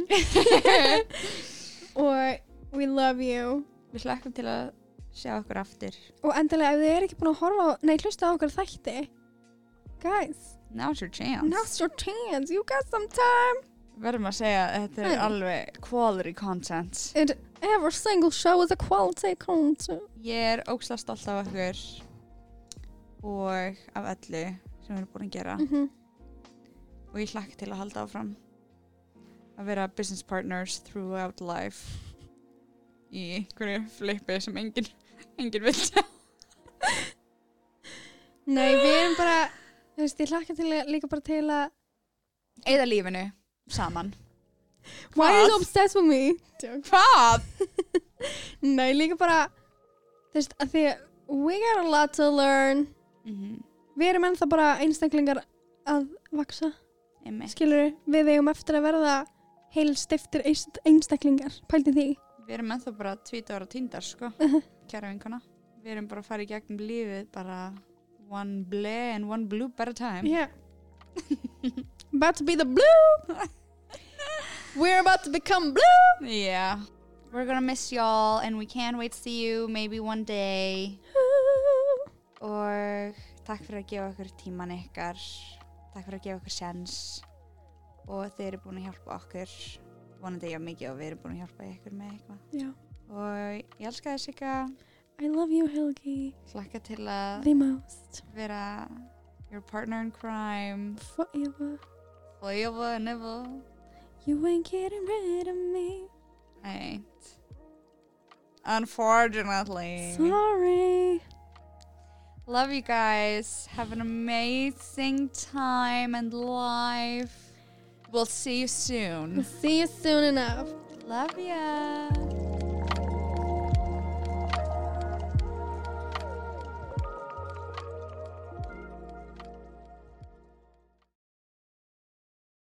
C: Og we love you.
A: Við hlakkum til að sjá okkur aftur.
C: Og endilega ef þið er ekki búin að horfa nei hlusta á okkur þætti. Guys,
A: Now's your chance.
C: Now's your chance. You got some time.
A: Verðum að segja að þetta er alveg quality content.
C: And every single show is a quality content
A: Ég er óksla stolt af okkur og af öllu sem við erum búin að gera.
C: Mm
A: og ég hlakka til að halda áfram að vera business partners throughout life í einhverju flippi sem enginn engin vil sjá.
C: Nei, við erum bara þú veist, ég hlakka til að, líka bara til að
A: eða lífinu saman
C: Why are you so obsessed with me?
A: Hvað?
C: Nei, líka bara þú veist, að því að we got a lot to learn.
A: Mm
C: við erum ennþá bara einstaklingar að vaksa, skilur við eigum eftir að verða heil stiftir einstaklingar, pældi því.
A: Við erum ennþá bara tvítar og tíndar sko
C: Mhm.
A: Kæra vinkona. Við erum bara að fara í gegnum lífið bara one ble and one at a time.
C: Yeah. About to be the blue we're about to become blue.
A: Yeah. We're gonna miss y'all and we can't wait to see you maybe one day. Og takk fyrir að gefa okkur tíman ykkar. Takk fyrir að gefa okkur sjans og þið eru búin að hjálpa okkur. Vonandi ég mikið og við erum búin að hjálpa ykkur með eitthvað.
C: Já.
A: og ég elska þess eitthvað
C: I love you Helgi.
A: Hlakka til að
C: the most.
A: vera your partner in crime.
C: Forever.
A: Forever and ever
C: you ain't getting rid of me.
A: Ain't unfortunately.
C: Sorry.
A: Love you guys. Have an amazing time and life. We'll see you soon.
C: We'll see you soon enough.
A: Love ya